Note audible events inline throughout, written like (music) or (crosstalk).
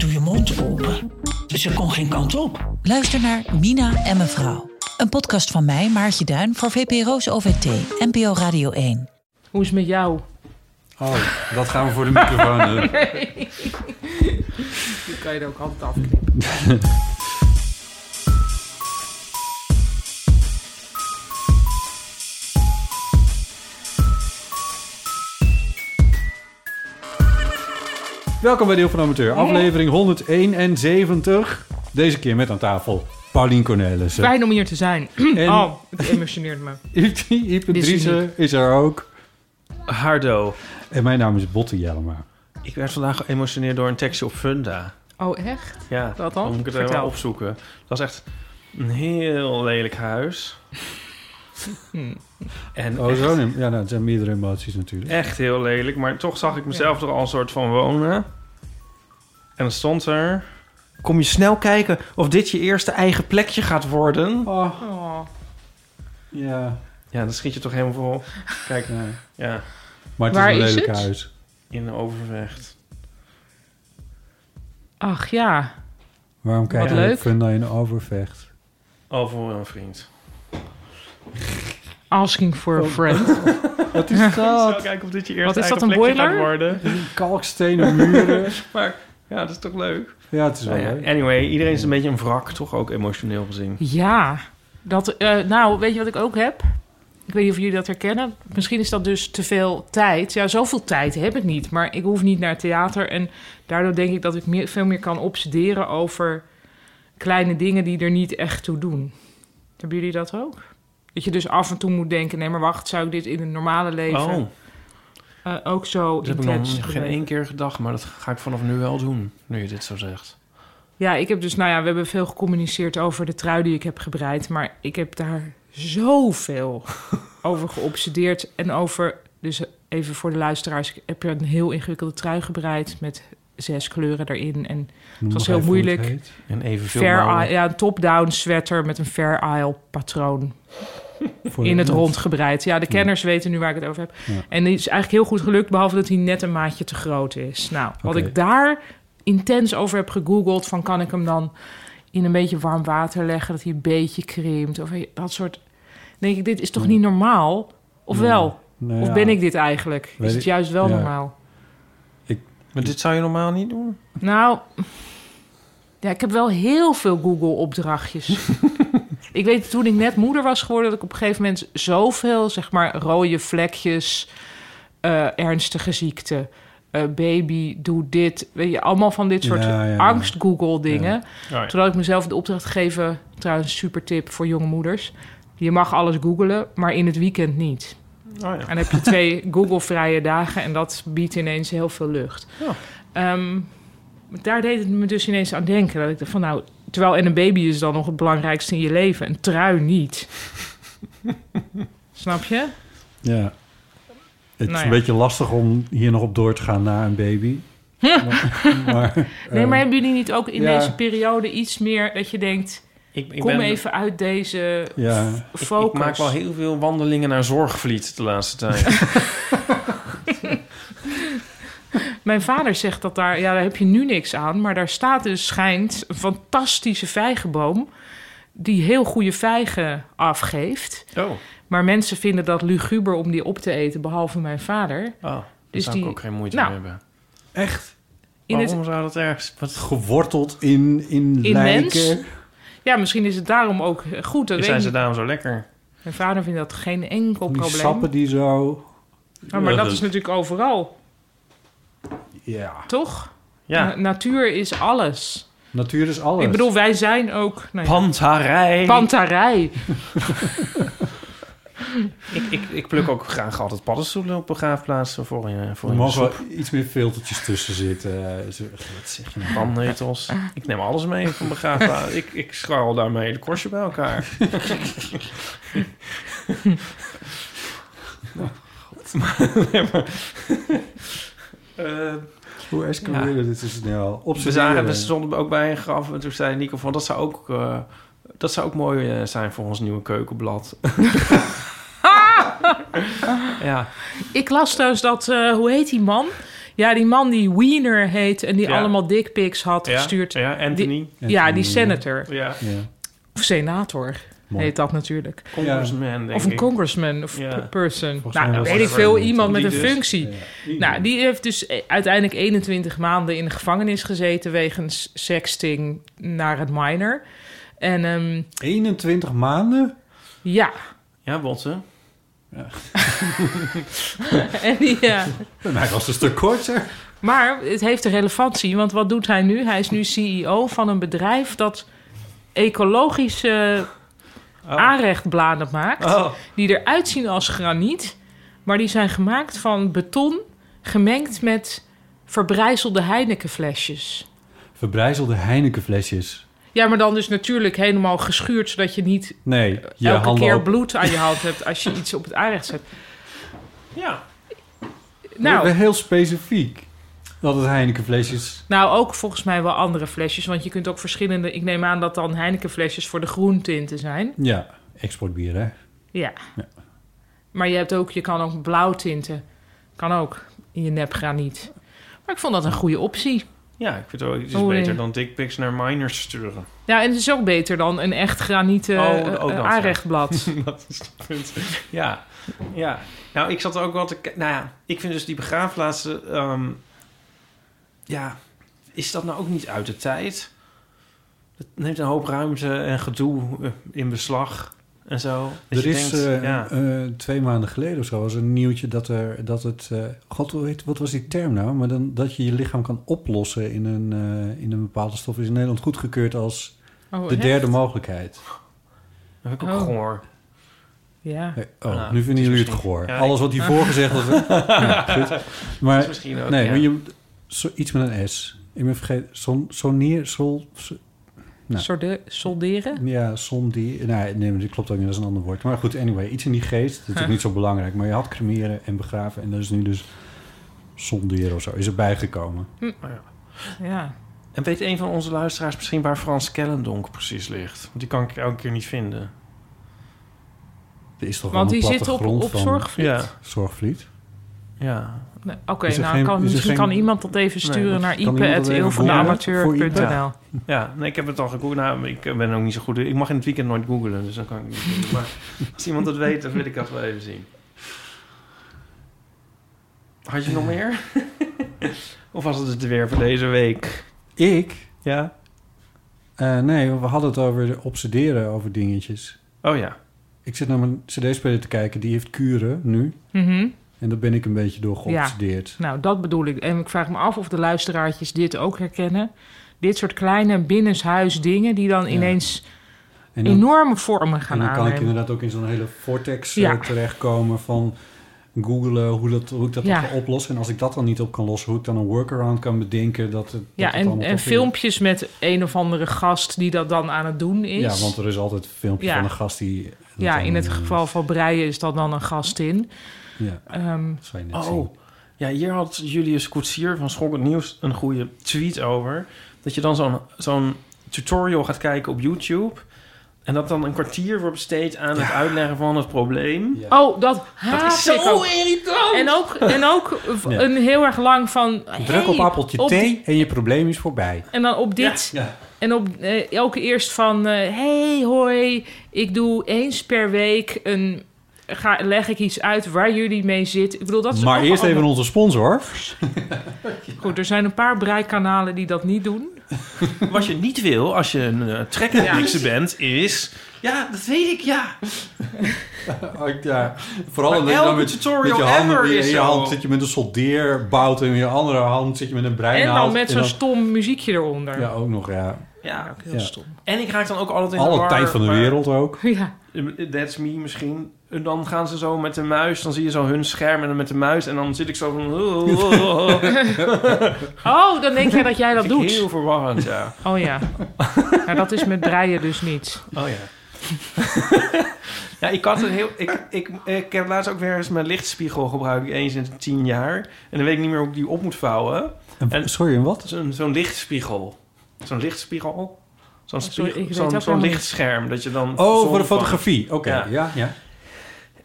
doe je mond open. Ze kon geen kant op. Luister naar Mina en mevrouw. Een podcast van mij, Maartje Duin, voor VPRO's OVT, NPO Radio 1. Hoe is het met jou? Oh, dat gaan we voor de microfoon doen. (laughs) Die kan je er ook altijd afknippen. (laughs) Welkom bij Deel van Amateur, aflevering 171. Deze keer met aan tafel Paulien Cornelissen. Fijn om hier te zijn. (clears throat) En- Oh, het emotioneert me. (laughs) Ipe Dit is Driessen is er ook. Hardo. En mijn naam is Botte Jellema. Ik werd vandaag geëmotioneerd door een tekstje op Funda. Oh, echt? Ja, Wat dan? moet ik het Vertel. even opzoeken. Dat was echt een heel lelijk huis. (laughs) Hm. En Oh, echt, zo. Ja, nou, het zijn meerdere emoties natuurlijk. echt heel lelijk. Maar toch zag ik mezelf er al een soort van wonen. En dan stond er... Kom je snel kijken of dit je eerste eigen plekje gaat worden? Oh, Oh. ja. Ja, dan schiet je toch helemaal vol. Kijk, ja. ja, Maar het Waar is een lelijk het? huis. in Overvecht. Ach ja. Waarom kijk Wat je leuk. Funda in Overvecht? Al voor een vriend. Asking for a friend. (laughs) Wat is dat? kijken of dit je eerste Wat is dat, eigen een plekje gaat boiler? worden. Kalkstenen muren. (laughs) Maar ja, dat is toch leuk? Ja, het is wel Nou leuk. anyway, iedereen is een beetje een wrak, toch ook emotioneel gezien. Ja. Dat, eh, nou, weet je wat ik ook heb? Ik weet niet of jullie dat herkennen. Misschien is dat dus te veel tijd. Ja, zoveel tijd heb ik niet. Maar ik hoef niet naar het theater. En daardoor denk ik dat ik meer, veel meer kan obsederen over kleine dingen die er niet echt toe doen. Hebben jullie dat ook? Dat je dus af en toe moet denken... nee, maar wacht, zou ik dit in het normale leven Oh, eh, ook zo dat heb ik intens nog geen één keer gedacht, maar dat ga ik vanaf nu wel doen, nu je dit zo zegt. Ja, ik heb dus, nou ja, we hebben veel gecommuniceerd over de trui die ik heb gebreid. Maar ik heb daar zoveel (laughs) over geobsedeerd. En over, dus even voor de luisteraars, ik heb een heel ingewikkelde trui gebreid met zes kleuren erin. En Noem was heel even het moeilijk. En evenveel fair eye, ja, een top-down sweater met een fair isle patroon in het rond gebreid. Ja, de kenners weten nu waar ik het over heb. Ja. En die is eigenlijk heel goed gelukt, behalve dat hij net een maatje te groot is. Nou, wat ik daar intens over heb gegoogeld, van kan ik hem dan in een beetje warm water leggen, dat hij een beetje krimpt, of dat soort. Denk ik, dit is toch Nee. niet normaal? Of Nee. wel? Nou Of ben ik dit eigenlijk? Weet Is het ik- juist wel ja. normaal? Maar dit zou je normaal niet doen? Nou, ja, ik heb wel heel veel Google-opdrachtjes. (laughs) ik weet toen ik net moeder was geworden, dat ik op een gegeven moment zoveel, zeg maar, rode vlekjes, eh, ernstige ziekte, eh, baby, doe dit, weet je, allemaal van dit soort Ja, ja, ja. angst-Google-dingen. Ja. Toen had ik mezelf de opdracht gegeven, trouwens een super tip voor jonge moeders. Je mag alles googelen, maar in het weekend niet. Oh ja. En dan heb je twee (laughs) Google-vrije dagen en dat biedt ineens heel veel lucht. Ja. Ehm, daar deed het me dus ineens aan denken. Dat ik dacht van nou, terwijl en een baby is dan nog het belangrijkste in je leven, een trui niet. (laughs) Snap je? Ja. Het is Nou een ja. beetje lastig om hier nog op door te gaan na een baby. (laughs) maar, maar, Nee, eh, maar hebben jullie niet ook in ja. deze periode iets meer dat je denkt, Ik, ik, kom ben, even uit deze Ja. ik, focus? ik maak wel heel veel wandelingen naar Zorgvliet de laatste tijd. (laughs) Mijn vader zegt dat daar, ja, daar heb je nu niks aan, maar daar staat dus schijnt een fantastische vijgenboom die heel goede vijgen afgeeft. oh, Maar mensen vinden dat luguber om die op te eten, behalve mijn vader. oh daar Dus zou die- ik ook geen moeite Nou, mee hebben. Echt In Waarom het, zou dat ergens... Wat, geworteld in, in, In lijken. mens? ja, misschien is het daarom ook goed. Dat zijn ze niet. daarom zo lekker? Mijn vader vindt dat geen enkel Die probleem. sappen die zo... Ja, maar dat is natuurlijk overal, Ja. toch? Ja, Na- natuur is alles. Natuur is alles. Ik bedoel, wij zijn ook... Nou ja, pantarij. pantarij. (laughs) Ik, ik, ik pluk ook graag altijd paddenstoelen op begraafplaatsen voor je voor Er je mogen iets meer filtertjes tussen zitten. Eh, zo- Wat zeg je nou? Brandnetels. Ik neem alles mee van begraafplaats. ik, ik scharrel daarmee de korstje bij elkaar. (laughs) (laughs) Nee, maar- Eh, Hoe escaleerde Ja. dit zo snel? Op we, zagen, we stonden ook bij een graf en toen zei Nico van... dat zou ook, eh, dat zou ook mooi eh, zijn voor ons nieuwe keukenblad. (laughs) ja, Ik las trouwens dat, eh, hoe heet die man? Ja, die man die Wiener heet en die Ja. allemaal dickpics had ja, gestuurd. ja, Anthony. Ja, die senator. Ja, Ja, Of senator mooi. heet dat natuurlijk. congressman, denk Of een ik. congressman of Ja. per- person. Volgens nou, weet ik veel. Iemand met een dus. functie. Ja. Nou, die heeft dus eh, uiteindelijk 21 maanden in de gevangenis gezeten... wegens sexting naar het minor. En ehm, 21 maanden? ja, Ja, Botte. (laughs) en die, ja. (laughs) Mij was een stuk korter. Maar het heeft een relevantie, want wat doet hij nu? Hij is nu CEO van een bedrijf dat ecologische Oh. aanrechtbladen maakt... Oh. die eruit zien als graniet... maar die zijn gemaakt van beton gemengd met verbrijzelde Heinekenflesjes. Verbrijzelde Heinekenflesjes. Ja, maar dan dus natuurlijk helemaal geschuurd... zodat je niet Nee, je elke keer op- bloed aan je (laughs) hand hebt... als je iets op het aanrecht zet. Ja. Nou, heel specifiek. Dat het Heinekenflesjes... nou, ook volgens mij wel andere flesjes... want je kunt ook verschillende... ik neem aan dat dan Heinekenflesjes voor de groentinten zijn... Ja, exportbier, hè? Ja. Ja. Maar je, hebt ook, je kan ook blauw tinten. Kan ook in je nepgraniet. Maar ik vond dat een goede optie. Ja, ik vind het ook iets Oh, nee. beter dan dickpics naar minors sturen. Ja, en het is ook beter dan een echt granieten Oh, ook dat, eh, ja. aanrechtblad. (laughs) dat is het punt. Ja, ja. Nou, ik zat ook wel te... Nou ja, ik vind dus die begraafplaatsen... ehm, ja, is dat nou ook niet uit de tijd? Het neemt een hoop ruimte en gedoe eh, in beslag en zo. Er is denkt, eh, ja. eh, twee maanden geleden of zo was een nieuwtje dat, er, dat het... eh, God, wat was die term nou? Maar dan, dat je je lichaam kan oplossen in een, eh, in een bepaalde stof... is in Nederland goedgekeurd als Oh, de echt? derde mogelijkheid. Dat heb ik ook Oh. gehoord. Ja. Oh, Nou, nu het vinden jullie het ja, Alles wat hiervoor gezegd was... (laughs) ja, goed. Dat Maar is misschien ook, nee, ja. maar je, zo, iets met een S. Ik ben vergeten. Son, sol, so- Nou. Sorde- solderen? ja, sondie. Nee, nee, dit klopt ook niet. Dat is een ander woord. Maar goed, anyway, iets in die geest. Dat is ook (laughs) niet zo belangrijk. Maar je had cremeren en begraven. En dat is nu dus sonderen of zo. Is erbij gekomen. Ja. En weet een van onze luisteraars misschien waar Frans Kellendonk precies ligt? Want die kan ik elke keer niet vinden. Er is toch Want wel die een zit op, op van zorgvliet? Ja, Zorgvliet. ja. Nee, Oké, nou geen- kan, is misschien geen- kan iemand dat even sturen naar ipe.eeuwvandeamateur.nl. googlen Ja, nee, ik heb het al gegoogeld. Nou, ik ben ook niet zo goed. Ik mag in het weekend nooit googlen, dus dan kan ik niet googlen. Maar (laughs) als iemand dat weet, dan wil ik dat wel even zien. Had je nog meer? (laughs) of was het het weer voor deze week? Ik? Ja? Eh, nee, we hadden het over obsederen over dingetjes. Oh ja. Ik zit naar mijn cd-speler te kijken. Die heeft kuren nu. Mhm. En daar ben ik een beetje door geobsedeerd. Nou, dat bedoel ik. En ik vraag me af of de luisteraartjes dit ook herkennen. Dit soort kleine binnenshuis dingen die dan ineens dan, enorme vormen gaan en dan kan ik aannemen. inderdaad ook in zo'n hele vortex eh, Ja. terechtkomen van googelen hoe, dat, hoe ik dat Ja. oplossen. En als ik dat dan niet op kan lossen, hoe ik dan een workaround kan bedenken. Dat, het, dat Ja, het en, filmpjes met een of andere gast die dat dan aan het doen is. Ja, want er is altijd een filmpje Ja. van een gast die... Ja, in het eh, geval van Breien is dat dan een gastin. Ja, Ehm, dat zou je net zien. Oh, ja, hier had Julius Koetsier van Schokkend Nieuws een goede tweet over. Dat je dan zo'n zo'n tutorial gaat kijken op YouTube... en dat dan een kwartier wordt besteed aan het uitleggen van het probleem. Ja. oh, dat haat Dat is ik zo ook. irritant! En ook, en ook Ja. een heel erg lang van... Druk op appeltje op thee die- en je probleem is voorbij. En dan op dit. Ja. En op eh, elke eerst van... eh, hey, hoi, ik doe eens per week een... Ga, leg ik iets uit waar jullie mee zitten. Ik bedoel, dat is Maar eerst allemaal- even onze sponsor. (laughs) Goed, er zijn een paar breikanalen die dat niet doen. (laughs) Wat je niet wil als je een uh, bent, is... Ja, dat weet ik, ja. (laughs) Ja. Vooral Maar dan met, tutorial met je in je zo. hand zit je met een soldeerbout en in je andere hand zit je met een En breinaald. dan met zo'n stom muziekje eronder. Ja, ook nog, ja. Ja. ook heel Ja. stom. En ik raak dan ook altijd in de Alle war, tijd van de maar- wereld ook. Ja, That's me misschien. En dan gaan ze zo met de muis. Dan zie je zo hun scherm en dan met de muis. En dan zit ik zo van... Oh, (laughs) dan denk jij dat jij dat doet. heel verwarrend, ja. Oh ja. Nou, dat is met breien dus niet. Oh ja. (laughs) ja, ik had een heel... Ik, ik, ik heb laatst ook weer eens mijn lichtspiegel gebruikt. Eens in tien jaar. En dan weet ik niet meer hoe ik die op moet vouwen. En, En- sorry, en wat? Zo'n zo'n lichtspiegel. Zo'n lichtspiegel. Zo'n zo'n lichtscherm. Dat je dan... Oh, voor de fotografie. Oké, Ja. ja, ja.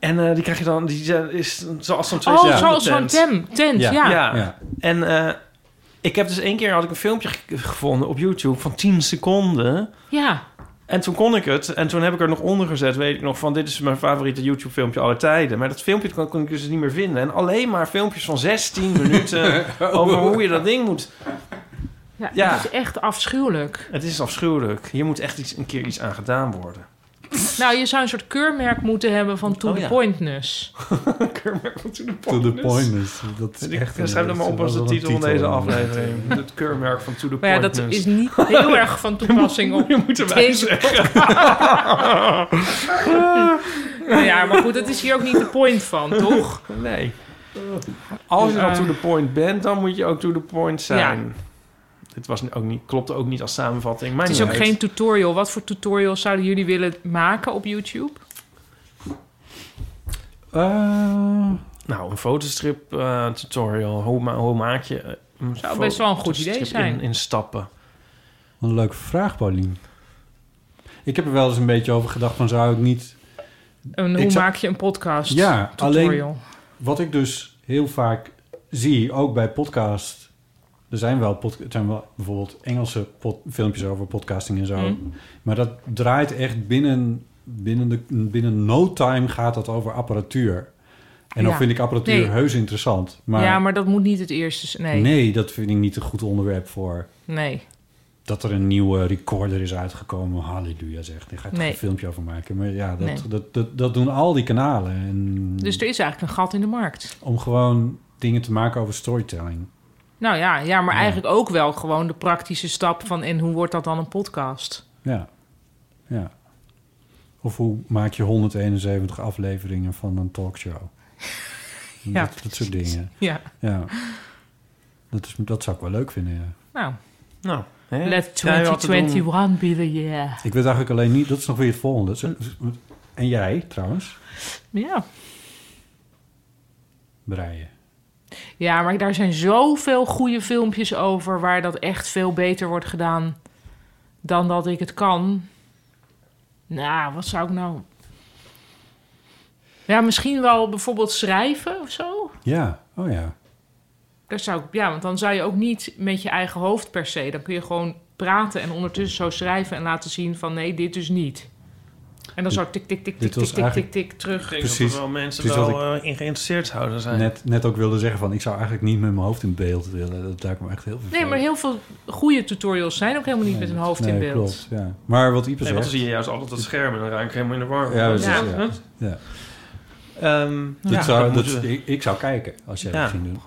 En eh, die krijg je dan... Die is zoals zo'n twee Oh, zo'n tent. tem, tent, Ja. ja. Ja. Ja. En eh, ik heb dus één keer had ik een filmpje ge- gevonden op YouTube van 10 seconden. Ja. En toen kon ik het. En toen heb ik er nog onder gezet, weet ik nog, van dit is mijn favoriete YouTube filmpje aller tijden. Maar dat filmpje kon, kon ik dus niet meer vinden. En alleen maar filmpjes van 16 (laughs) minuten over hoe je dat ding moet. Ja, Ja. dat is echt afschuwelijk. Het is afschuwelijk. Hier moet echt iets, een keer iets aan gedaan worden. (laughs) Nou, je zou een soort keurmerk moeten hebben van to Oh, the ja. pointness. (laughs) Keurmerk van To The To the Pointness. pointness. Dat is Ik echt schrijf dat maar op als de titel van deze aflevering. Het keurmerk van To The Maar ja, dat Pointness. is niet heel erg van (laughs) toepassing op Je moet erbij zeggen. Nou ja, maar goed, dat is hier ook niet de point van, toch? Nee. Als je dan to the point bent, dan moet je ook to the point zijn. Dit was ook niet, klopte ook niet als samenvatting. Maar Het is ook uit. geen tutorial. Wat voor tutorials zouden jullie willen maken op YouTube? Eh, Nou, een fotostrip eh, tutorial. Hoe, ma- hoe maak je... eh, een Zou best wel een goed idee zijn. In, in stappen. Wat een leuke vraag, Paulien. Ik heb er wel eens een beetje over gedacht van zou ik niet... En Ik hoe zou- maak je een podcast Ja, tutorial? alleen wat ik dus heel vaak zie, ook bij podcast... Er zijn wel, pod, er zijn wel bijvoorbeeld Engelse pod- filmpjes over podcasting en zo. Mm. Maar dat draait echt binnen, binnen, de, binnen no time gaat dat over apparatuur. En dan Ja. vind ik apparatuur Nee. heus interessant. Maar, ja, maar dat moet niet het eerste zijn. Nee. nee. dat vind ik niet een goed onderwerp voor... Nee. dat er een nieuwe recorder is uitgekomen. Halleluja zeg. Daar ga ik Nee. een filmpje over maken. Maar ja, dat, Nee. dat, dat, dat doen al die kanalen. En Dus er is eigenlijk een gat in de markt. Om gewoon dingen te maken over storytelling. Nou ja, ja maar Ja. eigenlijk ook wel gewoon de praktische stap van... en hoe wordt dat dan een podcast? Ja. ja. Of hoe maak je 171 afleveringen van een talkshow? (laughs) Ja, dat, dat soort dingen. Ja. Ja. Dat, is, dat zou ik wel leuk vinden, ja. Nou, Nou, hè? let Jij had te doen. 2021 be the year. Ik weet eigenlijk alleen niet... Dat is nog weer het volgende. En jij, trouwens? Ja. Breien. Ja, maar daar zijn zoveel goede filmpjes over... waar dat echt veel beter wordt gedaan dan dat ik het kan. Nou, wat zou ik nou... Ja, misschien wel bijvoorbeeld schrijven of zo. Ja, oh ja. Daar zou ik, ja, want dan zou je ook niet met je eigen hoofd per se. Dan kun je gewoon praten en ondertussen zo schrijven en laten zien van nee, dit dus niet. En dan zo tik, tik, tik, tik, tik, tik, tik, tik, terug. Ik Precies. dat er wel mensen wel eh, in geïnteresseerd zouden zijn. Net, net ook wilde zeggen van... ik zou eigenlijk niet met mijn hoofd in beeld willen. Dat lijkt me echt heel veel. Nee, maar heel veel goede tutorials zijn ook helemaal niet met een hoofd nee, in beeld. Klopt, ja. Maar wat Ipe Nee, want dan zegt... zie je juist altijd het scherm en dan raak ik helemaal in de war. Ja, precies, Ja. ja. ja. Dat ja, zou, dat dat, ik, ik zou kijken als jij Ja. dat ging doen.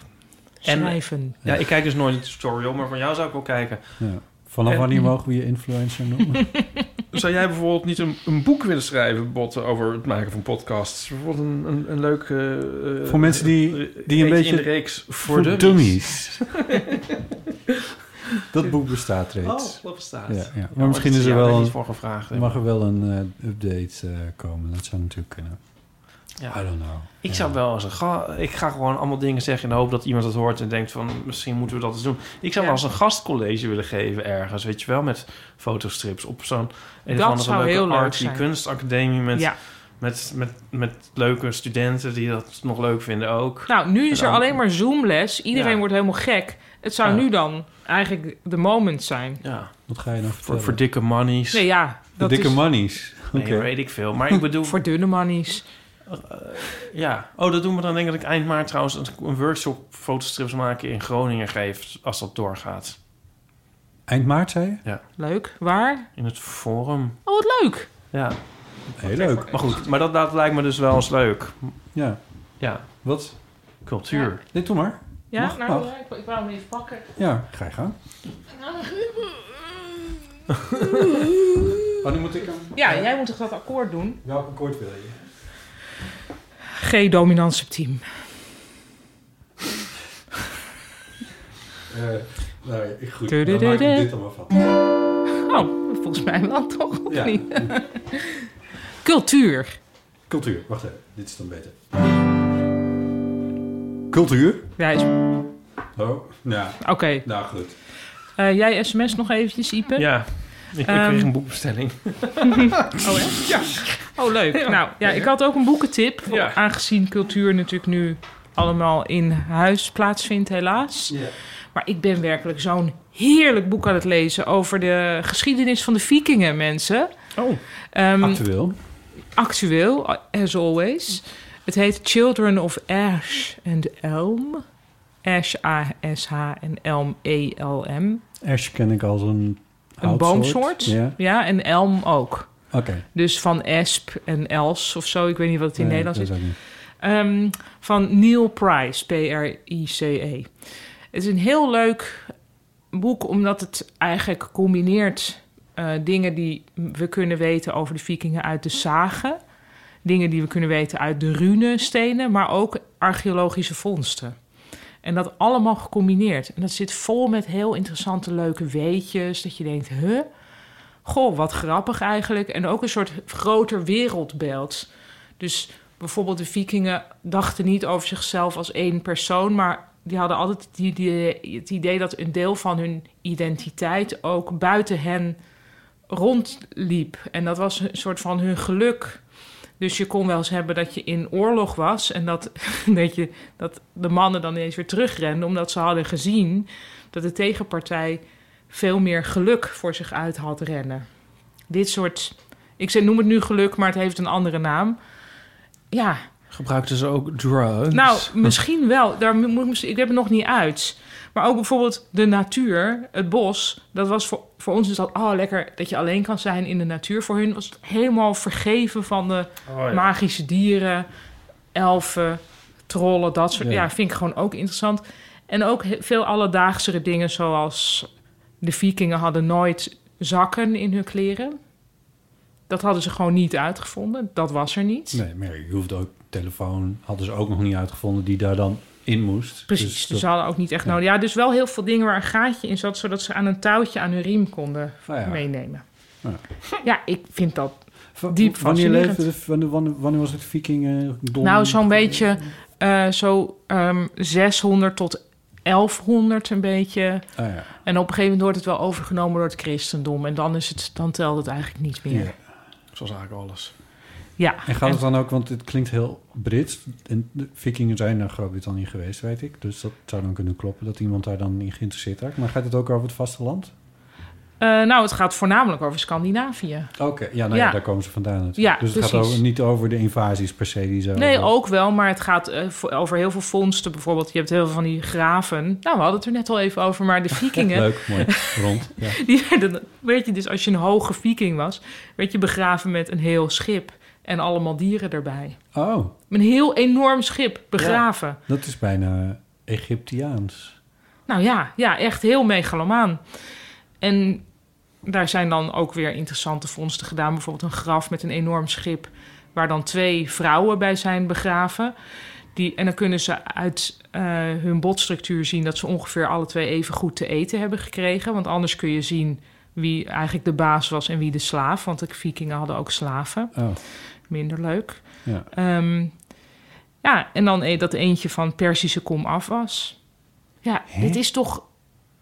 En- Schrijven. ja, ik kijk dus nooit die tutorial, maar van jou zou ik wel kijken. Vanaf En- wanneer mogen we je influencer noemen? (laughs) Zou jij bijvoorbeeld niet een, een boek willen schrijven, Botten, over het maken van podcasts? Bijvoorbeeld een, een, een leuk... eh, eh, Voor mensen die- eh, die een beetje- in de reeks voor, Voor dummies. dummies. (laughs) dat boek bestaat Oh, reeds. dat bestaat. Ja, ja. Maar maar misschien is er wel een, voor gevraagd. mag er wel een eh, update eh, komen. Dat zou natuurlijk kunnen. Ja. I don't know. Ik Ja. zou wel eens een ga ik ga gewoon allemaal dingen zeggen in de hoop dat iemand het hoort en denkt van misschien moeten we dat eens doen. Ik zou Ja. wel eens een gastcollege willen geven ergens, weet je wel, met fotostrips op zo'n een Dat of andere zou leuke heel leuk zijn. kunstacademie met, Ja. met, met, met leuke studenten die dat nog leuk vinden ook. Nou, nu is er alleen maar Zoomles. Iedereen Ja. wordt helemaal gek. Het zou Ja. nu dan eigenlijk de moment zijn. Ja, Wat ga je nou voor, vertellen? voor dikke money's. Nee, ja. Dat dikke is money's. Oké. Nee, weet ik veel. Maar ik bedoel, (laughs) voor dunne manies. Ja. Oh, dat doen we dan denk ik dat ik eind maart trouwens een, een workshop fotostrips maken in Groningen geef, als dat doorgaat. Eind maart, zei je? Leuk. Waar? In het forum. Oh, wat leuk. Ja, Heel leuk. maar goed. Maar dat, dat lijkt me dus wel eens leuk. Ja. Ja, Wat? cultuur. Nee, doe maar. Ja, Mag, nou, mag. ja, ik, ik wou hem even pakken. Ja, ga je gaan. (laughs) Oh, nu moet ik hem... Ja, jij moet toch dat akkoord doen? Welk akkoord wil je? G dominant septiem. Uh, nou, ik goed. Dan maak ik dit allemaal van. Oh, volgens mij wel toch? Of Ja. niet? (laughs) Cultuur. Cultuur. Wacht even. Dit is dan beter. Cultuur? Ja, is... Oh, ja. Oké. Nou, goed. Eh, jij sms nog eventjes, Ipe? Ja, ik, Ehm. kreeg een boekbestelling. Oh, echt? (laughs) Ja. Oh, leuk. Nou, ja, ik had ook een boekentip. Ja. Aangezien cultuur natuurlijk nu allemaal in huis plaatsvindt, helaas. Ja. Maar ik ben werkelijk zo'n heerlijk boek aan het lezen... over de geschiedenis van de vikingen, mensen. Oh. Ehm, Actueel. actueel, as always. Het heet Children of Ash and Elm. Ash, A-S-H en Elm, E E-L-M. Ash ken ik als een Een houtsoort. boomsoort. Ja. Ja, en elm ook. Oké. Dus van esp en els of zo. Ik weet niet wat het in Nee, Nederlands is. Ehm, van Neil Price, P-R-I-C-E. Het is een heel leuk boek, omdat het eigenlijk combineert eh, dingen die we kunnen weten over de vikingen uit de zagen. Dingen die we kunnen weten uit de runestenen, maar ook archeologische vondsten. En dat allemaal gecombineerd. En dat zit vol met heel interessante, leuke weetjes. Dat je denkt, huh? Goh, wat grappig eigenlijk. En ook een soort groter wereldbeeld. Dus bijvoorbeeld de vikingen dachten niet over zichzelf als één persoon... maar die hadden altijd die, het idee dat een deel van hun identiteit... ook buiten hen rondliep. En dat was een soort van hun geluk... Dus je kon wel eens hebben dat je in oorlog was en dat, (laughs) dat, dat de mannen dan ineens weer terugrenden, omdat ze hadden gezien dat de tegenpartij veel meer geluk voor zich uit had rennen. Dit soort, ik noem het nu geluk, maar het heeft een andere naam. Ja, Gebruikten ze ook drugs? nou, misschien wel. Daar moet ik, heb het nog niet uit. Maar ook bijvoorbeeld de natuur, het bos. Dat was voor, voor ons is dat oh, lekker dat je alleen kan zijn in de natuur. Voor hun was het helemaal vergeven van de Oh, ja. magische dieren, elfen, trollen, dat soort. Ja. Ja, vind ik gewoon ook interessant. En ook veel alledaagsere dingen, zoals de vikingen hadden nooit zakken in hun kleren. Dat hadden ze gewoon niet uitgevonden. Dat was er niet. Nee, maar je hoeft ook... Telefoon hadden ze ook nog niet uitgevonden die daar dan in moest. Precies, Dus dus dat- ze hadden ook niet echt Ja. nodig. Ja, dus wel heel veel dingen waar een gaatje in zat... zodat ze aan een touwtje aan hun riem konden Nou ja. meenemen. Ja. Ja, ik vind dat... V- diep wanneer, fascinerend. leefde de, wanneer, wanneer, wanneer was het vikingen? dom- Nou, zo'n beetje eh, zo ehm 600 tot 1100 een beetje. Ah, ja. En op een gegeven moment wordt het wel overgenomen door het christendom. En dan, is het, dan telt het eigenlijk niet meer. Ja. Zoals eigenlijk alles. Ja, En gaat het dan ook, want het klinkt heel Brits. En de vikingen zijn naar Groot-Brittannië geweest, weet ik. Dus dat zou dan kunnen kloppen dat iemand daar dan in geïnteresseerd raakt. Maar gaat het ook over het vasteland? Eh, nou, het gaat voornamelijk over Scandinavië. Oké, ja, nou ja. Ja. daar komen ze vandaan natuurlijk. Ja, dus het gaat over, niet over de invasies per se die zo... Nee, ook wel, maar het gaat eh, over heel veel vondsten. Bijvoorbeeld, je hebt heel veel van die graven. Nou, we hadden het er net al even over, maar de (laughs) vikingen... Leuk, mooi, (laughs) rond. Ja. Die werden, weet je, dus als je een hoge viking was, werd je begraven met een heel schip en allemaal dieren erbij. Oh, Een heel enorm schip begraven. dat is bijna Egyptiaans. Nou ja, ja, echt heel megalomaan. En daar zijn dan ook weer interessante vondsten gedaan. Bijvoorbeeld een graf met een enorm schip waar dan twee vrouwen bij zijn begraven. Die, en dan kunnen ze uit eh, hun botstructuur zien dat ze ongeveer alle twee even goed te eten hebben gekregen. Want anders kun je zien wie eigenlijk de baas was en wie de slaaf. Want de vikingen hadden ook slaven. Oh, Minder leuk. ja. Ehm, ja, en dan e- dat eentje van Persische kom af was. Ja, dit is toch...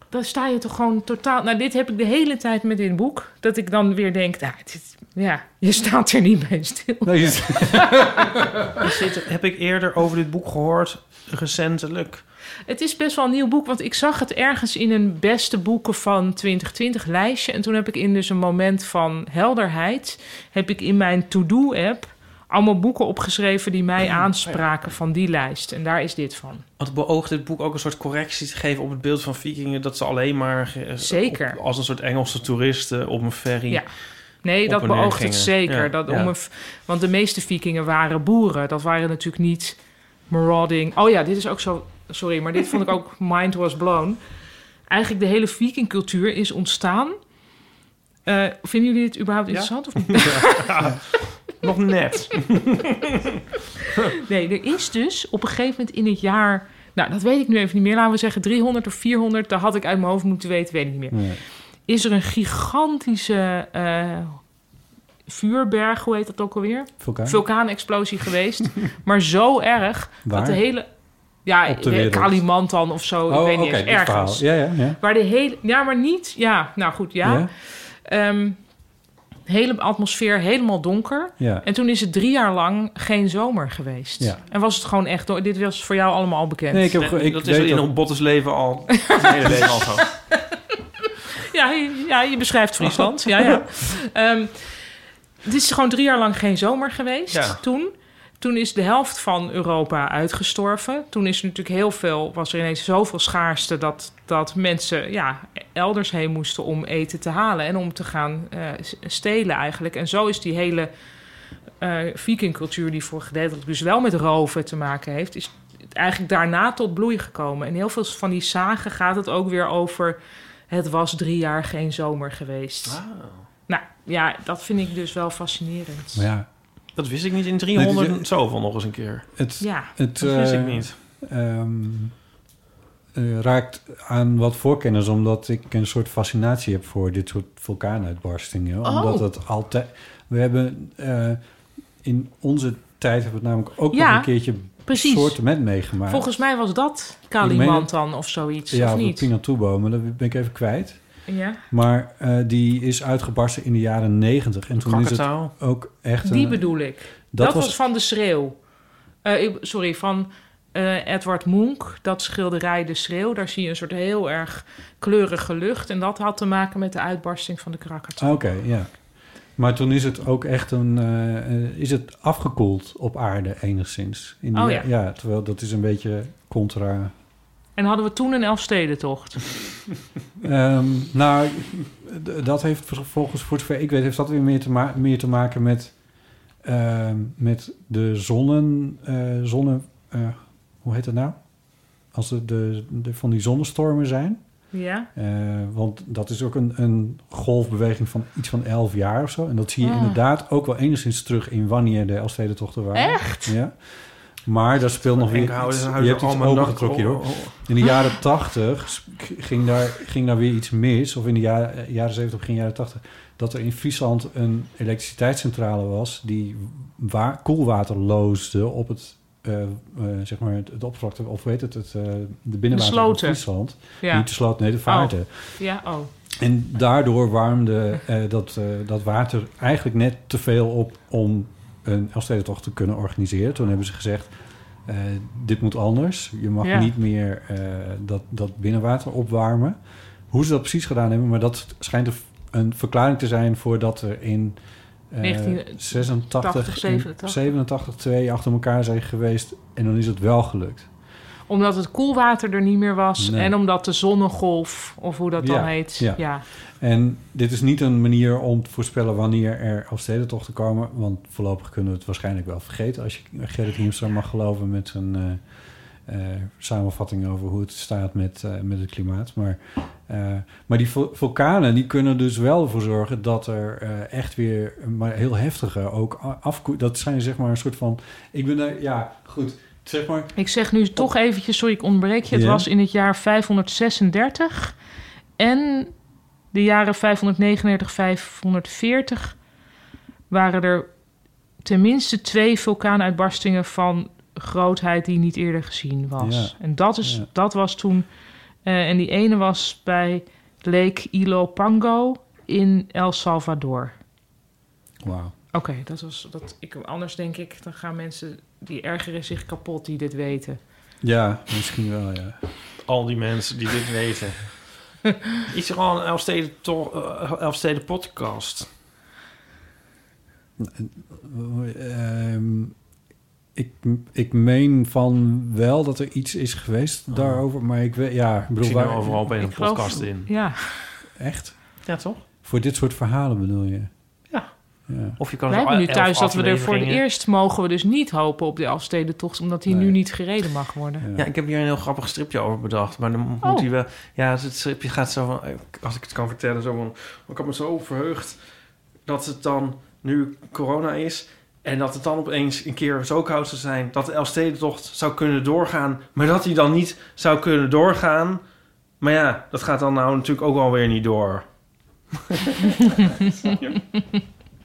Dan sta je toch gewoon totaal... Nou, dit heb ik de hele tijd met dit boek. Dat ik dan weer denk, nou, dit, ja, je staat er niet bij stil. Nee, je- (laughs) heb ik eerder over dit boek gehoord, recentelijk? Het is best wel een nieuw boek, want ik zag het ergens in een beste boeken van 2020 lijstje. En toen heb ik in dus een moment van helderheid... heb ik in mijn to-do-app allemaal boeken opgeschreven... die mij aanspraken van die lijst. En daar is dit van. Want beoogt dit boek ook een soort correctie te geven op het beeld van vikingen... dat ze alleen maar eh, Zeker. op- als een soort Engelse toeristen op een ferry... Ja. Nee, dat beoogt het zeker. Ja, dat ja. om een, want de meeste vikingen waren boeren. Dat waren natuurlijk niet marauding. Oh ja, dit is ook zo... Sorry, maar dit vond ik ook (laughs) mind was blown. Eigenlijk de hele vikingcultuur is ontstaan... Eh, vinden jullie het überhaupt interessant of niet? (laughs) (laughs) Nog net. Nee, er is dus op een gegeven moment in het jaar... Nou, dat weet ik nu even niet meer. Laten we zeggen 300 of 400. Dat had ik uit mijn hoofd moeten weten, weet ik niet meer. Nee. Is er een gigantische eh, vuurberg, hoe heet dat ook alweer? Vulkaan? Vulkaanexplosie geweest. maar zo erg Waar? dat de hele... Ja, Op de wereld. Kalimantan of zo, ik Oh, weet niet eens, dit ergens. Ja, ja, ja. Waar de hele... Ja, maar niet... Ja, nou goed, ja. Ja? Ehm, hele atmosfeer helemaal donker. Ja. En toen is het drie jaar lang geen zomer geweest. Ja. En was het gewoon echt... door- Dit was voor jou allemaal al bekend. Nee, ik heb, dat is in een Bottes leven al. (laughs) Zijn hele leven al zo. Ja, je, ja, je beschrijft (laughs) Friesland. Ja, ja. (laughs) Ehm, het is gewoon drie jaar lang geen zomer geweest Ja. toen. Toen is de helft van Europa uitgestorven. Toen is er natuurlijk heel veel, was er ineens zoveel schaarste dat, dat mensen ja, elders heen moesten om eten te halen en om te gaan eh, stelen eigenlijk. En zo is die hele eh vikingcultuur, die voor gedeeltelijk dus wel met roven te maken heeft, is eigenlijk daarna tot bloei gekomen. En heel veel van die zagen gaat het ook weer over. Het was drie jaar geen zomer geweest. Nou ja, dat vind ik dus wel fascinerend. Maar ja, Dat wist ik niet in 300 Nee, en zoveel nog eens een keer. het, Ja, het Dat wist eh, ik niet. ehm, eh, raakt aan wat voorkennis, omdat ik een soort fascinatie heb voor dit soort vulkaanuitbarstingen. Oh. Omdat het altijd. We hebben eh, in onze tijd hebben we het namelijk ook Ja, nog een keertje precies. soorten met meegemaakt. Volgens mij was dat Kalimantan of zoiets, ja, of of niet? Pinatubo, maar dat ben ik even kwijt. Ja, Maar eh, die is uitgebarsten in de jaren negentig. En toen is het ook echt... die een- bedoel ik. dat Dat, was... was- van de schreeuw. Eh, sorry, van eh, Edward Munch, dat schilderij De Schreeuw. Daar zie je een soort heel erg kleurige lucht. En dat had te maken met de uitbarsting van de Krakatau. Ah, Oké, ja. Maar toen is het ook echt een... is het afgekoeld op aarde enigszins. In die- Oh ja. Ja, terwijl dat is een beetje contra... En hadden we toen een Elfstedentocht. Ehm, nou, dat heeft vervolgens, voor zover ik weet, heeft dat weer meer te, ma- meer te maken met, ehm, met de zonnen, eh, zonne, eh, hoe heet dat nou? Als er de, de, van die zonnestormen zijn. Ja? Eh, want dat is ook een, een golfbeweging van iets van 11 jaar of zo. En dat zie je Ah. inderdaad ook wel enigszins terug in wanneer de Elfstedentochten waren. Echt? Ja. Maar daar speelt nog weer iets, je hebt iets opengetrokken hier, hoor. oh, oh. In de jaren 80 ging daar, ging daar weer iets mis. Of in de jaren, jaren 70, begin jaren 80. Dat er in Friesland een elektriciteitscentrale was... die wa- koelwater loosde op het, eh, eh, zeg maar het, het oppervlakte... of weet het, het, eh, de binnenwater van. Friesland. Ja. Niet de sloot, nee, de vaarten. Ja, oh. En daardoor warmde eh, dat, eh, dat water eigenlijk net te veel op... om een Elfstedentocht te kunnen organiseren. Toen hebben ze gezegd... eh, dit moet anders. Je mag Ja. niet meer eh, dat, dat binnenwater opwarmen. Hoe ze dat precies gedaan hebben, maar dat schijnt een, een verklaring te zijn voordat er in eh 1980, 86, 87. 87 twee achter elkaar zijn geweest en dan is het wel gelukt. Omdat het koelwater er niet meer was. Nee. En omdat de zonnegolf, of hoe dat dan Ja, heet. ja. Ja. En dit is niet een manier om te voorspellen wanneer er Elfstedentochten komen. Want voorlopig kunnen we het waarschijnlijk wel vergeten. Als je Gerrit Hiemstra mag geloven met zijn eh, eh, samenvatting over hoe het staat met, eh, met het klimaat. Maar, maar die vul- vulkanen die kunnen dus wel ervoor zorgen dat er echt weer maar heel heftige ook a- afkoe... Dat zijn zeg maar een soort van... Ik ben daar... Ja, goed. Zeg maar... Ik zeg nu toch eventjes, sorry, ik ontbreek je. Het was in het jaar 536 en de jaren 539, 540 waren er tenminste twee vulkaanuitbarstingen van grootheid die niet eerder gezien was. Ja. En dat, is, Ja. dat was toen, eh, en die ene was bij Lake Ilopango in El Salvador. Wauw. Oké, dat was dat. Ik, anders denk ik, dan gaan mensen die ergeren zich kapot die dit weten. Ja, misschien wel, ja. Al die mensen die dit weten. Is er al een Elfsteden, to- eh, Elfsteden podcast? Ehm, ik, ik meen van wel dat er iets is geweest daarover, maar ik weet, ja, ik bedoel, zie nou waar, overal opeens een podcast in. Ja, echt? Ja, toch? Voor dit soort verhalen bedoel je? Ja. Of je kan Wij hebben nu thuis dat we er voor het eerst mogen we dus niet hopen op de Elfstedentocht, omdat die Nee. nu niet gereden mag worden. Ja. Ja, ik heb hier een heel grappig stripje over bedacht. Maar dan Oh. moet hij wel... Ja, het stripje gaat zo van... Als ik het kan vertellen, zo van... Ik had me zo verheugd dat het dan nu corona is... En dat het dan opeens een keer zo koud zou zijn... dat de Elfstedentocht zou kunnen doorgaan... maar dat hij dan niet zou kunnen doorgaan. Maar ja, dat gaat dan nou natuurlijk ook alweer niet door. (laughs) (laughs) Ja,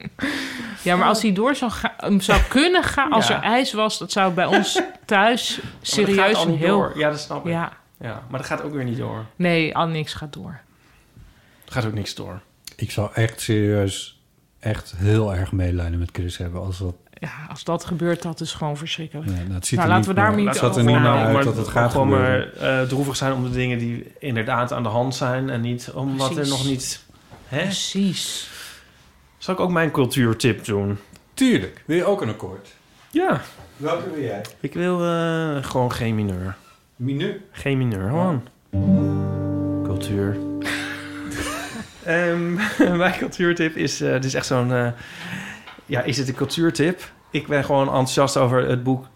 (laughs) maar als hij door zou, ga- hem zou (laughs) kunnen gaan, als Ja. er ijs was, dat zou bij ons thuis Maar dat serieus gaat al een niet heel... door. Ja, dat snap ik. Ja. Ja, maar dat gaat ook weer niet door. nee, al niks gaat door. Er gaat ook niks door. Ik zou echt serieus echt heel erg medelijden met Chris hebben als dat... Ja, als dat gebeurt, dat is gewoon verschrikkelijk. Ja, nou, het ziet Nou, er laten niet we daar niet er over nadenken. uit dat het gaat gewoon maar eh, droevig zijn om de dingen die inderdaad aan de hand zijn... en niet omdat er Precies. nog niet... Hè? Precies. Zal ik ook mijn cultuurtip doen? Tuurlijk. Wil je ook een akkoord? Ja. Welke wil jij? Ik wil eh, gewoon geen mineur. Minu. Geen mineur, gewoon. Cultuur. (laughs) Ehm, (laughs) mijn cultuurtip is... eh dit is echt zo'n... eh, ja, is het een cultuurtip? Ik ben gewoon enthousiast over het boek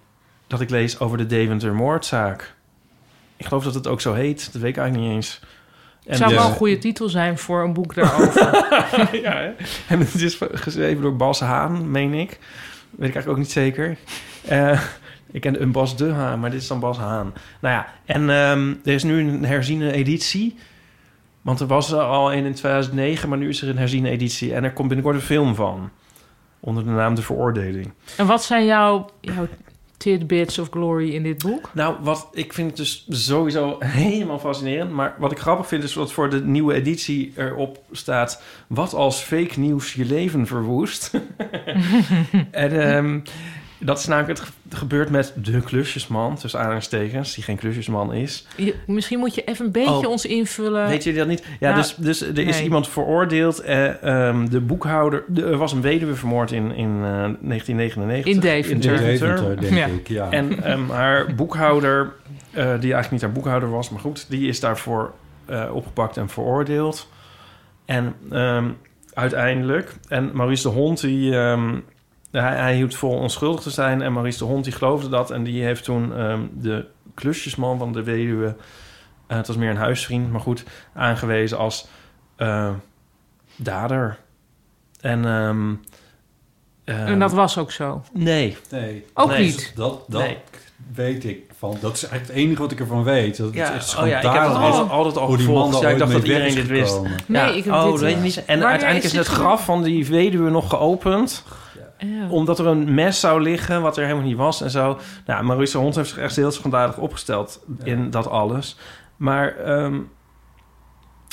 dat ik lees over de Deventer moordzaak. Ik geloof dat het ook zo heet. Dat weet ik eigenlijk niet eens. En zou wel een goede titel zijn voor een boek daarover. (laughs) ja, hè? en het is geschreven door Bas Haan, meen ik. Weet ik eigenlijk ook niet zeker. Eh, ik ken een Bas de Haan, maar dit is dan Bas Haan. Nou ja, en ehm, er is nu een herziene editie. Want er was er al een in 2009, maar nu is er een herziene editie. En er komt binnenkort een film van. Onder de naam De Veroordeling. en wat zijn jouw, jouw tidbits of glory in dit boek? Nou, wat ik vind het dus sowieso helemaal fascinerend. Maar wat ik grappig vind is dat voor de nieuwe editie erop staat... Wat als fake nieuws je leven verwoest. (laughs) en ehm, dat is namelijk het ge- gebeurt met de klusjesman, tussen aanhalingstekens... die geen klusjesman is. Je- misschien moet je even een beetje Oh. ons invullen. Weet je dat niet? Ja, nou, dus, dus er is iemand veroordeeld. eh, ehm, de boekhouder... de- er was een weduwe vermoord in, in eh, 1999. In Deventer. Deventer, denk Ja. ik, ja. En ehm, haar boekhouder, eh, die eigenlijk niet haar boekhouder was, maar goed, die is daarvoor eh, opgepakt en veroordeeld. En ehm, uiteindelijk, en Maurice de Hond, die, ehm, hij, hij hield vol onschuldig te zijn. En Maurice de Hond, die geloofde dat. En die heeft toen ehm, de klusjesman van de weduwe, eh, het was meer een huisvriend, maar goed, aangewezen als eh, dader. En, ehm, en ehm, dat was ook zo. Nee, Nee. Ook Nee, niet. Dat, dat Nee. weet ik van. Dat is eigenlijk het enige wat ik ervan weet. Dat Ja, oh ja, ik heb het schandalig altijd, altijd al hoe die man gevolgd. daar Ja, ik dacht dat iedereen dit wist. Nee, Ja, ik heb oh, dit dat weet je niet. En Wanneer uiteindelijk is, is het graf van die weduwe nog geopend. Ja. Omdat er een mes zou liggen, wat er helemaal niet was en zo. Nou, Maurice Hond heeft zich echt heel schandalig opgesteld in dat alles. Maar ehm,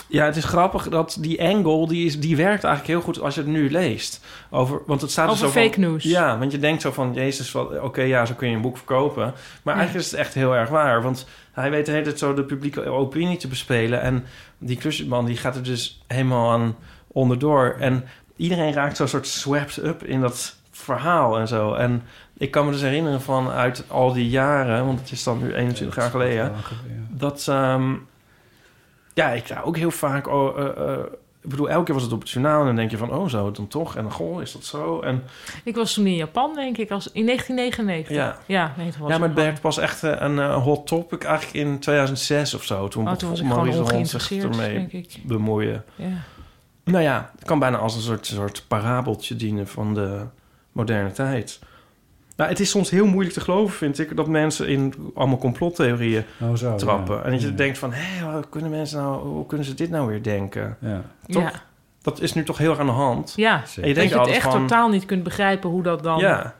ja, het is grappig dat die angle, die, is, die werkt eigenlijk heel goed als je het nu leest. Over, want het staat er Over zo van- fake news. Ja, want je denkt zo van, jezus, wat- oké, ja, zo kun je een boek verkopen. Maar eigenlijk is het echt heel erg waar. Want hij weet de hele tijd zo de publieke opinie te bespelen. En die klusjesman, die gaat er dus helemaal aan onderdoor. En iedereen raakt zo'n soort swept up in dat verhaal en zo. En ik kan me dus herinneren van uit al die jaren... want het is dan nu 21 jaar geleden... dat... ehm, ja, ik daar ook heel vaak... Oh, eh, eh, ik bedoel, elke keer was het op het journaal... en dan denk je van, oh, zo, dan toch? En goh, is dat zo? En Ik was toen in Japan, denk ik, als, in 1999. Ja. ja nee, toen was ja, maar het werd pas echt eh, een eh, hot topic eigenlijk in 2006 of zo. Toen, oh, toen was ik begon gewoon Maurice de Hond zich ongeïnteresseerd, ermee denk ik. bemoeien. Ja. Nou ja, het kan bijna als een soort, soort parabeltje dienen van de moderne tijd. Nou, het is soms heel moeilijk te geloven, vind ik, dat mensen in allemaal complottheorieën Oh, zo, trappen. ja. En dat je Ja. denkt van, hé, hoe kunnen mensen nou, hoe kunnen ze dit nou weer denken? Ja, Toch? Ja. Dat is nu toch heel erg aan de hand. ja. En je zeker. Dat denkt je het echt van, totaal niet kunt begrijpen hoe dat dan... Ja.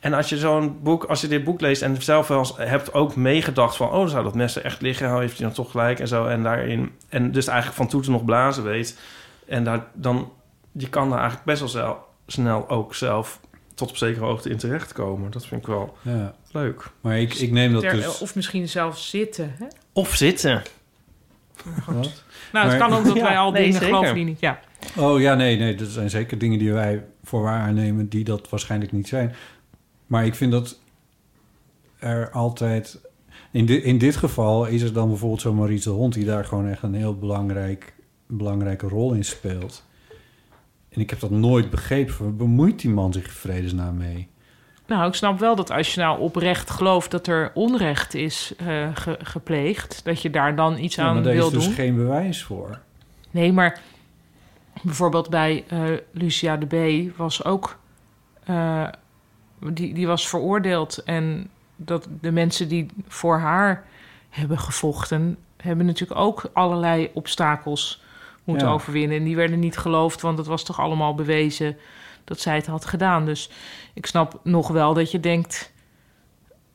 En als je zo'n boek, als je dit boek leest en zelf wel eens hebt ook meegedacht van, oh, zou dat mes er echt liggen? Hoe heeft hij dan toch gelijk en zo? En daarin, en dus eigenlijk van toeten nog blazen weet. En daar, dan, je kan daar eigenlijk best wel zelf, snel ook zelf tot op zekere hoogte in terechtkomen. Dat vind ik wel ja. leuk. Maar ik, ik neem dat Ter- dus... Of misschien zelfs zitten. Hè? Of zitten. Wat? Nou, het Maar- kan ook dat (laughs) Ja, wij al nee, dingen zeker. geloven die niet... Ja. Oh ja, nee, nee. Dat zijn zeker dingen die wij voor waar aannemen... die dat waarschijnlijk niet zijn. Maar ik vind dat er altijd... In, di- in dit geval is er dan bijvoorbeeld zo'n Maurice de Hond... die daar gewoon echt een heel belangrijk, belangrijke rol in speelt. En ik heb dat nooit begrepen. Waar bemoeit die man zich in vredesnaam mee? Nou, ik snap wel dat als je nou oprecht gelooft dat er onrecht is eh, ge- gepleegd, dat je daar dan iets Ja, aan maar daar wil is dus doen. geen bewijs voor. Nee, maar bijvoorbeeld bij eh, Lucia de B was ook. eh, die, die was veroordeeld. En dat de mensen die voor haar hebben gevochten. hebben natuurlijk ook allerlei obstakels moeten Ja. overwinnen. En die werden niet geloofd, want het was toch allemaal bewezen dat zij het had gedaan. Dus ik snap nog wel dat je denkt.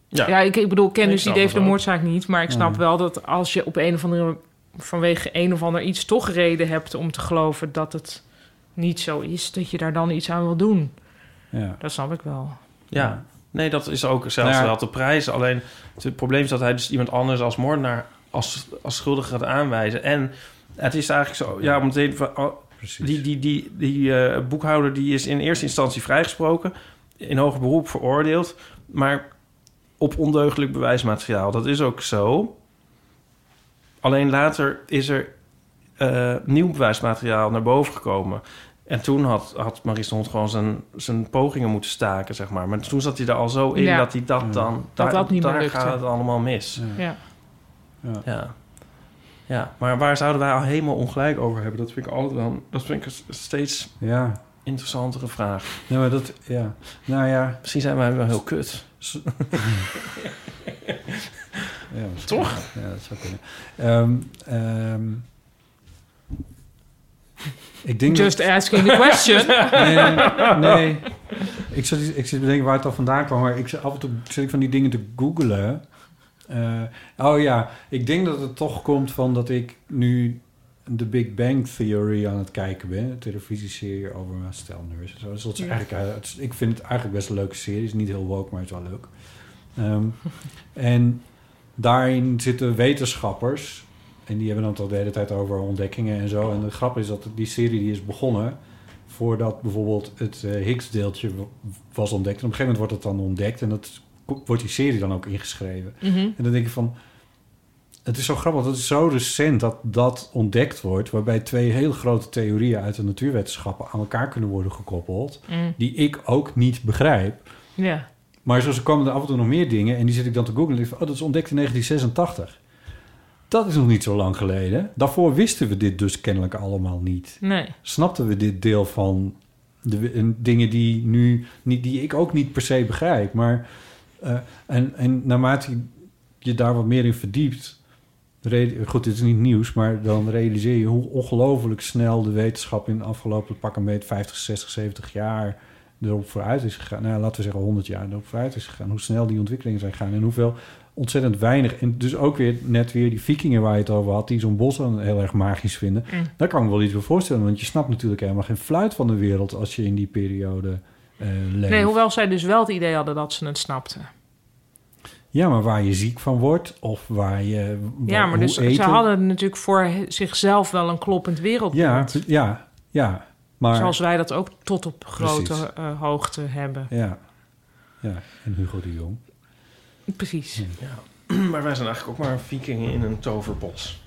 Ja, ik, ik bedoel, ik ken Ik dus die David de. Moordzaak niet. Maar ik snap wel dat als je op een of andere vanwege een of ander iets toch reden hebt om te geloven dat het niet zo is, dat je daar dan iets aan wil doen. Ja. Dat snap ik wel. Ja, nee, dat is ook zelfs Nou ja. wel de prijs. Alleen het probleem is dat hij dus iemand anders als moordenaar als, als schuldig gaat aanwijzen. En het is eigenlijk zo, ja, om het even, oh, Precies. die, die, die, die eh, boekhouder die is in eerste instantie vrijgesproken, in hoger beroep veroordeeld, maar op ondeugelijk bewijsmateriaal. Dat is ook zo. Alleen later is er eh, nieuw bewijsmateriaal naar boven gekomen. En toen had, had Maurice de Hond gewoon zijn, zijn pogingen moeten staken, zeg maar. Maar toen zat hij er al zo in Ja. dat hij dat dan... Dat daar, dat niet meer daar lukte. gaat het allemaal mis. Ja. Ja. Ja. Maar waar zouden wij al helemaal ongelijk over hebben? Dat vind ik altijd wel... Dat vind ik een steeds Ja. interessantere vraag. Nee, maar dat... Ja. Nou ja. Misschien zijn wij wel heel kut. (laughs) ja. Toch? Ja, dat zou kunnen. Ehm, ehm, ik denk Just dat, asking the question. (laughs) nee, nee. Ik zit, ik zit te bedenken waar het al vandaan kwam, maar ik zit af en toe zit ik van die dingen te googelen. Eh, oh ja, ik denk dat het toch komt van dat ik nu de Big Bang Theory aan het kijken ben. Een televisieserie over stelneurs en zo. Dus dat is Ja. eigenlijk, eh, het ik vind het eigenlijk best een leuke serie. Het is niet heel woke, maar het is wel leuk. Ehm, (laughs) en daarin zitten wetenschappers. En die hebben dan toch de hele tijd over ontdekkingen en zo. En de grap is dat die serie die is begonnen voordat bijvoorbeeld het eh, Higgs-deeltje was ontdekt. En op een gegeven moment wordt het dan ontdekt en dat wordt die serie dan ook ingeschreven. Mhm. En dan denk je van, het is zo grappig, dat is zo recent dat dat ontdekt wordt, waarbij twee hele grote theorieën uit de natuurwetenschappen aan elkaar kunnen worden gekoppeld, Mm. die ik ook niet begrijp. Ja. Maar zo komen er af en toe nog meer dingen en die zit ik dan te googlen en denk ik van, oh, dat is ontdekt in 1986. Dat is nog niet zo lang geleden. Daarvoor wisten we dit dus kennelijk allemaal niet Nee. snapten we dit deel van de en dingen die nu niet die ik ook niet per se begrijp, maar eh, en en naarmate je- daar wat meer in verdiept, goed, dit is niet nieuws, maar dan realiseer je hoe ongelooflijk snel de wetenschap in de afgelopen pak een beetje 50, 60, 70 jaar erop vooruit is gegaan. Nou, laten we zeggen 100 jaar erop vooruit is gegaan. Hoe snel die ontwikkelingen zijn gegaan en hoeveel ontzettend weinig. En dus ook weer net weer die vikingen waar je het over had, die zo'n bos dan heel erg magisch vinden. Mm. Daar kan ik me wel iets bij voorstellen, want je snapt natuurlijk helemaal geen fluit van de wereld als je in die periode leeft. nee, hoewel zij dus wel het idee hadden dat ze het snapten. Ja, maar waar je ziek van wordt of waar je. Ja, maar dus hoe ze hadden natuurlijk voor zichzelf wel een kloppend wereldbeeld. Ja, ja, ja. Maar. Zoals wij dat ook tot op grote eh, hoogte hebben. Ja. Ja, en Hugo de Jong. Precies. (clears throat) Maar wij zijn eigenlijk ook maar vikingen in een toverbos.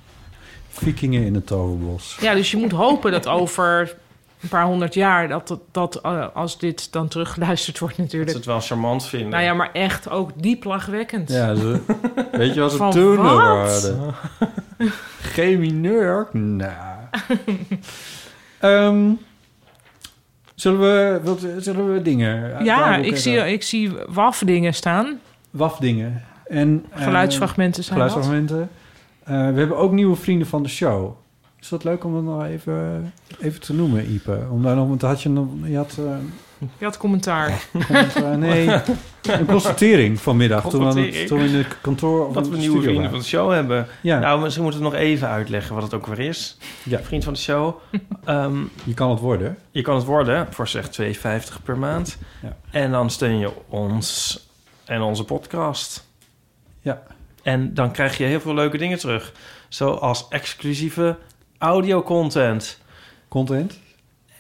Vikingen in het toverbos. Ja, dus je moet hopen dat over een paar honderd jaar... dat, dat, dat eh, als dit dan teruggeluisterd wordt Dat natuurlijk... ze het wel charmant vinden. Nou ja, maar echt ook diep lachwekkend. Ja, ze, (laughs) weet je wat ze toen nog hadden? (laughs) Geen mineur? Nou. Ehm, zullen, we, wat, zullen we dingen... Ja, ik zie, ik zie wafdingen staan. WAF-dingen. En, eh, Geluidsfragmenten zijn dat. geluidsfragmenten. Eh, we hebben ook nieuwe vrienden van de show. Is dat leuk om dat nog even, even te noemen, Ipe? Om daar nog, want had je, nog, je had, eh, Je had commentaar. comment, eh, (laughs) nee, een constatering vanmiddag toen, we het- toen we in het kantoor dat we nieuwe vrienden van de show hebben. Ja, Nou, misschien moeten we nog even uitleggen wat het ook weer is. Ja. Vriend van de show. Ehm, je kan het worden. je kan het worden voor zeg 2,50 per maand. Ja. En dan steun je ons en onze podcast. Ja. En dan krijg je heel veel leuke dingen terug. Zoals exclusieve audio-content. Content.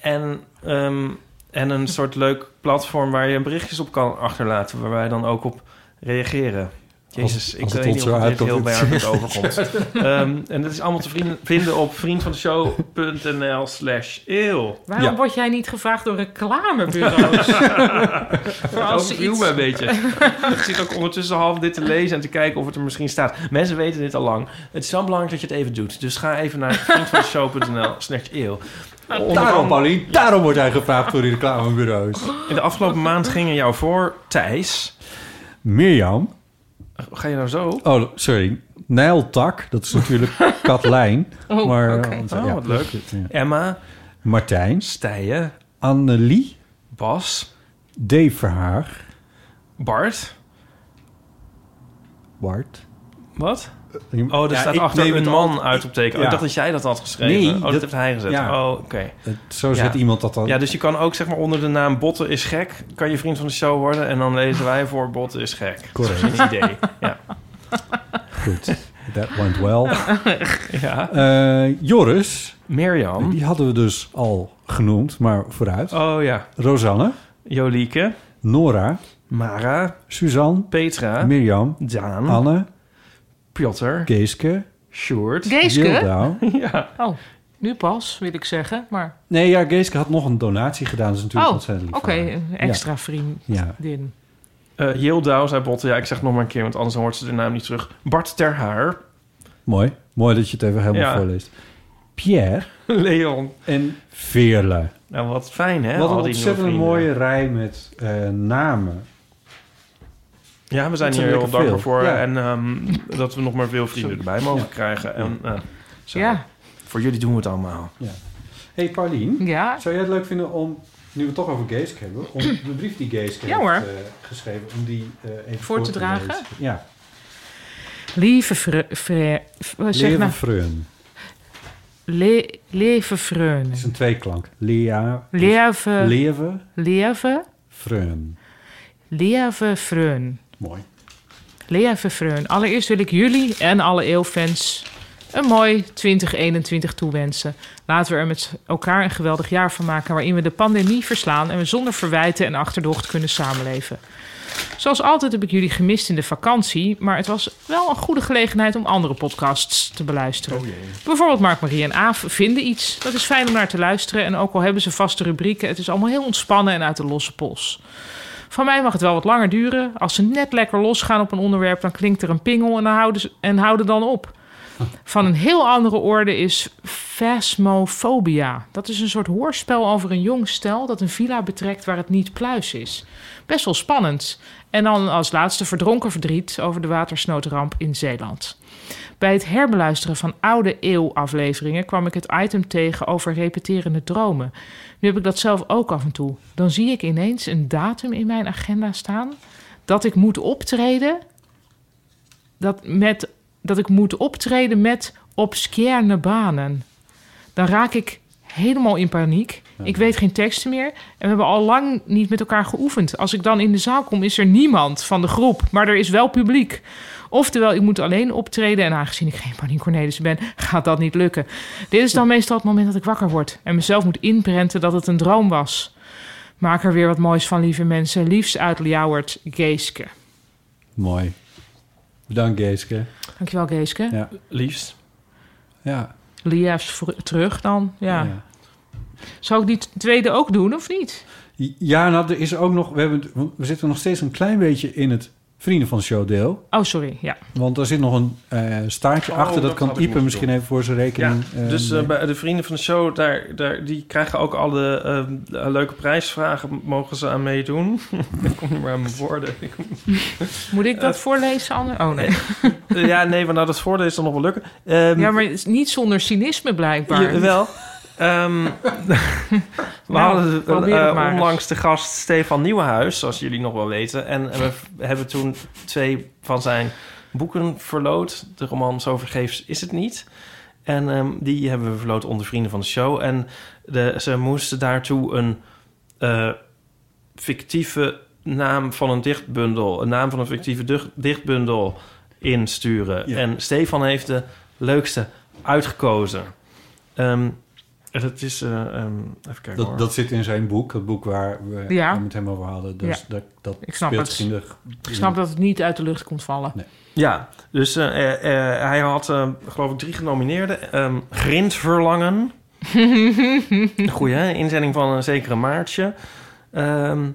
En, ehm, en een soort leuk platform waar je berichtjes op kan achterlaten... waar wij dan ook op reageren. Jezus, ik als weet niet of zo dit heel uitkomt. werkelijk (laughs) overkomt. Ehm, en dat is allemaal te vrienden- vinden op vriendvandeshow.nl slash eeuw. Waarom Ja. word jij niet gevraagd door reclamebureaus? (laughs) Voor Dat als iets... me een beetje. ik zit ook ondertussen half dit te lezen en te kijken of het er misschien staat. Mensen weten dit al lang. Het is wel belangrijk dat je het even doet. Dus ga even naar vriendvandeshow.nl slash eeuw. Onder Daarom, Paulien, daarom wordt hij gevraagd door die reclamebureaus. In de afgelopen maand gingen jou voor, Thijs. Mirjam. Ga je nou zo? Oh, sorry. Nijltak, dat is natuurlijk (laughs) Katlijn. Oh, maar, want, Oh, ja, wat leuk. ja. Emma, Martijn. Stijen, Annelie. Bas, Dave Verhaag. Bart. Bart. Wat? Oh, er Ja, staat achter neem een man uit op teken. Oh, Ja. ik dacht dat jij dat had geschreven. Nee, oh, dat, dat- heeft hij gezet. ja. Oh, oké. Zo zet iemand dat dan. Ja, dus je kan ook zeg maar onder de naam Botten is gek... kan je vriend van de show worden... en dan lezen wij voor Botten is gek. Correct. Dat is een idee. Ja. Goed. That went well. (laughs) ja. Eh, Joris, Mirjam. die hadden we dus al genoemd, maar vooruit. Oh ja. Rosanne, Jolieke. Nora, Mara. Suzanne, Petra. Mirjam, Daan. Anne, Piotr. Geeske, Sjoerd. Geeske? (laughs) Ja. Oh, nu pas, wil ik zeggen. Maar, Nee, ja, Geeske had nog een donatie gedaan. Dat is natuurlijk oh, ontzettend oké, een extra vriendin. Ja. Eh Yildau zei Botten. Ja, ik zeg het nog maar een keer... want anders hoort ze de naam niet terug. Bart Terhaar. Mooi. Mooi dat je het even helemaal Ja. voorleest. Pierre (laughs) Leon. en Veerle. Nou, wat fijn, hè? Wat een ontzettend mooie rij met eh, namen. Ja, we zijn hier heel dankbaar voor. Ja. En ehm, dat we nog maar veel vrienden erbij mogen krijgen. En eh, zo. Ja, voor jullie doen we het allemaal. hey Paulien, ja. zou jij het leuk vinden om, nu we het toch over Geeske hebben, om de brief die Geeske Ja, hoor. heeft eh, geschreven, om die eh, even Voor te dragen? lezen? Ja. Lieve vre, vre- zeg Leven nou, Freun. le, leven vreun. Het is een tweeklank. Lea, Leven, Leven leven, Freun. vreun. Mooi. Leven vreun. Allereerst wil ik jullie en alle eeuwfans een mooi 2021 toewensen. Laten we er met elkaar een geweldig jaar van maken... waarin we de pandemie verslaan... en we zonder verwijten en achterdocht kunnen samenleven. Zoals altijd heb ik jullie gemist in de vakantie... maar het was wel een goede gelegenheid om andere podcasts te beluisteren. Bijvoorbeeld Mark, Marie en Aaf vinden iets. Dat is fijn om naar te luisteren. En ook al hebben ze vaste rubrieken... het is allemaal heel ontspannen en uit de losse pols. Van mij mag het wel wat langer duren. Als ze net lekker losgaan op een onderwerp... dan klinkt er een pingel en, houden, ze, en houden dan op. Van een heel andere orde is Phasmophobia. Dat is een soort hoorspel over een jong stel dat een villa betrekt waar het niet pluis is. Best wel spannend. En dan als laatste verdronken verdriet over de watersnoodramp in Zeeland. Bij het herbeluisteren van oude eeuwafleveringen kwam ik het item tegen over repeterende dromen. Nu heb ik dat zelf ook af en toe. Dan zie ik ineens een datum in mijn agenda staan dat ik moet optreden dat, met, dat ik moet optreden met obscure banen. Dan raak ik helemaal in paniek. Ik weet geen teksten meer. En we hebben al lang niet met elkaar geoefend. Als ik dan in de zaal kom, is er niemand van de groep. Maar er is wel publiek. Oftewel, ik moet alleen optreden. En aangezien ik geen Paulien Cornelissen ben, gaat dat niet lukken. Dit is dan meestal het moment dat ik wakker word. En mezelf moet inprenten dat het een droom was. Maak er weer wat moois van, lieve mensen. Liefst uit Ljouwert, Geeske. Mooi. Bedankt Geeske. Dankjewel, Geeske. Ja. Liefst. Ja. Liefst terug dan. Ja. ja. Zou ik die tweede ook doen, of niet? Ja, nou, er is ook nog... We, hebben, we zitten nog steeds een klein beetje in het Vrienden van de Show deel. Oh, sorry. Ja. Want er zit nog een eh, staartje Oh, achter. Dat, dat kan Ipe misschien doen. even voor zijn rekening... Ja, eh, dus eh, bij de vrienden van de show, daar, daar, die krijgen ook alle eh, leuke prijsvragen, mogen ze aan meedoen. (laughs) ik kom niet meer aan mijn woorden. (laughs) Moet ik dat voorlezen, Anne? Oh, nee. (laughs) Ja, nee, maar nou, dat voordeel is dan nog wel lukken. Ehm, Ja, maar het is niet zonder cynisme, blijkbaar. Ja, Ehm, (laughs) we Nou, hadden eens. onlangs de gast Stefan Nieuwenhuis, zoals jullie nog wel weten. En we hebben toen twee van zijn boeken verloot. De roman Zo vergeefs is het niet. En ehm, die hebben we verloot onder vrienden van de show. En de, ze moesten daartoe een eh, fictieve naam van een dichtbundel... een naam van een fictieve dicht- dichtbundel insturen. Ja. En Stefan heeft de leukste uitgekozen. Ehm, het is... eh, ehm, even kijken hoor. Dat, dat zit in zijn boek, het boek waar we Ja. het met hem over hadden. Dus Ja. dat, dat Ik snap speelt het. zich in de... Ik snap dat het niet uit de lucht komt vallen. Nee. Ja, dus eh, eh, hij had, eh, geloof ik, drie genomineerden. Ehm Grindverlangen. (laughs) Goeie, hè? Inzending van een zekere Maartje. Ehm,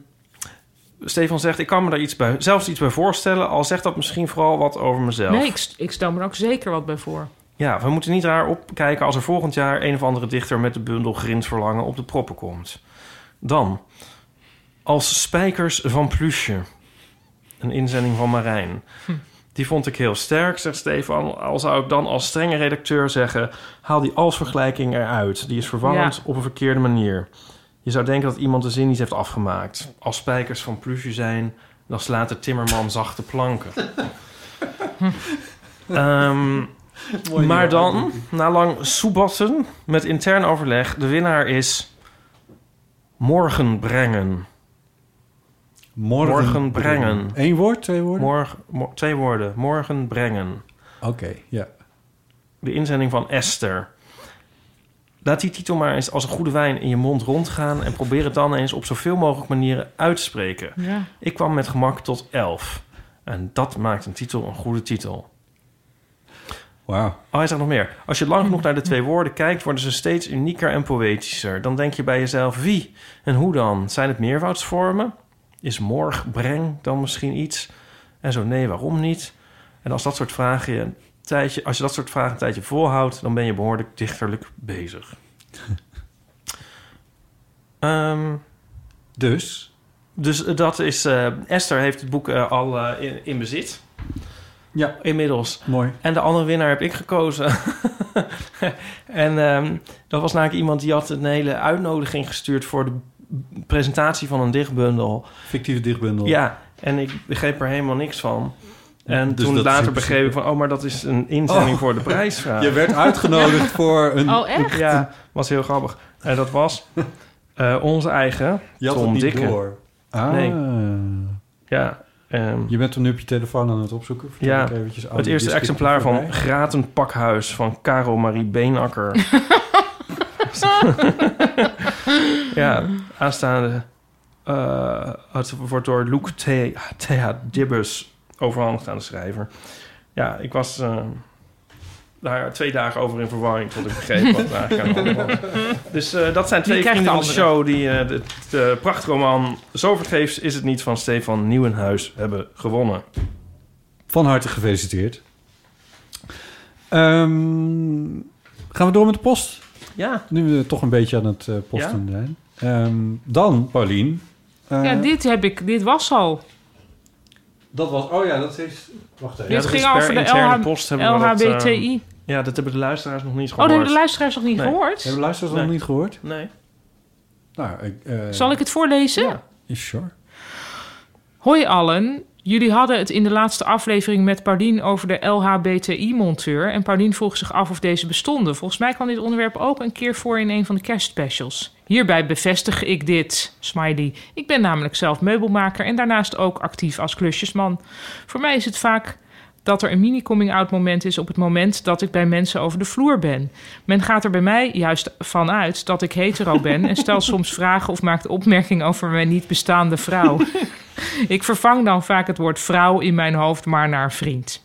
Stefan zegt, ik kan me daar iets bij, zelfs iets bij voorstellen... al zegt dat misschien vooral wat over mezelf. Nee, ik, ik stel me er ook zeker wat bij voor. Ja, we moeten niet raar opkijken als er volgend jaar... een of andere dichter met de bundel Grindverlangen op de proppen komt. Dan, als spijkers van plusje. Een inzending van Marijn. Die vond ik heel sterk, zegt Stefan. Al zou ik dan als strenge redacteur zeggen... haal die als-vergelijking eruit. Die is verwarrend Ja. op een verkeerde manier. Je zou denken dat iemand de zin niet heeft afgemaakt. Als spijkers van plusje zijn... dan slaat de timmerman zachte planken. (laughs) Ehm, (laughs) Mooi maar dan, na lang soebatten met intern overleg... de winnaar is... Morgen brengen. Morgen, Morgen brengen. Eén woord, twee woorden? Morgen, mo- twee woorden. Morgen brengen. Oké, ja. De inzending van Esther. Laat die titel maar eens als een goede wijn in je mond rondgaan... en probeer het dan eens op zoveel mogelijk manieren uit te spreken. Ja. Ik kwam met gemak tot elf. En dat maakt een titel een goede titel. Wauw. Oh, hij zegt nog meer. Als je lang genoeg naar de twee woorden kijkt... worden ze steeds unieker en poëtischer. Dan denk je bij jezelf, wie en hoe dan? Zijn het meervoudsvormen? Is morg, breng dan misschien iets? En zo, nee, waarom niet? En als dat soort vragen je een tijdje... als je dat soort vragen een tijdje volhoudt... dan ben je behoorlijk dichterlijk bezig. (laughs) Ehm, Dus, dus eh, dat is... eh, Esther heeft het boek eh, al in, in bezit. Ja, Inmiddels. mooi. En de andere winnaar heb ik gekozen. (laughs) en ehm, dat was namelijk iemand die had een hele uitnodiging gestuurd voor de presentatie van een dichtbundel. Fictieve dichtbundel. Ja, en ik begreep er helemaal niks van. En Dus toen later begreep ik van, oh, maar dat is een inzending Oh. voor de prijsvraag. Je werd uitgenodigd (laughs) voor een... Oh, echt? Ja, was heel grappig. En dat was (laughs) eh, onze eigen Je had Tom het niet Dikke. door. Ah. Nee. Ja, ehm, Je bent hem nu op je telefoon aan het opzoeken. Ja, ik eventjes het eerste exemplaar van. Graten Pakhuis van Caro Marie Beenakker. (laughs) ja, aanstaande. het wordt door Luc T- T.H. Dibbers overhandigd aan de schrijver. Ja, ik was eh, daar twee dagen over in verwarring tot ik begreep wat eigenlijk aan de hand was. (laughs) Dus eh, dat zijn twee vrienden de van de show die eh, de, de prachtroman Zo vergeefs is het niet van Stefan Nieuwenhuis hebben gewonnen. Van harte gefeliciteerd. Ehm, gaan we door met de post? Ja, Nu we toch een beetje aan het eh, posten zijn. Ehm, dan, Paulien. eh, ja, dit heb ik. Dit was al. Dat was... Oh ja, dat is... Wacht even. Ja, dit ging over de LH post hebben we dat, eh, LHBTI. Ja, dat hebben de luisteraars nog niet oh, gehoord. dat hebben de luisteraars nog niet Nee. gehoord? Hebben luisteraars Nee. nog niet gehoord? Nee. Nou, ik... eh, Zal ik het voorlezen? Ja. Sure. Hoi allen. Jullie hadden het in de laatste aflevering met Paulien over de LHBTI-monteur. En Paulien vroeg zich af of deze bestonden. Volgens mij kwam dit onderwerp ook een keer voor in een van de kerstspecials. Hierbij bevestig ik dit, smiley. Ik ben namelijk zelf meubelmaker en daarnaast ook actief als klusjesman. Voor mij is het vaak dat er een mini-coming-out moment is op het moment dat ik bij mensen over de vloer ben. Men gaat er bij mij juist van uit dat ik hetero ben en stelt soms (laughs) vragen of maakt opmerkingen over mijn niet bestaande vrouw. ik vervang dan vaak het woord vrouw in mijn hoofd maar naar vriend.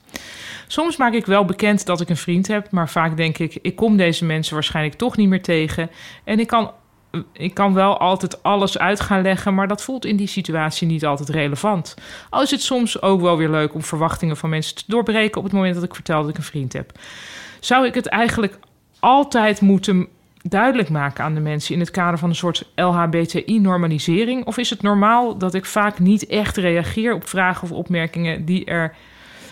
Soms maak ik wel bekend dat ik een vriend heb, maar vaak denk ik: ik kom deze mensen waarschijnlijk toch niet meer tegen. En ik kan, ik kan wel altijd alles uit gaan leggen, maar dat voelt in die situatie niet altijd relevant. Al is het soms ook wel weer leuk om verwachtingen van mensen te doorbreken op het moment dat ik vertel dat ik een vriend heb. Zou ik het eigenlijk altijd moeten duidelijk maken aan de mensen in het kader van een soort LHBTI-normalisering? Of is het normaal dat ik vaak niet echt reageer op vragen of opmerkingen die er.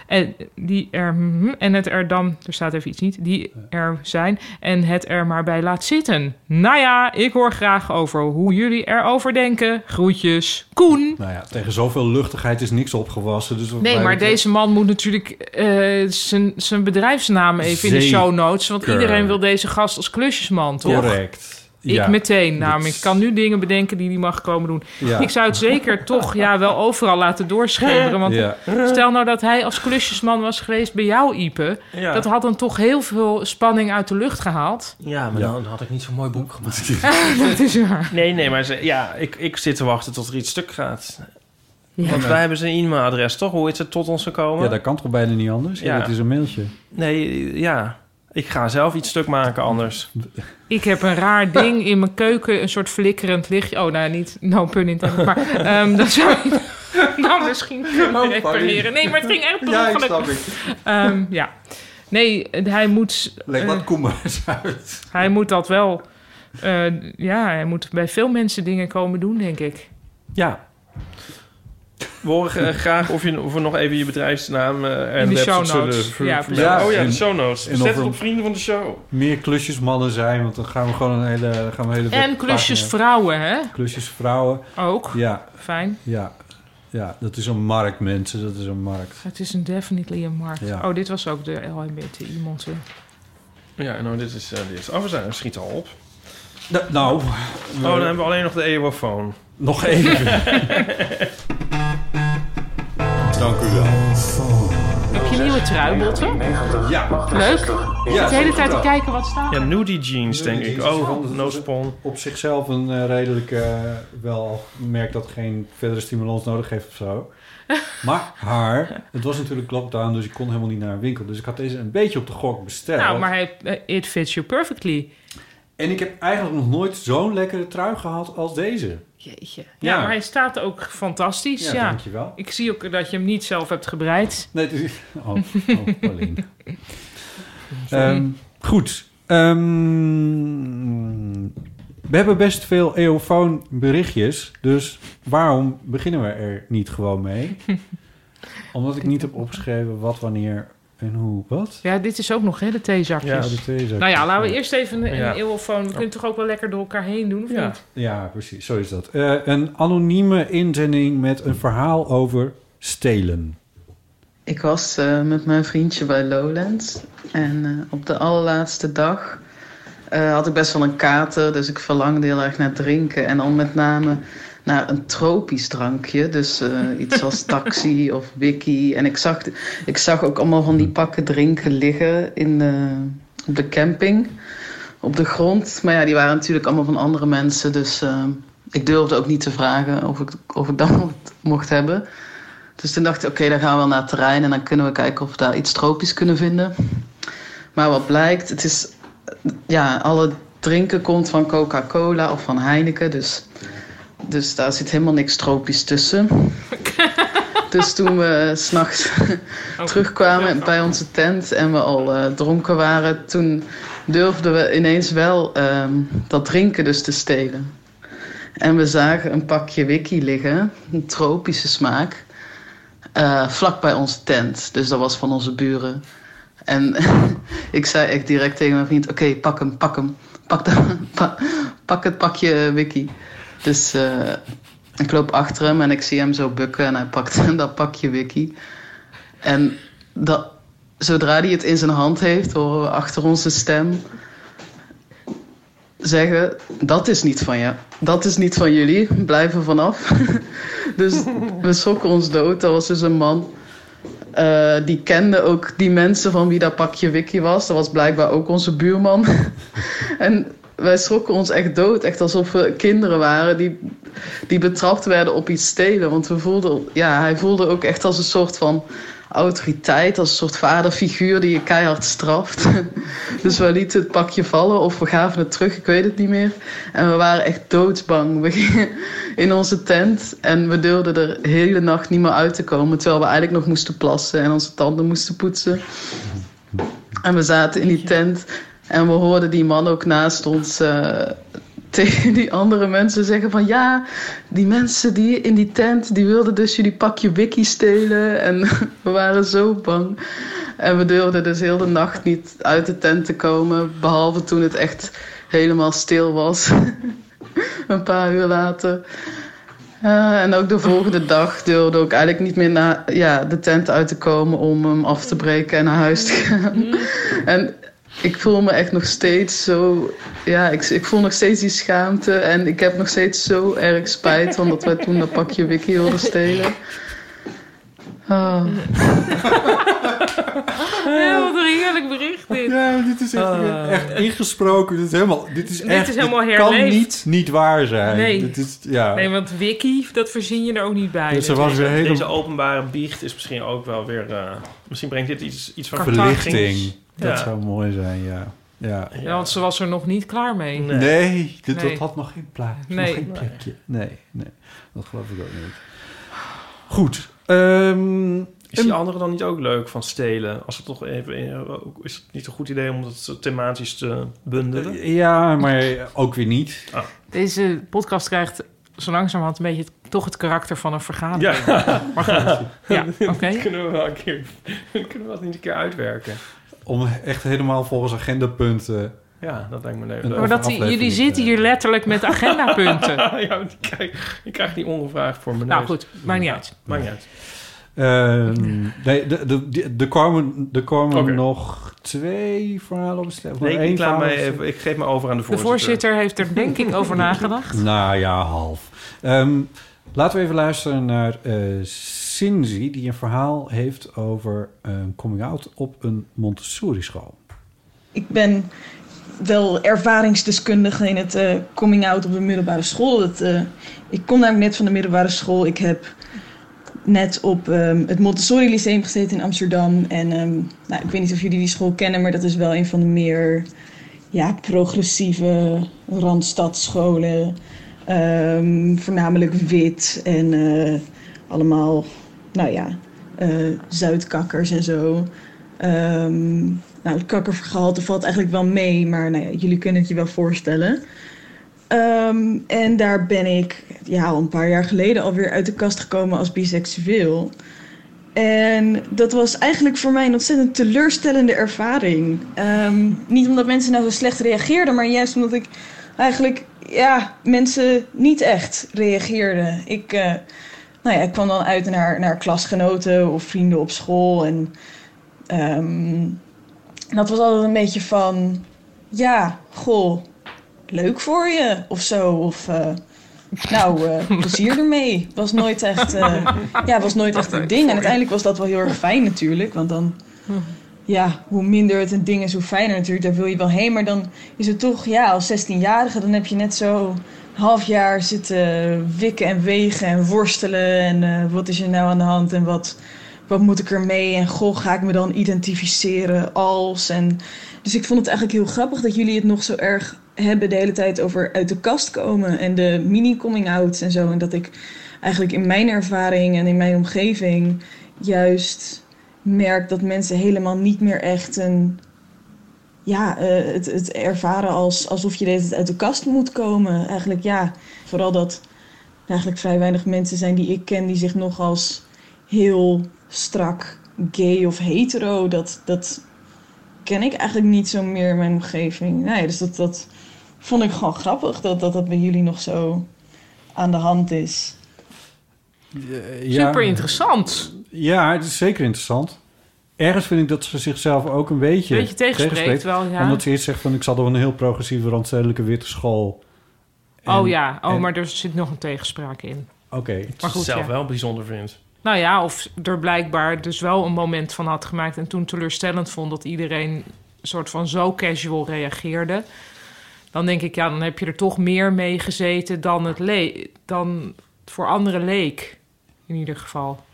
En, die er, hm, en het er dan, er staat even iets niet, die er zijn en het er maar bij laat zitten. Nou ja, ik hoor graag over hoe jullie erover denken. Groetjes, Koen. Nou ja, tegen zoveel luchtigheid is niks opgewassen. Dus Nee, maar betreft- deze man moet natuurlijk eh, zijn bedrijfsnaam even in de show notes. Want iedereen wil deze gast als klusjesman, toch? Correct. Ja. Ik meteen. Namelijk, ik kan nu dingen bedenken die hij mag komen doen. Ja. Ik zou het zeker (laughs) toch ja, wel overal laten doorschemeren. Want Ja. stel nou dat hij als klusjesman was geweest bij jou, Ipe. Ja. Dat had dan toch heel veel spanning uit de lucht gehaald. Ja, maar Ja. dan had ik niet zo'n mooi boek gemaakt. (laughs) dat is waar. Nee, nee, maar ze, ja, ik, ik zit te wachten tot er iets stuk gaat. Ja. Want wij hebben zijn e-mailadres, toch? Hoe is het tot ons gekomen? ja, dat kan toch bijna niet anders? Ja, Ja. dat is een mailtje. Nee, ja. Ik ga zelf iets stuk maken anders. (laughs) Ik heb een raar ding in mijn keuken, een soort flikkerend lichtje. Oh, nou niet, no pun intended, maar ehm, dat zou ik (laughs) nou misschien kunnen Oh, repareren. Nee, maar het ging echt per ongeluk. ik. Ehm, ja. Nee, hij moet, Leg eh, wat koemers uit. hij moet dat wel... eh, ja, hij moet bij veel mensen dingen komen doen, denk ik. Ja. We horen eh, graag of, je, of we nog even je bedrijfsnaam eh er In de show zullen notes. ver- Ja, precies. oh ja, de En- show notes. en Zet het op Vrienden van de Show. Meer klusjesmannen zijn, want dan gaan we gewoon een hele... dan gaan we hele En klusjesvrouwen, hè? Klusjesvrouwen. Ook. Ja, Fijn. ja. Ja, dat is een markt, mensen. Dat is een markt. Het is een definitely een markt. Ja. Oh, dit was ook de LHBTI-monster. Ja, nou, dit is, eh, dit is... Oh, we zijn, schiet al op. nou, Oh, dan hebben we alleen nog de EOFoon. nog even. (laughs) Dank u wel. Heb je nieuwe truibotten? Ja, Leuk. Ja zit de hele tijd te kijken wat staat. Ja, nudie jeans, denk ik. Oh, no spawn. op zichzelf een eh, redelijk eh, wel merk dat geen verdere stimulans nodig heeft of zo. (laughs) Maar haar, het was natuurlijk lockdown, dus ik kon helemaal niet naar een winkel. Dus ik had deze een beetje op de gok besteld. Nou, maar hij, eh, it fits you perfectly. En ik heb eigenlijk nog nooit zo'n lekkere trui gehad als deze. Jeetje. Ja, Ja. maar hij staat ook fantastisch. Ja, Ja, dankjewel. Ik zie ook dat je hem niet zelf hebt gebreid. Nee, het is... Oh, oh. (laughs) Ehm, goed. Ehm, we hebben best veel eofoon berichtjes. Dus waarom beginnen we er niet gewoon mee? (laughs) Omdat ik niet heb opgeschreven wat, wanneer en hoe, wat? Ja, dit is ook nog, hè, de theezakjes. Ja, de twee zakjes. Nou ja, laten we eerst even een, een Ja. eeuwofoon. We kunnen toch ook wel lekker door elkaar heen doen, of Ja. niet? Ja, precies. Zo is dat. Eh, een anonieme inzending met een verhaal over stelen. Ik was eh, met mijn vriendje bij Lowlands. En eh, op de allerlaatste dag eh, had ik best wel een kater. Dus ik verlangde heel erg naar drinken. En dan met name naar een tropisch drankje. Dus eh, iets als (laughs) taxi of wiki. En ik zag, ik zag ook allemaal van die pakken drinken liggen in de, op de camping. Op de grond. Maar ja, die waren natuurlijk allemaal van andere mensen. Dus eh, ik durfde ook niet te vragen of ik, of ik dat (laughs) mocht, mocht hebben. Dus toen dacht ik, oké, dan gaan we wel naar het terrein en dan kunnen we kijken of we daar iets tropisch kunnen vinden. Maar wat blijkt, het is, ja, alle drinken komt van Coca-Cola of van Heineken, dus, dus daar zit helemaal niks tropisch tussen. (laughs) Dus toen we s'nachts terugkwamen bij onze tent en we al eh, dronken waren, toen durfden we ineens wel ehm, dat drinken dus te stelen. En we zagen een pakje wiki liggen, een tropische smaak, eh, vlak bij onze tent. Dus dat was van onze buren. En (laughs) ik zei echt direct tegen mijn vriend: Oké, pak hem, pak hem. Pak, de, (laughs) pa- pak het pakje wiki. Dus eh, ik loop achter hem en ik zie hem zo bukken en hij pakt (laughs) dat pakje wiki. En dat, zodra hij het in zijn hand heeft, horen we achter onze stem zeggen: Dat is niet van je. Dat is niet van jullie. Blijf er vanaf. (laughs) dus we schrokken ons dood. Dat was dus een man. eh, die kende ook die mensen van wie dat pakje wiki was. Dat was blijkbaar ook onze buurman. (laughs) en wij schrokken ons echt dood. Echt alsof we kinderen waren die, die betrapt werden op iets stelen. Want we voelden, ja, hij voelde ook echt als een soort van autoriteit. Als een soort vaderfiguur die je keihard straft. (laughs) dus we lieten het pakje vallen of we gaven het terug. Ik weet het niet meer. En we waren echt doodsbang. We gingen in onze tent en we durfden er de hele nacht niet meer uit te komen. Terwijl we eigenlijk nog moesten plassen en onze tanden moesten poetsen. En we zaten in die tent en we hoorden die man ook naast ons eh, (laughs) tegen die andere mensen zeggen van... Ja, die mensen die in die tent, die wilden dus jullie pakje wiki stelen. En (laughs) we waren zo bang. En we durfden dus heel de nacht niet uit de tent te komen. Behalve toen het echt helemaal stil was. (laughs) Een paar uur later. Eh, en ook de volgende dag durfde ook eigenlijk niet meer naar ja, de tent uit te komen om hem af te breken en naar huis te gaan. En ik voel me echt nog steeds zo. Ja, ik, ik voel nog steeds die schaamte. En ik heb nog steeds zo erg spijt van dat wij toen dat pakje Wiki wilden stelen. Ah. Ja, wat een heerlijk bericht dit. Ja, dit is echt, Ah. echt ingesproken. Dit is helemaal, dit is Dit echt, is helemaal dit kan niet, niet waar zijn. Nee. Dit is, ja. Nee, want Wiki, dat verzin je er ook niet bij. Dus er was weer Deze openbare biecht is misschien ook wel weer... eh, misschien brengt dit iets, iets van verlichting. Dat Ja. zou mooi zijn, ja. Ja. Ja, want ze was er nog niet klaar mee. Nee. Nee, dit, Nee. dat had nog geen plaats. Nee. Nog geen plekje. Nee, nee. Dat geloof ik ook niet. Goed. ehm, Is die andere dan niet ook leuk van stelen? Als het toch even... eh, Is het niet een goed idee om het zo thematisch te bundelen? ja, maar ook weer niet. Deze podcast krijgt zo langzamerhand een beetje het- toch het karakter van een vergadering. Ja, Maar goed, ja, (laughs) oké. kunnen we wel een keer... (laughs) kunnen we dat niet een keer uitwerken? Om echt helemaal volgens agendapunten... Ja, dat lijkt me leuk. Maar dat, jullie zitten hier letterlijk met (laughs) agendapunten. (laughs) ja, ik krijg, ik krijg die ongevraagd voor mijn nou goed, maakt niet uit. Maakt niet uit. Ehm, nee, de- de- de- er komen, er komen nog twee verhalen op stel. Nee, ik, laat mij even, ik geef me over aan de De voorzitter. voorzitter heeft er denk ik over (laughs) nagedacht. Nou ja, half. Ehm, laten we even luisteren naar eh Cindy, die een verhaal heeft over een coming-out op een Montessori-school. Ik ben wel ervaringsdeskundige in het eh, coming out op de middelbare school. Het, eh, ik kom namelijk net van de middelbare school. Ik heb net op ehm, het Montessori Lyceum gezeten in Amsterdam. En ehm, nou, ik weet niet of jullie die school kennen, maar dat is wel een van de meer ja, progressieve randstadscholen. Ehm, voornamelijk wit en eh, allemaal, nou ja, eh, zuidkakkers en zo. Ehm, nou, het kakkervergehalte valt eigenlijk wel mee, maar nou ja, jullie kunnen het je wel voorstellen. Ehm, en daar ben ik ja, een paar jaar geleden alweer uit de kast gekomen als biseksueel. En dat was eigenlijk voor mij een ontzettend teleurstellende ervaring. Ehm, niet omdat mensen nou zo slecht reageerden, maar juist omdat ik eigenlijk ja, mensen niet echt reageerden. Ik, eh, nou ja, ik kwam dan uit naar, naar klasgenoten of vrienden op school. En ehm, dat was altijd een beetje van, ja, goh, leuk voor je of zo. Of eh, nou, eh, (laughs) plezier ermee. Was nooit echt, eh, ja, was nooit echt een ding. En uiteindelijk was dat wel heel erg fijn natuurlijk. Want dan, ja, hoe minder het een ding is, hoe fijner natuurlijk. Daar wil je wel heen. Maar dan is het toch, ja, als 16-jarige, dan heb je net zo half jaar zitten wikken en wegen en worstelen. En eh, wat is er nou aan de hand en wat, wat moet ik ermee? En goh, ga ik me dan identificeren als? En, dus ik vond het eigenlijk heel grappig dat jullie het nog zo erg hebben de hele tijd over uit de kast komen. En de mini-coming-outs en zo. En dat ik eigenlijk in mijn ervaring en in mijn omgeving juist merk dat mensen helemaal niet meer echt een ja, eh, het, het ervaren als, alsof je deze uit de kast moet komen. Eigenlijk ja, vooral dat er eigenlijk vrij weinig mensen zijn die ik ken die zich nog als heel strak gay of hetero, dat, dat ken ik eigenlijk niet zo meer in mijn omgeving. Nee, dus dat, dat vond ik gewoon grappig dat, dat dat bij jullie nog zo aan de hand is. Ja. Super interessant. Ja, het is zeker interessant. Ergens vind ik dat ze zichzelf ook een beetje, Beetje tegenspreekt wel, ja. Omdat ze eerst zegt van ik zat op een heel progressieve randstedelijke witte school. En- oh ja, oh, en- maar er zit nog een tegenspraak in. Oké. Maar Maar goed, zelf ja. wel bijzonder vindt. Nou ja, of er blijkbaar dus wel een moment van had gemaakt... en toen teleurstellend vond dat iedereen een soort van zo casual reageerde. Dan denk ik, ja, dan heb je er toch meer mee gezeten dan het, le dan het voor anderen leek. In ieder geval.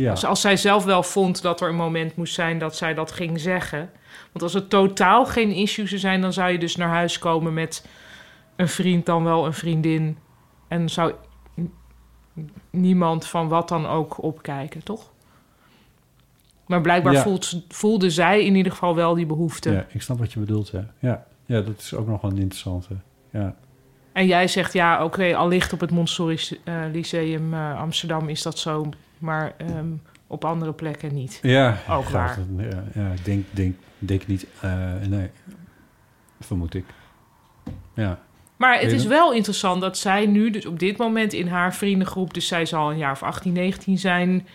Ja. Dus als zij zelf wel vond dat er een moment moest zijn dat zij dat ging zeggen. Want als het totaal geen issue zou zijn, dan zou je dus naar huis komen met een vriend, dan wel een vriendin. En zou niemand van wat dan ook opkijken, toch? Maar blijkbaar Ja. voelt, voelde zij in ieder geval wel die behoefte. ja, ik snap wat je bedoelt, ja. ja. Ja, dat is ook nog wel een interessante. Ja. En jij zegt, ja, oké, allicht op het Montessori Lyceum eh, Amsterdam is dat zo, maar ehm, op andere plekken niet. Ja, Ook waar. Ja, ja, ik denk, denk, denk niet. eh, nee, vermoed ik. Ja. Maar het is wel interessant dat zij nu, dus op dit moment in haar vriendengroep, dus zij zal een jaar of 18, 19 zijn,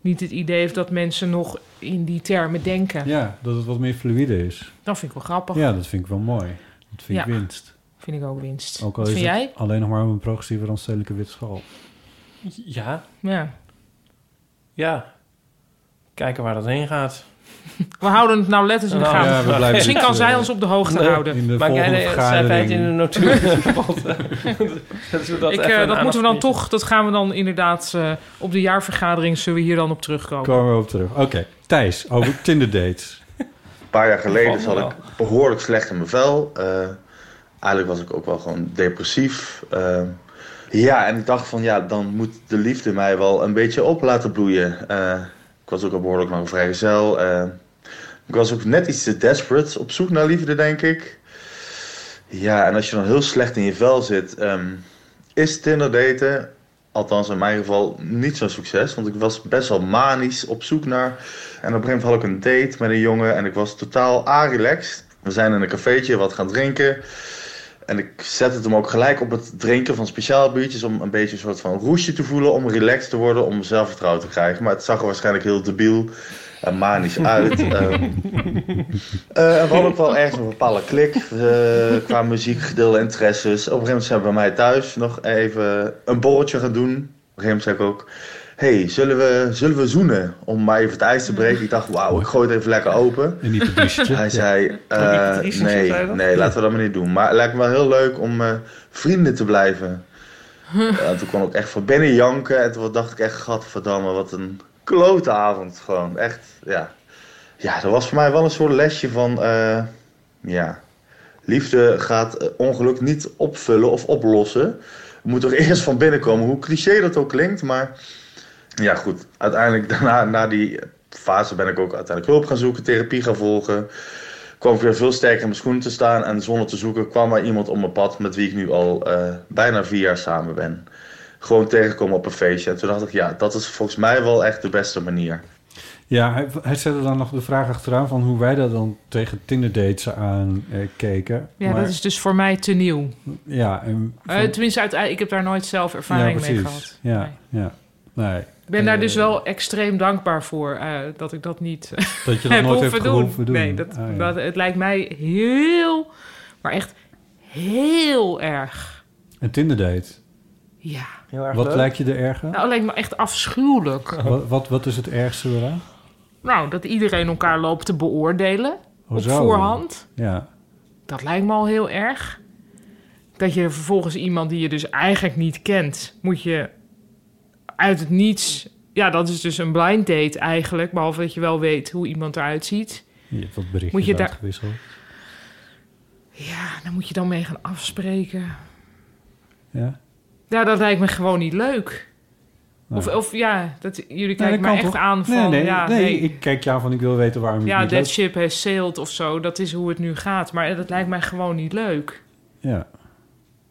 niet het idee heeft dat mensen nog in die termen denken. Ja, dat het wat meer fluïde is. Dat vind ik wel grappig. Ja, dat vind ik wel mooi. Dat vind ik Ja. winst. Vind ik ook winst. Ook al Wat is vind het jij? alleen nog maar een progressieve randstedelijke witte school. Ja, Ja. ja. Kijken waar dat heen gaat. (laughs) We houden het nou letters in de Nou, gaten. ja, we blijven Misschien dit, kan zij eh, ons op de hoogte nee. houden. In de Maar volgende jij schrijf jij het in de vergadering. notulen. (laughs) (laughs) dat we dat ik, even eh, een dat moeten we dan aandachtspuntje- toch, dat gaan we dan inderdaad eh, op de jaarvergadering zullen we hier dan op terugkomen. Komen we op terug. Oké, Thijs, over Tinder dates. Een paar jaar geleden Valt me zat ik behoorlijk slecht in mijn vel. Eh, eigenlijk was ik ook wel gewoon depressief. Eh, ja, en ik dacht van ja, dan moet de liefde mij wel een beetje op laten bloeien. Eh, ik was ook al behoorlijk lang vrijgezel. Eh, ik was ook net iets te desperate op zoek naar liefde, denk ik. Ja, en als je dan heel slecht in je vel zit, ehm, is Tinder daten, althans in mijn geval, niet zo'n succes. Want ik was best wel manisch op zoek naar en op een gegeven moment had ik een date met een jongen en ik was totaal a-relaxed. We zijn in een cafeetje wat gaan drinken. En ik zette het hem ook gelijk op het drinken van speciaal biertjes om een beetje een soort van roesje te voelen, om relaxed te worden, om zelfvertrouwen te krijgen. Maar het zag er waarschijnlijk heel debiel en manisch uit. (laughs) We hadden ook wel ergens een bepaalde klik eh, qua muziek, gedeelde interesses. Op een gegeven moment zijn we bij mij thuis nog even een borreltje gaan doen. Op een gegeven moment zei ik ook, hey, zullen we, zullen we zoenen? Om maar even het ijs te breken. Ik dacht, wauw, ik gooi het even lekker open. En niet het. Hij zei, eh, nee, nee, laten we dat maar niet doen. Maar het lijkt me wel heel leuk om eh, vrienden te blijven. Ja, toen kon ik echt van binnen janken. En toen dacht ik echt, gadverdamme, wat een klote avond. Gewoon echt, ja. Ja, dat was voor mij wel een soort lesje van, eh, ja... Liefde gaat ongeluk niet opvullen of oplossen. Het moet toch (laughs) eerst van binnen komen. Hoe cliché dat ook klinkt, maar... Ja, goed. Uiteindelijk (laughs) daarna, na die fase ben ik ook uiteindelijk hulp gaan zoeken, therapie gaan volgen. Kwam ik weer veel sterker in mijn schoenen te staan. En zonder te zoeken kwam er iemand op mijn pad met wie ik nu al eh, bijna vier jaar samen ben. Gewoon tegenkomen op een feestje. En toen dacht ik, ja, dat is volgens mij wel echt de beste manier. Ja, hij, hij zette dan nog de vraag achteraan van hoe wij dat dan tegen Tinder dates aan eh, keken. Ja, Maar- dat is dus voor mij te nieuw. Ja, en Eh, tenminste, uiteindelijk, ik heb daar nooit zelf ervaring ja, mee gehad. Ja, Nee. ja. Nee. Ik ben daar Eh, dus wel extreem dankbaar voor eh, dat ik dat niet (laughs) Dat je dat heb nooit hoeven doen. doen. Nee, dat, Ah, ja. dat, het lijkt mij heel, maar echt heel erg. Een Tinder date. Ja. Heel erg Wat leuk. lijkt je de erge? Nou, het lijkt me echt afschuwelijk. (laughs) Wat, wat, wat is het ergste eraan? Nou, dat iedereen elkaar loopt te beoordelen op voorhand. Ja. Dat lijkt me al heel erg. Dat je vervolgens iemand die je dus eigenlijk niet kent, moet je uit het niets. Ja, dat is dus een blind date eigenlijk. Behalve dat je wel weet hoe iemand eruit ziet. Je hebt wat berichtjes Moet je daar- uitgewisseld. Ja, dan moet je dan mee gaan afspreken. Ja? Ja, dat lijkt me gewoon niet leuk. Nou. Of, of ja, dat, jullie kijken dat me echt toch? aan van... Nee, nee, ja, nee, ik kijk jou van ik wil weten waarom je ja, leuk- ship has sailed of zo. Dat is hoe het nu gaat. Maar dat lijkt mij gewoon niet leuk. Ja.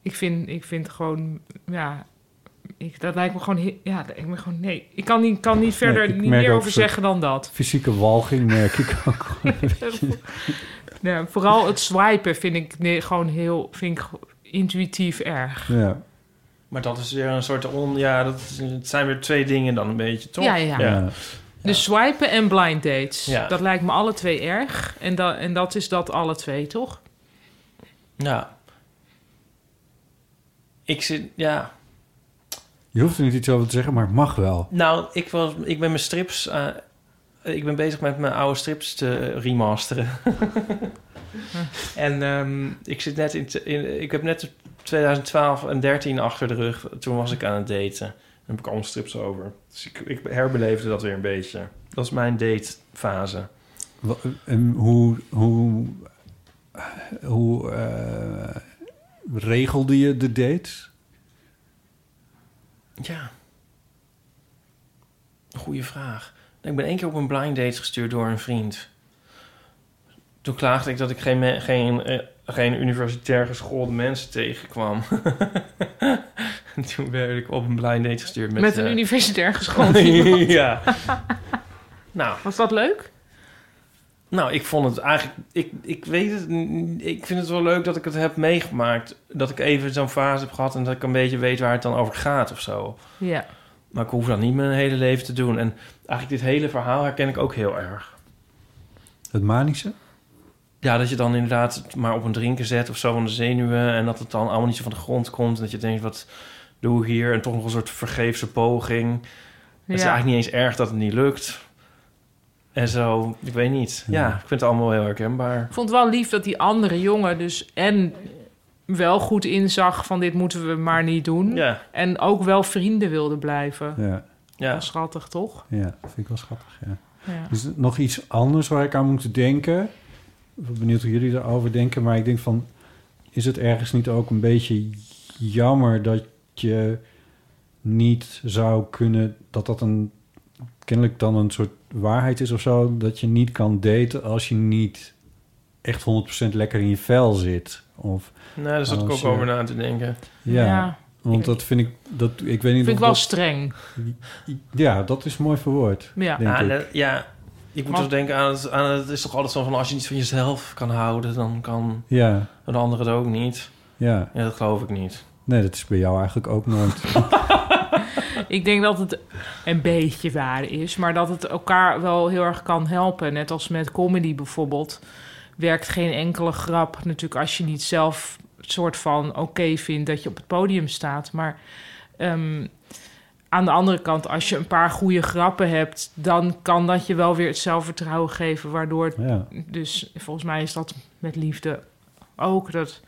Ik vind, ik vind gewoon, ja, ik, dat lijkt me gewoon, ja, dat lijkt me gewoon, nee. Ik kan niet, kan niet verder, ik niet meer over zeggen dan dat. Fysieke walging merk ik (laughs) ook. Ja, vooral het swipen vind ik nee, gewoon heel, vind ik intuïtief erg. ja. Maar dat is weer een soort on... Ja, dat is- het zijn weer twee dingen dan een beetje, toch? Ja, ja. Ja. Dus swipen en blind dates, Ja. dat lijkt me alle twee erg. En, dat en dat is dat alle twee, toch? Ja. Ik zit... Ja. Je hoeft er niet iets over te zeggen, maar het mag wel. Nou, ik, was, ik ben mijn strips... eh, ik ben bezig met mijn oude strips te remasteren. (laughs) en ehm, ik zit net in, in... Ik heb net 2012 en 13 achter de rug. Toen was ik aan het daten. Daar heb ik allemaal strips over. Dus ik, ik herbeleefde dat weer een beetje. Dat is mijn datefase. En hoe, hoe, hoe eh, regelde je de dates? Ja. Goeie vraag. Ik ben één keer op een blind date gestuurd door een vriend. Toen klaagde ik dat ik geen, geen, eh, geen universitair geschoolde mensen tegenkwam. (laughs) en toen werd ik op een blind date gestuurd met... Met, een eh, universitair (laughs) geschoold (laughs) iemand. ja. nou, Was dat leuk? Nou, ik vond het eigenlijk... Ik, ik weet het... Ik vind het wel leuk dat ik het heb meegemaakt. Dat ik even zo'n fase heb gehad... en dat ik een beetje weet waar het dan over gaat of zo. Ja. Maar ik hoef dat niet mijn hele leven te doen. En eigenlijk dit hele verhaal herken ik ook heel erg. Het manische? Ja, dat je dan inderdaad het maar op een drinken zet of zo van de zenuwen... en dat het dan allemaal niet zo van de grond komt... en dat je denkt, wat doe ik hier? En toch nog een soort vergeefse poging. Het is Ja. eigenlijk niet eens erg dat het niet lukt. En zo, ik weet niet. Ja, ik vind het allemaal heel herkenbaar. Ik vond het wel lief dat die andere jongen dus en wel goed inzag van dit moeten we maar niet doen. Ja. En ook wel vrienden wilde blijven. Ja, Ja. Wel schattig, toch? ja, dat vind ik wel schattig, ja. Ja. Is er nog iets anders waar ik aan moet denken? Ik ben benieuwd hoe jullie erover denken. Maar ik denk van... Is het ergens niet ook een beetje jammer dat je niet zou kunnen... Dat dat een... Kennelijk dan een soort waarheid is of zo... Dat je niet kan daten als je niet echt 100% lekker in je vel zit. Of, Nou, daar zat ik ook je- over na te denken. ja, Ja. want dat vind ik... Dat, ik weet niet Vind ik of wel dat- streng. Ja, dat is mooi verwoord. Ja. denk ik. net- ja, ik moet Maar- denken aan het, aan het is toch altijd zo van als je niet van jezelf kan houden, dan kan Ja, een ander het ook niet. ja. Ja, dat geloof ik niet. Nee, dat is bij jou eigenlijk ook nooit. (laughs) Ik denk dat het een beetje waar is, maar dat het elkaar wel heel erg kan helpen. Net als met comedy bijvoorbeeld. Werkt geen enkele grap natuurlijk als je niet zelf het soort van oké vindt dat je op het podium staat. Maar ehm, aan de andere kant, als je een paar goede grappen hebt, dan kan dat je wel weer het zelfvertrouwen geven. Waardoor het ja. dus volgens mij is dat met liefde ook. Dat,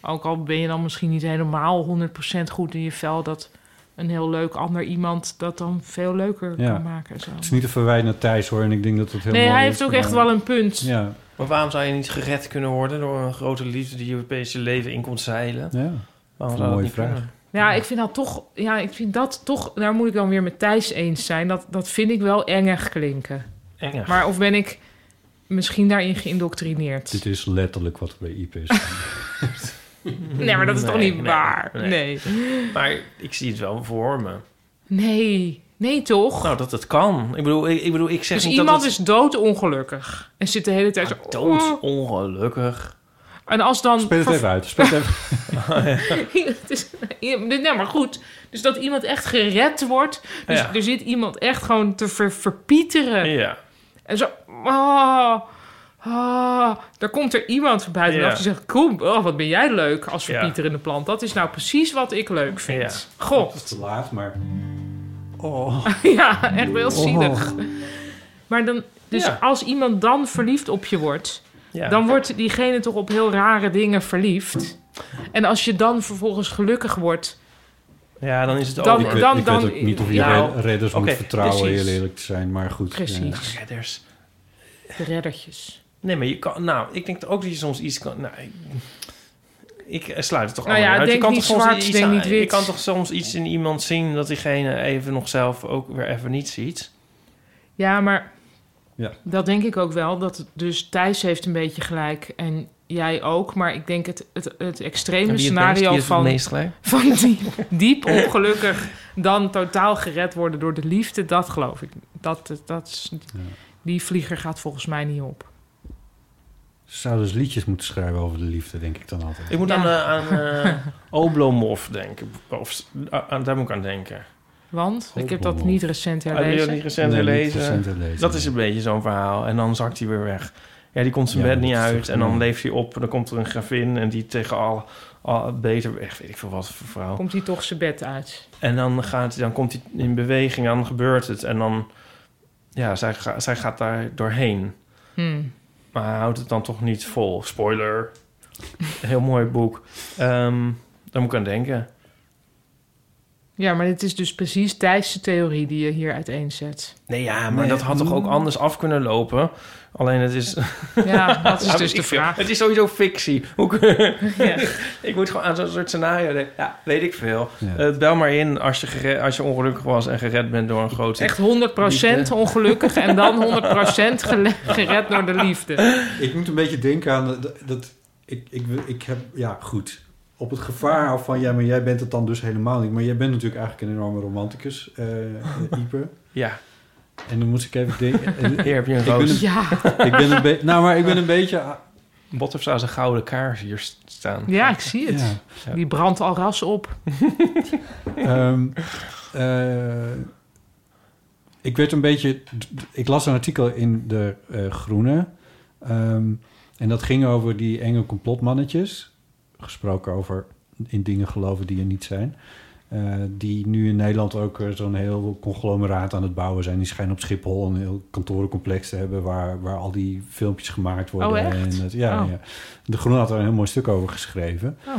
ook al ben je dan misschien niet helemaal 100% goed in je vel... dat een heel leuk ander iemand dat dan veel leuker Ja. kan maken. Zo. Het is niet een verwijt naar Thijs hoor. En ik denk dat het heel Nee, mooi hij is, heeft ook maar- echt wel een punt. Ja, Maar waarom zou je niet gered kunnen worden door een grote liefde die je je leven in komt zeilen? ja. Waarom een zou dat mooie niet vraag. kunnen? Ja, ik vind dat toch... Ja, ik vind dat toch... Daar moet ik dan weer met Thijs eens zijn. Dat, dat vind ik wel engig klinken. Enger. Maar of ben ik misschien daarin geïndoctrineerd? Dit is letterlijk wat er bij Iep is. (laughs) Nee, maar dat is toch niet nee, waar? nee. Nee. Maar ik zie het wel voor me. Nee. Nee, toch? Nou, dat het kan. Ik bedoel, ik, ik, bedoel, ik zeg dus niet iemand dat is doodongelukkig. En zit de hele tijd zo... het doodongelukkig. En als dan... Speel het even (laughs) uit. Speel het even. Het nee, maar goed. Dus dat iemand echt gered wordt. Dus Ja. er zit iemand echt gewoon te ver- verpieteren. Ja. En zo... ah, ah, daar komt er iemand voorbij Ja. die zegt... Kom, oh, wat ben jij leuk als Ja. verpieterende plant. Dat is nou precies wat ik leuk vind. Ja. Goh. te laat, maar... Oh. (laughs) ja, echt heel zielig. Maar dan... Dus Ja. als iemand dan verliefd op je wordt... Ja. dan wordt diegene toch op heel rare dingen verliefd. En als je dan vervolgens gelukkig wordt... ja, dan is het Dan- over. Ik weet, dan- ik weet dan- ook niet of je Nou, red- redders moet vertrouwen, precies. heel eerlijk te zijn. Maar goed. Precies. Redders. De reddertjes. Nee, maar je kan... Nou, ik denk ook dat je soms iets kan... Nou, ik, ik sluit het toch Nou allemaal ja, uit. denk je kan niet toch soms zwart, iets denk aan- niet wit. Je kan toch soms iets in iemand zien... dat diegene even nog zelf ook weer even niet ziet. Ja, maar Ja. dat denk ik ook wel. Dat dus Thijs heeft een beetje gelijk en jij ook. Maar ik denk het, het, het extreme het scenario het van, van diep, diep ongelukkig... dan totaal gered worden door de liefde, dat geloof ik. Dat, dat is, Die vlieger gaat volgens mij niet op. Ze zouden dus liedjes moeten schrijven over de liefde, denk ik dan altijd. Ik moet Ja. aan, eh, aan (laughs) eh, Oblomov denken. Of, aan, daar moet ik aan denken. Want ik heb dat niet recent Heb je dat herlezen. niet recent Nee, niet gelezen? recent herlezen, Dat is een beetje zo'n verhaal. En dan zakt hij weer weg. Ja, die komt zijn Ja, bed niet uit. En dan leeft hij op. En dan komt er een gravin. En die tegen al, al beter... Echt, weet ik veel wat voor vrouw. Komt hij toch zijn bed uit. En dan, gaat, hij- dan komt hij in beweging. En dan gebeurt het. En dan... Ja, zij, ga- zij gaat daar doorheen. Hmm. Maar hij houdt het dan toch niet vol. Spoiler. Heel mooi boek. Ehm daar moet ik aan denken. Ja, maar dit is dus precies Thijs' theorie die je hier uiteenzet. Nee, ja, maar Nee, dat had toch ook anders af kunnen lopen? Alleen het is... (laughs) Ja, dat is (laughs) Ja, dus de vraag. Het is sowieso fictie. (laughs) Hoe kun- Ja. ik moet gewoon aan zo'n soort scenario denken. Ja, weet ik veel. Ja. Eh, bel maar in als je, als je ongelukkig was en gered bent door een grote... Echt 100% ongelukkig en dan 100% gele- gered door de liefde. Ik moet een beetje denken aan dat, dat ik, ik, ik heb, ja goed, op het gevaar af van, ja, maar jij bent het dan dus helemaal niet. Maar jij bent natuurlijk eigenlijk een enorme romanticus, eh Ipe. Ja, En dan moest ik even denken. (laughs) en hier heb je een Ik ben roos. een- Ja, ik ben een beetje, nou, maar ik ben een beetje, Bottof zou zijn gouden kaars hier staan. ja ik zie het. ja. Die brandt al ras op. (laughs) Ehm, eh, ik werd een beetje... Ik las een artikel in de eh, Groene. ehm, en dat ging over die enge complotmannetjes. Gesproken over in dingen geloven die er niet zijn. Eh, die nu in Nederland ook eh, zo'n heel conglomeraat aan het bouwen zijn. Die schijnen op Schiphol een heel kantorencomplex te hebben... waar, waar al die filmpjes gemaakt worden. Oh, echt? En het, ja, Oh. ja. De Groene had er een heel mooi stuk over geschreven. Oh.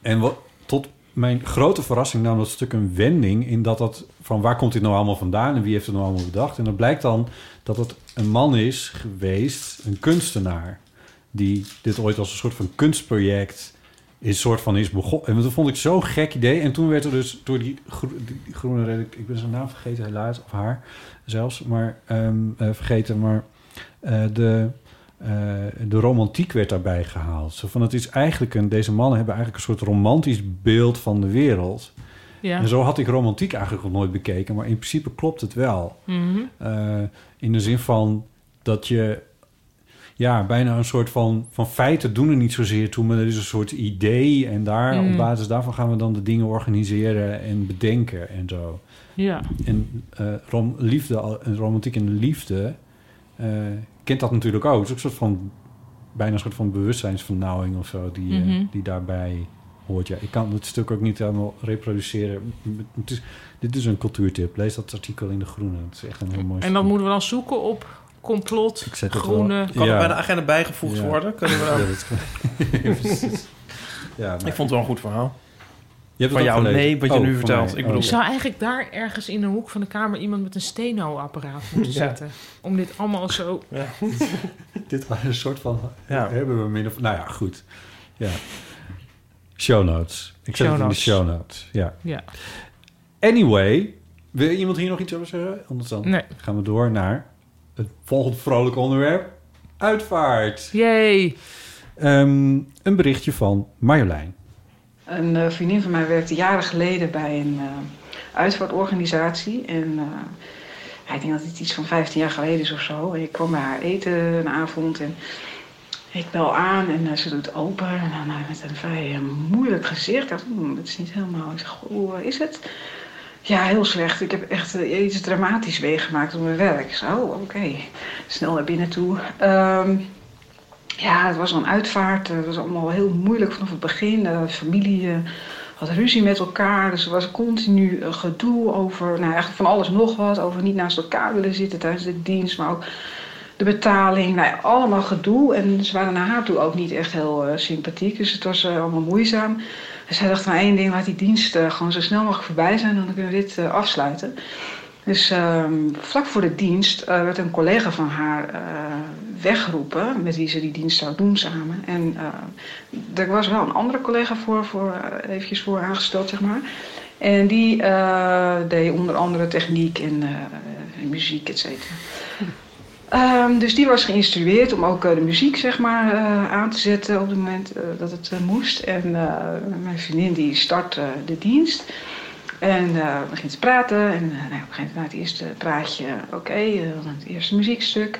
En wat, tot mijn grote verrassing nam dat stuk een wending... in dat dat van waar komt dit nou allemaal vandaan... en wie heeft het nou allemaal bedacht. En dan blijkt dan dat het een man is geweest, een kunstenaar... die dit ooit als een soort van kunstproject is soort van is begonnen. En dat vond ik zo'n gek idee. En toen werd er dus door die, gro- die groene ik ben zijn naam vergeten helaas, of haar zelfs, maar ehm, eh, vergeten. Maar eh, de, eh, de romantiek werd daarbij gehaald. Zo van, het is eigenlijk een... Deze mannen hebben eigenlijk een soort romantisch beeld van de wereld. Ja. En zo had ik romantiek eigenlijk nog nooit bekeken. Maar in principe klopt het wel. Mhm. In de zin van dat je ja, bijna een soort van, van feiten doen er niet zozeer toe, maar er is een soort idee en daar, Mm. op basis daarvan gaan we dan de dingen organiseren en bedenken en zo. Ja. En eh, rom, liefde, en romantiek en de liefde eh, kent dat natuurlijk ook. Het is ook een soort van, bijna een soort van bewustzijnsvernauwing of zo die, eh, Mhm. die daarbij hoort. Ja, ik kan het stuk ook niet helemaal reproduceren. Het is, dit is een cultuurtip. Lees dat artikel in De Groene. Het is echt een heel mooi En dan moeten we dan zoeken op complot, Ik zet het groene... Kan Ja. er bij de agenda bijgevoegd Ja. worden? Kunnen we (laughs) Ja, dan- dat (laughs) Precies. ja, maar- Ik vond het wel een goed verhaal. Je hebt Van jou, gelezen? nee, wat je Oh, nu vertelt. Ik Oh, bedoel- Ik zou eigenlijk daar ergens in een hoek van de kamer iemand met een steno-apparaat moeten Ja. zetten. Om dit allemaal zo... Ja. (laughs) Dit was een soort van... Ja. Hebben we min of... Nou ja, goed. Ja. Show notes. Ik zet Show het in de show notes. Ja. Ja. Anyway, wil iemand hier nog iets over zeggen? Anders dan Nee. gaan we door naar het volgende vrolijk onderwerp. Uitvaart. Yay. Ehm, een berichtje van Marjolein. Een eh, vriendin van mij werkte jaren geleden bij een eh, uitvaartorganisatie. En eh, ja, ik denk dat het iets van 15 jaar geleden is of zo. En ik kwam bij haar eten een avond en ik bel aan en ze doet open. En dan met een vrij moeilijk gezicht. Ik dacht, hmm, het is niet helemaal... Ik zeg, hoe is het? Ja, heel slecht. Ik heb echt eh, iets dramatisch meegemaakt op mijn werk. Oh, oké. Snel naar binnen toe. Ehm, ja, het was een uitvaart. Het was allemaal heel moeilijk vanaf het begin. De familie eh, had ruzie met elkaar. Dus er was continu eh, gedoe over nou, eigenlijk van alles nog wat. Over niet naast elkaar willen zitten tijdens de dienst. Maar ook de betaling. Nou allemaal gedoe. En ze waren naar haar toe ook niet echt heel sympathiek. Dus het was allemaal moeizaam. Dus zij dacht van één ding. Laat die dienst eh, gewoon zo snel mogelijk voorbij zijn. Dan kunnen we dit eh, afsluiten. Dus ehm, vlak voor de dienst eh, werd een collega van haar eh, weggeroepen, met wie ze die dienst zou doen samen. En er was wel een andere collega voor, voor eventjes voor aangesteld, zeg maar. En die deed onder andere techniek en muziek, et cetera. Ehm, dus die was geïnstrueerd om ook eh, de muziek zeg maar, eh, aan te zetten op het moment eh, dat het moest. En mijn vriendin die start de dienst. En begint te praten. En nou, op een gegeven moment het eerste praatje, oké, dan het eerste muziekstuk.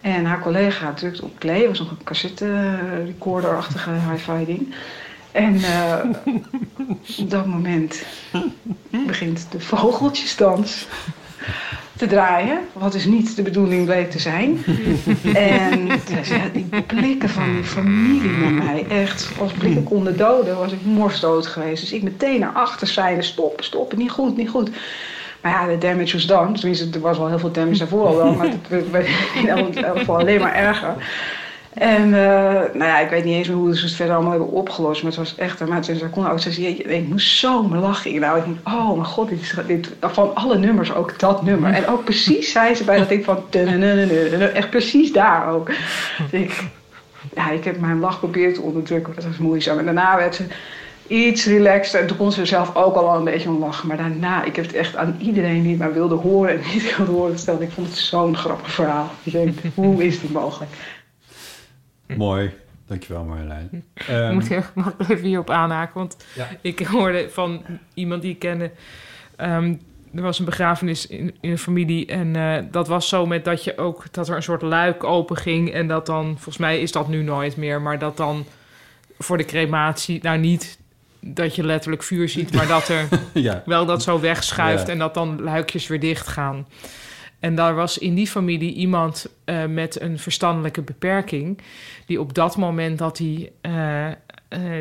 En haar collega drukt op play, was nog een cassette recorder-achtige hi-fi ding. En op dat moment begint de vogeltjesdans te draaien. Wat dus niet de bedoeling bleek te zijn. (laughs) En dus, ja, die blikken van die familie naar mij, echt als blikken konden doden, was ik morsdood geweest. Dus ik meteen naar achter zeiden, stop, stop, niet goed, niet goed. Maar ja, de damage was done. Tenminste, er was wel heel veel damage daarvoor al wel, maar het werd in elk geval alleen maar erger. En uh, nou ja, ik weet niet eens hoe ze het verder allemaal hebben opgelost. Maar het was echt, maar ze kon ook jeetje, ik moest zo lachen. Nou, ik oh mijn god, dit van alle nummers ook dat nummer. En ook precies zei ze bij dat ding van, echt precies daar ook. Dus ik, ja, ik heb mijn lach geprobeerd te onderdrukken, dat was moeizaam. En daarna werd ze iets relaxed en toen kon ze zelf ook al een beetje om lachen. Maar daarna, ik heb het echt aan iedereen die maar wilde horen en niet wilde horen gesteld. Ik vond het zo'n grappig verhaal. Ik denk, hoe is dit mogelijk? (laughs) Mooi. Dankjewel Marjolein. (laughs) Ik Um, moet er, mag ik even hierop aanhaken, want Ja. ik hoorde van iemand die ik kende... ehm, er was een begrafenis in, in een familie en eh, dat was zo met dat je ook... dat er een soort luik open ging en dat dan... volgens mij is dat nu nooit meer, maar dat dan voor de crematie... nou niet dat je letterlijk vuur ziet, maar dat er (laughs) ja. wel dat zo wegschuift Ja. en dat dan luikjes weer dicht gaan. En daar was in die familie iemand eh, met een verstandelijke beperking, die op dat moment dat hij eh, eh,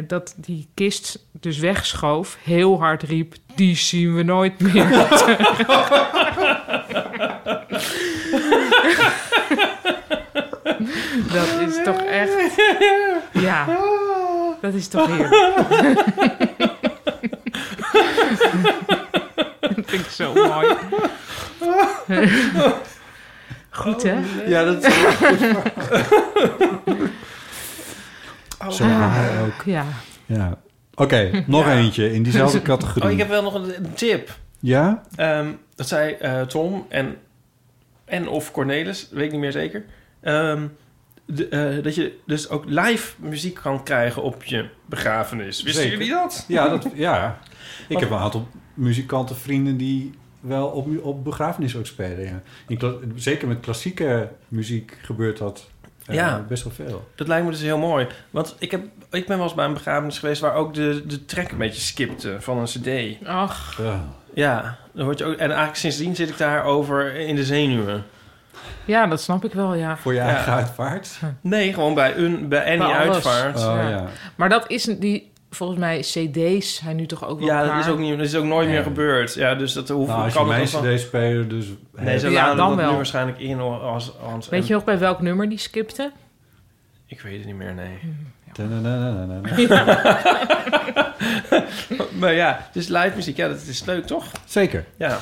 dat die kist dus wegschoof, heel hard riep: Die zien we nooit meer. (laughs) dat is toch echt. Ja, dat is toch heerlijk. (laughs) dat vind ik zo mooi. (laughs) Goed, hè? Ja, dat is wel goed. Zo haar ook. Ja. Ja. Oké, nog Ja. eentje in diezelfde (laughs) categorie. Oh, ik heb wel nog een, een tip. Ja? Ehm, dat zei eh, Tom en, en of Cornelis, weet ik niet meer zeker. Ehm, de, eh, dat je dus ook live muziek kan krijgen op je begrafenis. Wisten Zeker. jullie dat? Ja, dat, ja. Ik heb een aantal muzikanten, vrienden die wel op, op begrafenis ook spelen. Ja. In zeker met klassieke muziek gebeurt dat eh, Ja. best wel veel. Dat lijkt me dus heel mooi. Want ik, heb, ik ben wel eens bij een begrafenis geweest... waar ook de, de track een beetje skipte van een cd. Ach, Ja. Ja, dan word je ook, en eigenlijk sindsdien zit ik daar over in de zenuwen. ja, dat snap ik wel, ja. Voor je Ja. eigen uitvaart? Nee, gewoon bij, een, bij Annie. Uitvaart. Oh Ja. ja. Maar dat is een- die, volgens mij, CD's zijn nu toch ook wel Ja, dat is ook, niet, dat is ook nooit Nee. meer gebeurd. Ja, dus dat hoeft, Nou, als je mijn het ook wel- cd spelen, dus... Nee, ze Ja, laden dan dat wel. nu waarschijnlijk in als... als Weet je nog bij welk nummer die skipte? Ik weet het niet meer, nee. Ta-na-na-na-na-na. (laughs) maar ja, dus live muziek, ja, dat is leuk, toch? Zeker. Ja,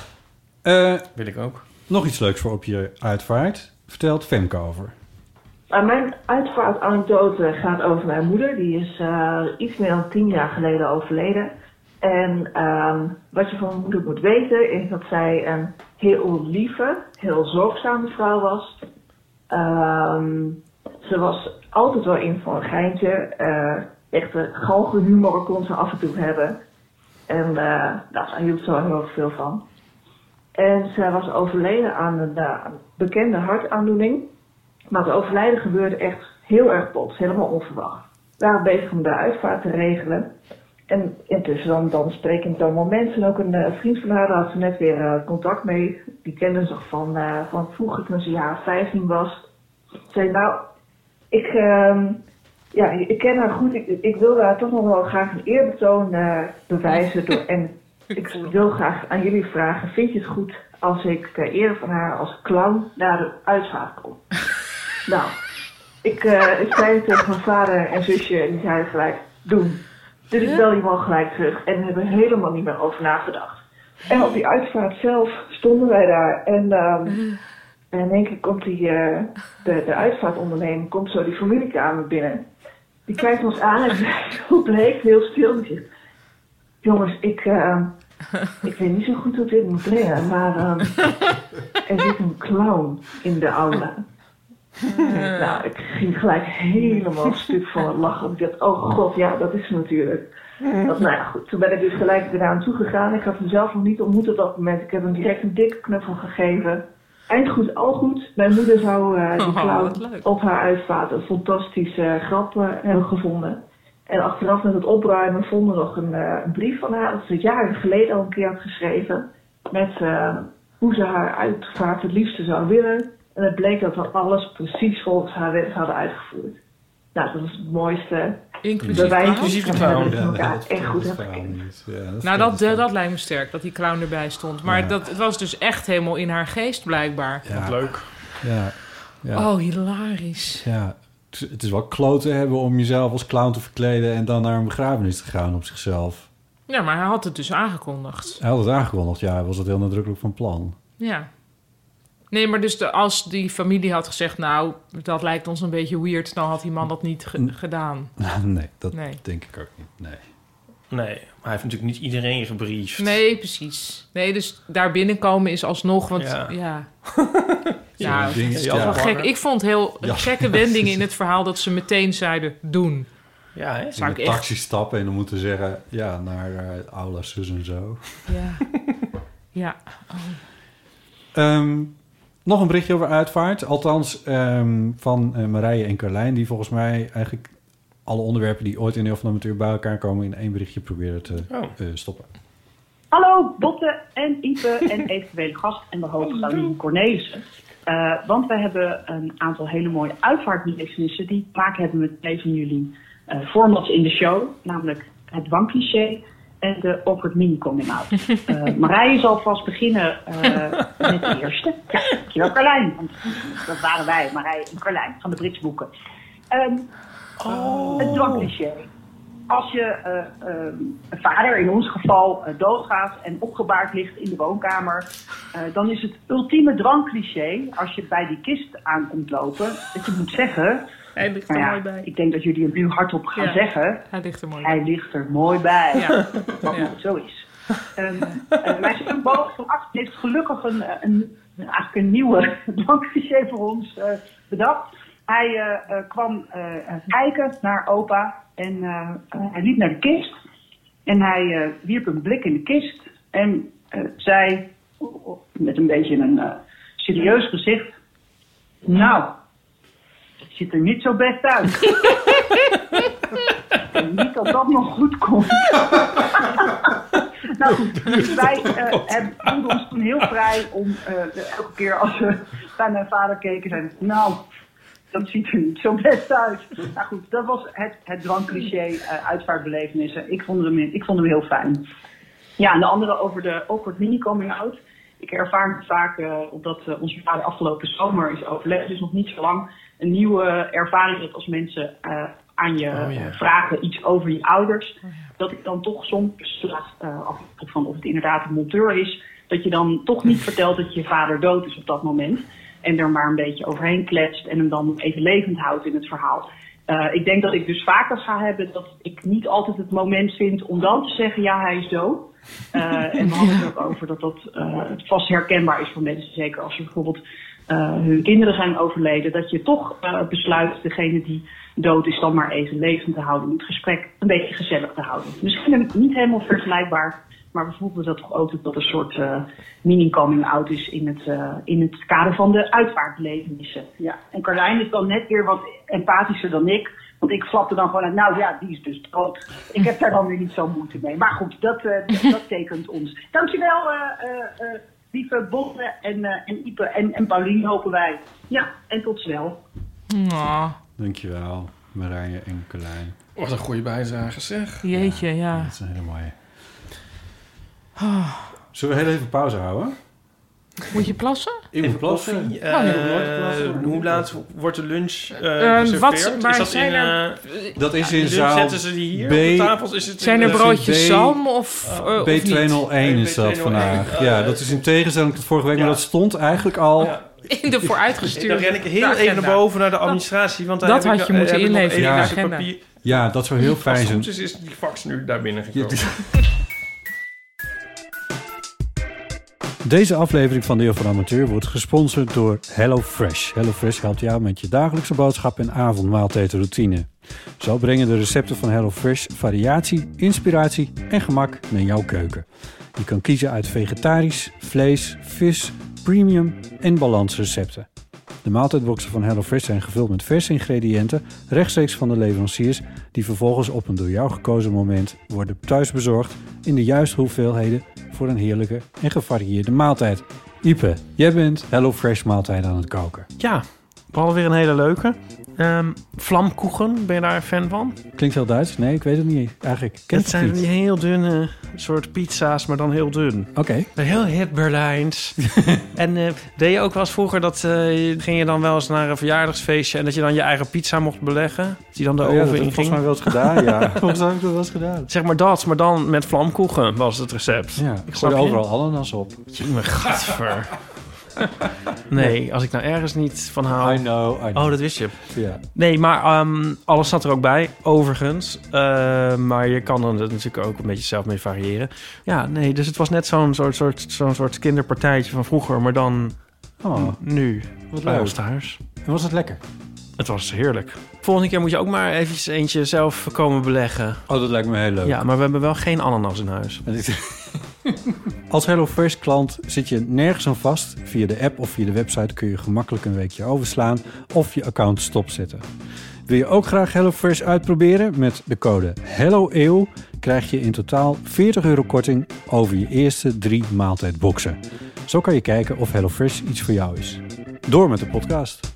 Eh, wil ik ook. nog iets leuks voor op je uitvaart. Vertelt Femke over. Mijn uitvaartanekdote gaat over mijn moeder. Die is eh, iets meer dan tien jaar geleden overleden. En ehm, wat je van mijn moeder moet weten is dat zij een heel lieve, heel zorgzame vrouw was. Ehm, ze was altijd wel in voor een geintje. eh echte galgenhumor kon ze af en toe hebben. En nou, daar hield ze wel heel veel van. En zij was overleden aan een bekende hartaandoening. Maar het overlijden gebeurde echt heel erg plots, helemaal onverwacht. We waren bezig om de uitvaart te regelen. En intussen dan, dan spreken het allemaal mensen. En ook een eh, vriend van haar, had ze net weer eh, contact mee. Die kende ze van, eh, van vroeger toen ze jaar 15 was. Zei, nou, ik, ehm, ja, ik ken haar goed. Ik, ik wil haar toch nog wel graag een eerbetoon bewijzen. Door, en ik wil graag aan jullie vragen, vind je het goed als ik ter ere van haar als clown naar de uitvaart kom? Nou, ik, eh, ik zei het tegen mijn vader en zusje en die zeiden gelijk, doen. Dus ik bel die man gelijk terug en we hebben helemaal niet meer over nagedacht. En op die uitvaart zelf stonden wij daar en, ehm, en in één keer komt die, eh, de, de uitvaartondernemer, komt zo die familiekamer binnen. Die kijkt ons aan en (laughs) is heel bleek, heel stil. Die zegt, jongens, ik, ehm, (laughs) ik weet niet zo goed hoe dit moet brengen, maar ehm, er zit een clown in de aula. Nou, ik ging gelijk helemaal stuk van het lachen. Ik dacht, oh god, ja, dat is natuurlijk. Dat, nou ja, goed. Toen ben ik dus gelijk weer naar hem toe gegaan. Ik had hem zelf nog niet ontmoet op dat moment. Ik heb hem direct een dikke knuffel gegeven. Eind goed, al goed. Mijn moeder zou eh die Oh, clown leuk. op haar uitvaart een fantastische eh, grap eh, hebben gevonden. En achteraf met het opruimen vonden we nog een, eh, een brief van haar. Dat ze jaren geleden al een keer had geschreven. Met eh, hoe ze haar uitvaart het liefste zou willen. En het bleek dat we alles precies volgens haar wens hadden uitgevoerd. Nou, dat is het mooiste Inclusief bewijs. clown? Inclusief de clown. Ja, elkaar dat- echt goed hebben. Ja, dat is Nou, dat, eh, dat lijkt me sterk, dat die clown erbij stond. Maar Ja. dat, het was dus echt helemaal in haar geest, blijkbaar. Ja, Leuk. Ja, ja, Oh, hilarisch. ja. Het is- Het is wel kloten hebben om jezelf als clown te verkleden... en dan naar een begrafenis te gaan op zichzelf. Ja, maar hij had het dus aangekondigd. Hij had het aangekondigd, ja. Hij was het heel nadrukkelijk van plan. Ja. Nee, maar dus de, als die familie had gezegd... nou, dat lijkt ons een beetje weird... dan had die man dat niet ge- gedaan. (laughs) nee, dat Nee. denk ik ook niet. Nee. Nee, maar hij heeft natuurlijk niet iedereen gebriefd. Nee, precies. Nee, dus daar binnenkomen is alsnog... Want Ja. ja... (laughs) ja, wel gek. Ik vond heel Ja. gekke wendingen in het verhaal... dat ze meteen zeiden, doen. Ja, hè? Zou in ik de echt... taxi stappen en dan moeten zeggen... ja, naar uh, aula zus en zo. Ja. ja. Ehm, nog een berichtje over uitvaart. Althans, ehm, van eh, Marije en Carlijn... die volgens mij eigenlijk alle onderwerpen die ooit in heel van amateur bij elkaar komen... in één berichtje proberen te Oh. eh, stoppen. Hallo Botte en Ipe en (laughs) eventuele gast en de Caroline Cornelissen. Eh, want wij hebben een aantal hele mooie uitvaartbelevenissen die te maken hebben met een van jullie eh, formats in de show. Namelijk het dwangcliché en de awkward mini coming out. Marije zal vast beginnen eh, met de eerste. Ja, dankjewel Carlijn. Want dat waren wij, Marije en Carlijn van de Britse boeken. Ehm, Het dwangcliché als je eh, eh, een vader, in ons geval, eh, doodgaat en opgebaard ligt in de woonkamer, eh, dan is het ultieme dwangcliché, als je bij die kist aankomt lopen, dat je moet zeggen. Hij ligt er ja, mooi bij. Ik denk dat jullie het nu hardop gaan Ja, zeggen. Hij ligt er mooi Hij ligt er mooi bij. Ja. Wat Ja. zo is. Ehm eh, mijn zoon Bo van acht heeft gelukkig een, eh, een, eigenlijk een nieuwe (laughs) dwangcliché voor ons eh, bedacht. Hij eh, kwam kijken naar opa en hij liep naar de kist. En hij wierp een blik in de kist en zei met een beetje een serieus gezicht... Nou, ziet er niet zo best uit. (laughs) Ik denk niet dat dat nog goed komt. nou goed, (laughs) dus wij hebben- voelden ons toen heel vrij om eh, elke keer als we bij mijn vader keken, zeiden we, nou, dat ziet er niet zo best uit. Nou goed, dat was het, het dwangcliché eh uitvaartbelevenissen. Ik vond, hem, ik vond hem heel fijn. Ja, en de andere over de awkward mini coming out. Ik ervaar het vaak, eh, omdat eh, onze vader afgelopen zomer is overleden, dus nog niet zo lang, een nieuwe ervaring dat als mensen eh, aan je Oh, vragen iets over je ouders, dat ik dan toch soms, uh, afhankelijk van of het inderdaad een monteur is, dat je dan toch niet (laughs) vertelt dat je vader dood is op dat moment. En er maar een beetje overheen kletst en hem dan even levend houdt in het verhaal. Eh, ik denk dat ik dus vaker ga hebben dat ik niet altijd het moment vind om dan te zeggen, ja, hij is dood. Eh, (laughs) en we hadden het ook over dat dat eh, vast herkenbaar is voor mensen. Zeker als er bijvoorbeeld eh, hun kinderen zijn overleden. Dat je toch besluit degene die dood is dan maar even levend te houden. Het gesprek een beetje gezellig te houden. Misschien niet helemaal vergelijkbaar. Maar we voelden dat toch ook dat dat een soort eh, mini-coming out is in het, in het kader van de uitvaartbelevenissen. Ja. En Carlijn is dan net weer wat empathischer dan ik. Want ik flapte dan gewoon uit, nou ja, die is dus dood. Ik heb daar dan weer niet zo moeite mee. Maar goed, dat, eh, dat, (laughs) dat tekent ons. Dankjewel, eh eh eh lieve Botte en, eh, en Ipe en, en Paulien, hopen wij. Ja, en tot snel. Dankjewel, Marije en Carlijn. Wat een goede bijdrage zeg. jeetje, ja. Dat is een hele mooie. Ah. Zullen we heel even pauze houden? Moet je plassen? Even plassen. Oh, nee. Eh, hoe laat wordt de lunch geserveerd? wat- maar is dat zijn in, er- Dat is ja, in dus zaal Zetten ze die hier B- op de tafels? Is het Zijn er broodjes B- zalm of, Oh. eh, of niet? B201 is dat B201. vandaag. Ja, dat is in tegenstelling tot vorige week, maar dat stond eigenlijk al... Ja. In de vooruitgestuurde Dan ren ik heel agenda. even naar boven naar de administratie. Want daar Dat heb ik, had je moeten inleveren even in de agenda. Ja, dat zou heel Als fijn het zijn. goed is, is die fax nu daar binnen Ja, gekomen. Deze aflevering van Deel van Amateur wordt gesponsord door HelloFresh. HelloFresh helpt jou met je dagelijkse boodschap en avondmaaltijdroutine. Zo brengen de recepten van HelloFresh variatie, inspiratie en gemak naar jouw keuken. Je kan kiezen uit vegetarisch, vlees, vis, premium en balansrecepten. De maaltijdboxen van HelloFresh zijn gevuld met verse ingrediënten, rechtstreeks van de leveranciers, die vervolgens op een door jou gekozen moment worden thuisbezorgd in de juiste hoeveelheden voor een heerlijke en gevarieerde maaltijd. Ipe, jij bent HelloFresh maaltijd aan het koken. Ja, we weer een hele leuke. Ehm vlamkoegen, ben je daar een fan van? Klinkt heel Duits? Nee, ik weet het niet. Eigenlijk ken Het zijn die niet. heel dunne soort pizza's, maar dan heel dun. Oké. Heel hit Berlijns. (laughs) en eh, deed je ook wel eens vroeger dat eh, ging je dan wel eens naar een verjaardagsfeestje en dat je dan je eigen pizza mocht beleggen? Dat die dan de Oh ja, dat oven in ik volgens mij wel eens gedaan, ja. (laughs) volgens mij heb ik dat wel eens gedaan. Zeg maar dat, maar dan met vlamkoegen was het recept. Ja, ik gooi overal ananas op. Jongen, gadver. (laughs) Nee, als ik nou ergens niet van hou... I know, I know. Oh, dat wist je. Ja. Nee, maar ehm, alles zat er ook bij, overigens. Eh, maar je kan er natuurlijk ook een beetje zelf mee variëren. Ja, nee, dus het was net zo'n soort, soort, zo'n soort kinderpartijtje van vroeger, maar dan Oh, nu wat bij leuk. ons thuis. En was het lekker? Het was heerlijk. Volgende keer moet je ook maar eventjes eentje zelf komen beleggen. Oh, dat lijkt me heel leuk. Ja, maar we hebben wel geen ananas in huis. (laughs) (laughs) Als HelloFresh klant zit je nergens aan vast. Via de app of via de website kun je gemakkelijk een weekje overslaan of je account stopzetten. Wil je ook graag HelloFresh uitproberen? Met de code HelloEeuw krijg je in totaal 40 euro korting over je eerste drie maaltijdboxen. Zo kan je kijken of HelloFresh iets voor jou is. Door met de podcast.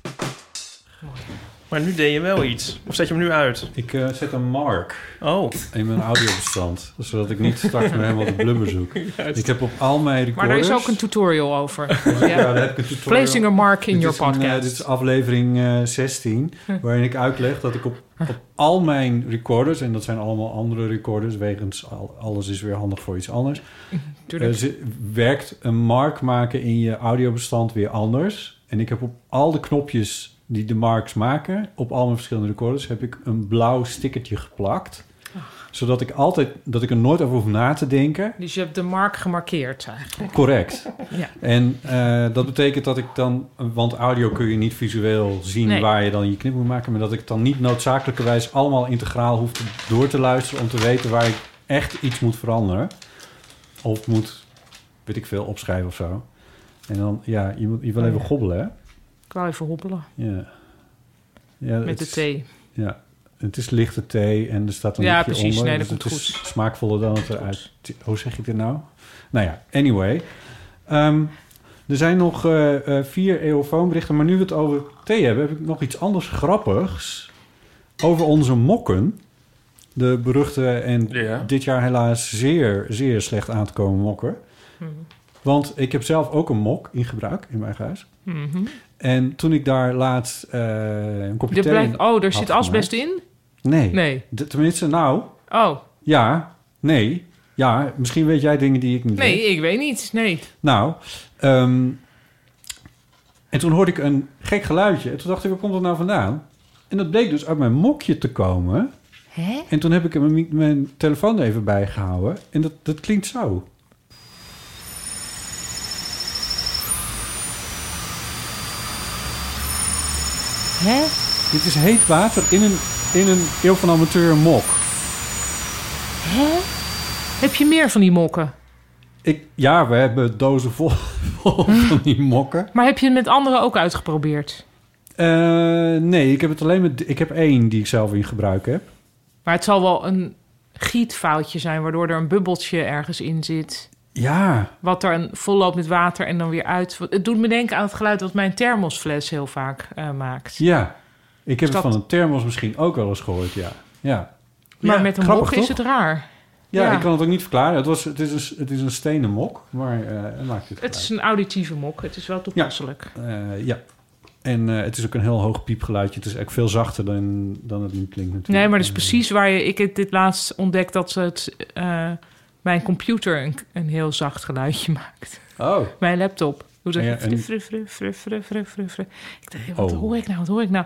Maar nu deed je wel iets. Of zet je hem nu uit? Ik eh, zet een mark Oh. in mijn audiobestand, (laughs) zodat ik niet straks meer helemaal de blubber zoek. (laughs) Ik heb op al mijn recorders... Maar er is ook een tutorial over. Ja, daar heb ik een tutorial. Placing a mark in Dit your een, eh, podcast. dit is aflevering eh, 16, waarin ik uitleg dat ik op, op al mijn recorders... en dat zijn allemaal andere recorders, wegens al- alles is weer handig voor iets anders... Zi- werkt een mark maken in je audiobestand weer anders. En ik heb op al de knopjes die de marks maken... op al mijn verschillende recorders... heb ik een blauw stickertje geplakt... zodat ik altijd, dat ik er nooit over hoef na te denken. Dus je hebt de mark gemarkeerd eigenlijk. Correct. Ja. En eh, dat betekent dat ik dan, want audio kun je niet visueel zien Nee. waar je dan je knip moet maken, maar dat ik dan niet noodzakelijkerwijs allemaal integraal hoef te, door te luisteren om te weten waar ik echt iets moet veranderen. Of moet, weet ik veel, opschrijven of zo. En dan, ja, je, moet, je wil Oh, even gobbelen, hè? Ik wou even hobbelen. Ja. ja Met de is- thee. Ja, het is lichte thee en er staat een Ja, precies. onder. Nee, dat dus komt het is goed. smaakvoller dan het eruit... Hoe zeg ik dit nou? Nou ja, anyway. Ehm, er zijn nog eh, eh, vier eeuwfoonberichten, maar nu we het over thee hebben... heb ik nog iets anders grappigs over onze mokken. De beruchte en Ja. dit jaar helaas zeer, zeer slecht aan te komen mokken. Mhm. Want ik heb zelf ook een mok in gebruik in mijn huis. Mhm. En toen ik daar laatst eh, een kopje thee blijkt, oh, er zit asbest in? Nee. Nee. De- tenminste, nou, Oh, ja, nee. Ja, misschien weet jij dingen die ik niet weet. nee, ik weet niet. Nee. Nou, ehm, en toen hoorde ik een gek geluidje. En toen dacht ik, waar komt dat nou vandaan? En dat bleek dus uit mijn mokje te komen. Hè? En toen heb ik mijn, mijn telefoon even bij gehouden. En dat, dat klinkt zo. Hè? Dit is heet water in een, in een eeuw van amateur mok. Hè? Heb je meer van die mokken? Ik, ja, we hebben dozen vol, (laughs) vol van die mokken. Maar heb je het met anderen ook uitgeprobeerd? Eh, nee, ik heb het alleen met... Ik heb één die ik zelf in gebruik heb. Maar het zal wel een gietfoutje zijn... waardoor er een bubbeltje ergens in zit... Ja, wat er een vol loopt met water en dan weer uit. Het doet me denken aan het geluid wat mijn thermosfles heel vaak eh, maakt. ja. Ik heb Is het van een thermos misschien ook wel eens gehoord, ja. Ja, Maar Ja, met een grappig, mok is het raar. ja, Ja. ik kan het ook niet verklaren. Het, was, het, is, een, het is een stenen mok, maar eh het maakt het Het is een auditieve mok. Het is wel toepasselijk. Eh, ja. En het is ook een heel hoog piepgeluidje. Het is eigenlijk veel zachter dan, dan het nu klinkt natuurlijk. Nee, maar dat is precies waar je... Ik heb dit laatst ontdekt dat ze het... mijn computer een, een heel zacht geluidje (laughs) maakt. Oh, Mijn laptop. Hoe zeg Ja, je? en-. Ik dacht, wat Oh. hoor ik nou? Wat hoor ik nou?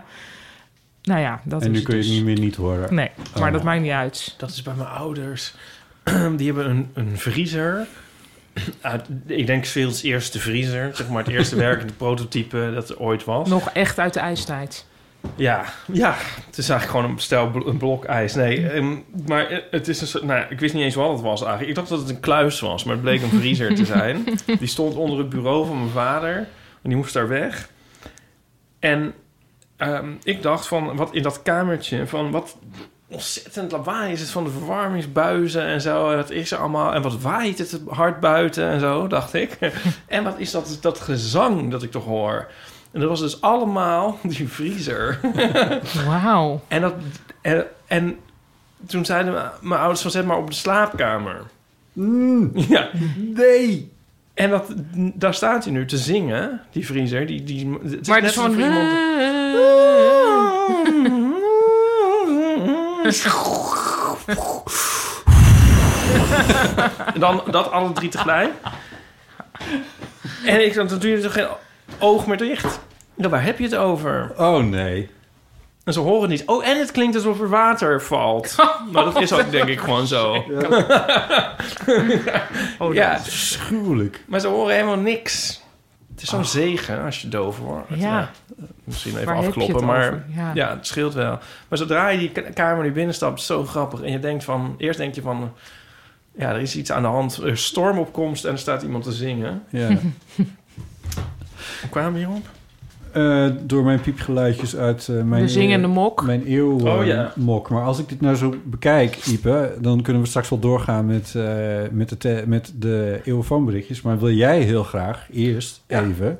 Nou ja, dat en is nu het kun je het dus. niet meer niet horen. Nee, maar Oh. dat maakt niet uit. Dat is bij mijn ouders. (clears throat) Die hebben een, een vriezer. (clears throat) Uit, ik denk Phil's eerste vriezer. Zeg maar het eerste (laughs) werkende prototype dat er ooit was. Nog echt uit de ijstijd. Ja, ja, het is eigenlijk gewoon een stel een blok ijs. Nee, ehm, maar eh, het is een soort... Nou, ik wist niet eens wat het was eigenlijk. Ik dacht dat het een kluis was, maar het bleek een vriezer te zijn. (laughs) Die stond onder het bureau van mijn vader. En die moest daar weg. En ehm, ik dacht van, wat in dat kamertje... van wat ontzettend lawaai is het van de verwarmingsbuizen en zo. En wat is er allemaal? En wat waait het hard buiten en zo, dacht ik. (laughs) en wat is dat, dat gezang dat ik toch hoor? En dat was dus allemaal (laughs) die vriezer. Wauw. En, dat, en, en toen zeiden mijn- mijn ouders van zet maar op de slaapkamer. Ja. Nee! En dat, daar staat hij nu te zingen, die vriezer. Die, die, het is Maar net van... iemand... (laughs) En dan dat alle drie tegelijk. En ik dan natuurlijk toch geen oog meer dicht. Nou, waar heb je het over? Oh nee. En ze horen niet. Oh, en het klinkt alsof er water valt. (laughs) Maar dat is ook denk ik gewoon zo. (laughs) Oh, ja, Schuwelijk. maar ze horen helemaal niks. Het is zo'n zegen als je doof wordt. Ja. Misschien even Waar afkloppen, maar? Ja. ja. het scheelt wel. Maar zodra je die ka- kamer nu binnenstapt, is het zo grappig. En je denkt van, eerst denk je van, ja, er is iets aan de hand. Er is stormopkomst en er staat iemand te zingen. Ja. Hoe (laughs) kwamen we hierop? Eh, door mijn piepgeluidjes uit eh, mijn... De zingende mok. Mijn eeuw Oh, eh, ja. mok. Maar als ik dit nou zo bekijk, Ipe... dan kunnen we straks wel doorgaan met, eh, met, de, te- met de eeuwfoonberichtjes. Maar wil jij heel graag eerst even...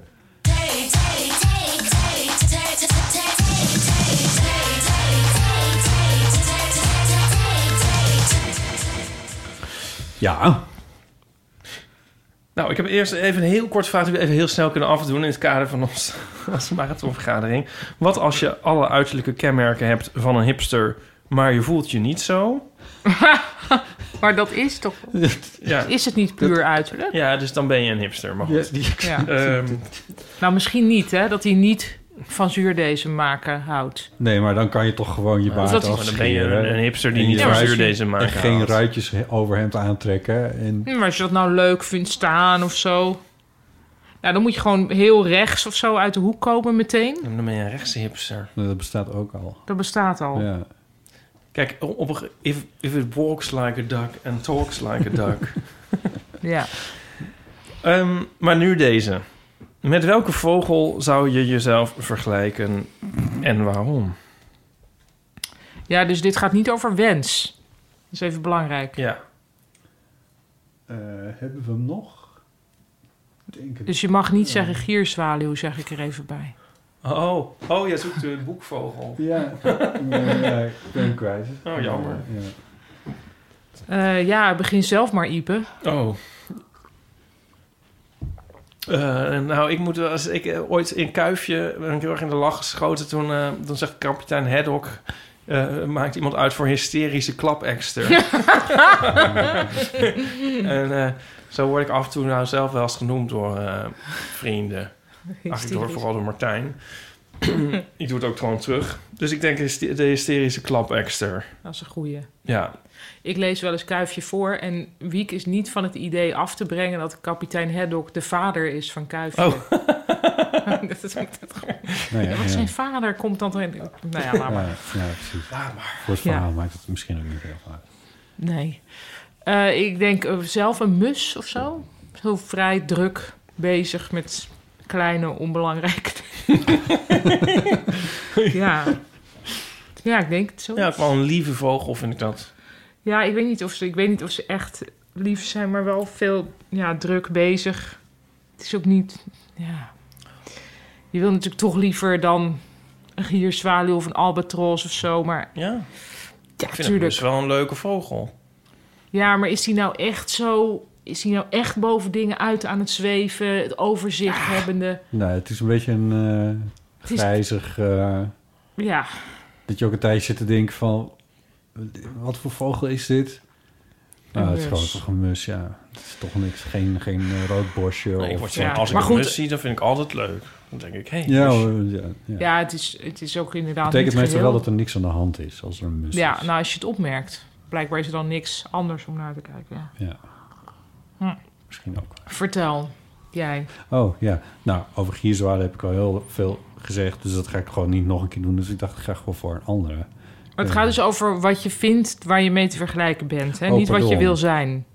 Ja. Nou, ik heb eerst even een heel kort vraag die we even heel snel kunnen afdoen in het kader van ons, (laughs) onze marathonvergadering. Wat als je alle uiterlijke kenmerken hebt van een hipster, maar je voelt je niet zo? (laughs) Maar dat is toch... (laughs) Ja. Is het niet puur uiterlijk? Ja, dus dan ben je een hipster. Maar goed. Ja. Ehm, Nou, misschien niet, hè? Dat hij niet van zuurdezen maken houdt. Nee, maar dan kan je toch gewoon je baard dat is- afscheren. dan ben je een- een hipster die niet van zuurdezen maken En geen houdt. ruitjes overhemd aantrekken. En Maar als je dat nou leuk vindt staan of zo... Nou, dan moet je gewoon heel rechts of zo uit de hoek komen meteen. dan ben je een rechtse hipster. dat bestaat ook al. Dat bestaat al. Ja. Kijk, op een, if, if it walks like a duck and talks like a duck. (laughs) Ja. Ehm, maar nu deze. Met welke vogel zou je jezelf vergelijken en waarom? Ja, dus dit gaat niet over wens. Dat is even belangrijk. Ja. Eh, hebben we hem nog? Denk het. Dus je mag niet zeggen gierzwaluw, zeg ik er even bij. Oh, oh jij zoekt de boekvogel. Ja, ja, ik ben hem kwijt. Oh, jammer. Ja. Eh, ja, begin zelf maar, Ipe. Oh. Eh, nou, ik moet wel- als ik eh, ooit in Kuifje ben ik heel erg in de lach geschoten. Toen, eh, dan zegt kapitein Haddock... eh, maakt iemand uit voor hysterische klapekster. (laughs) en eh, zo word ik af en toe nou zelf wel eens genoemd door eh, vrienden. Eigenlijk door, vooral door Martijn. ik doe het ook gewoon terug. Dus ik denk de hysterische klapekster. Dat is een goeie. Ja. Ik lees wel eens Kuifje voor en Wiek is niet van het idee af te brengen dat kapitein Haddock de vader is van Kuifje. Oh. (laughs) dat is dat gewoon. Nou ja, Ja, want ja. zijn vader komt dan erin. Nou ja, laat maar. Ja, ja, precies. maar. Voor het Ja. verhaal maakt het misschien ook niet heel veel uit. Nee. Eh, ik denk eh, zelf een mus of zo. Zo vrij druk bezig met kleine, onbelangrijke dingen. (laughs) (laughs) ja. Ja, ik denk het zo. Ja, wel een lieve vogel vind ik dat. Ja, ik weet niet of ze, ik weet niet of ze echt lief zijn, maar wel veel ja, druk bezig. Het is ook niet. Ja. Je wil natuurlijk toch liever dan een gierzwaluw of een albatros of zo, maar. Ja. Ja, ik vind het tuurlijk. dus wel een leuke vogel. Ja, maar is die nou echt zo. Is die nou echt boven dingen uit aan het zweven, het overzicht hebbende? Nou, het is een beetje een eh is- grijzig... eh, Ja, dat je ook een tijdje zit te denken van... Wat voor vogel is dit? Nou, het is gewoon toch een mus, ja. Het is toch niks, geen, geen eh, rood bosje. Nee, ik of, Ja, als ik maar een goed. mus zie, dan vind ik altijd leuk. Dan denk ik, hé, hey, Ja, ja, ja. ja het, is, het is ook inderdaad. betekent niet meestal wel dat er niks aan de hand is als er een mus Ja, is. nou als je het opmerkt. Blijkbaar is er dan niks anders om naar te kijken. Ja. Ja. Hm. Misschien ook. Vertel, jij. Oh, ja. Nou, over gierzwaarden heb ik al heel veel gezegd. Dus dat ga ik gewoon niet nog een keer doen. Dus ik dacht, ik ga gewoon voor een andere. Maar het gaat dus over wat je vindt waar je mee te vergelijken bent. Hè? Oh, niet wat je wil zijn.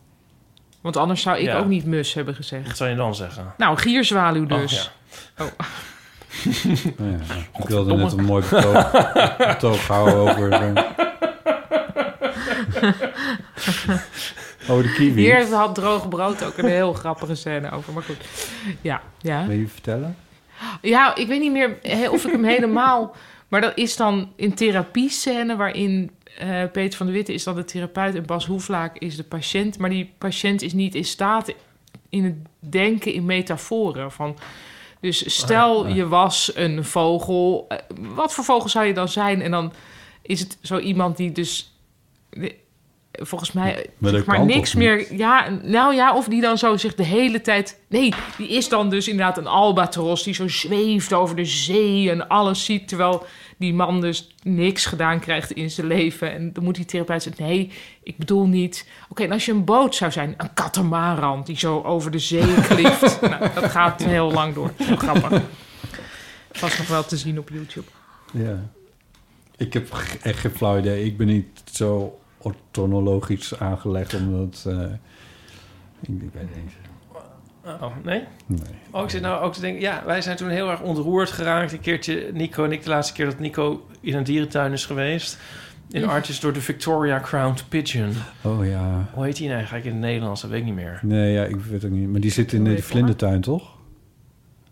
Want anders zou ik Ja. ook niet mus hebben gezegd. Wat zou je dan zeggen? Nou, gierzwaluw Oh, dus. ja. Oh. Nou ja, (laughs) ik wilde net een mooi betoog, (laughs) betoog houden over... over de kiwi. Hier had droog brood ook een heel grappige scène over. Maar goed. Ja, ja. Wil je vertellen? Ja, ik weet niet meer of ik hem helemaal... Maar dat is dan een therapiescène waarin eh, Peter van der Witte is dan de therapeut en Bas Hoeflaak is de patiënt. Maar die patiënt is niet in staat in het denken in metaforen. Van, dus stel je was een vogel. eh, wat voor vogel zou je dan zijn? En dan is het zo iemand die dus... Volgens mij eh, Maar zeg maar niks meer. Ja, nou ja, of die dan zo zich de hele tijd. Nee, die is dan dus inderdaad een albatros die zo zweeft over de zee en alles ziet. Terwijl die man dus niks gedaan krijgt in zijn leven. En dan moet die therapeut zeggen: Nee, ik bedoel niet. Oké, en als je een boot zou zijn, een katamaran die zo over de zee (laughs) klift. nou, dat gaat heel lang door. Heel grappig. Vast nog wel te zien op YouTube. Ja. Ik heb echt geen flauw idee. Ik ben niet zo ortonologisch aangelegd, omdat... eh, ik, ik weet niet. Oh, nee? Nee. Oh, ik zit nou ook te denken... Ja, wij zijn toen heel erg ontroerd geraakt. Een keertje, Nico en ik, de laatste keer dat Nico in een dierentuin is geweest. In Artjes door de Victoria Crowned Pigeon. Oh ja. Hoe heet die nou eigenlijk in het Nederlands? Dat weet ik niet meer. Nee, ja, ik weet ook niet. Maar die zit in de vlindertuin, toch?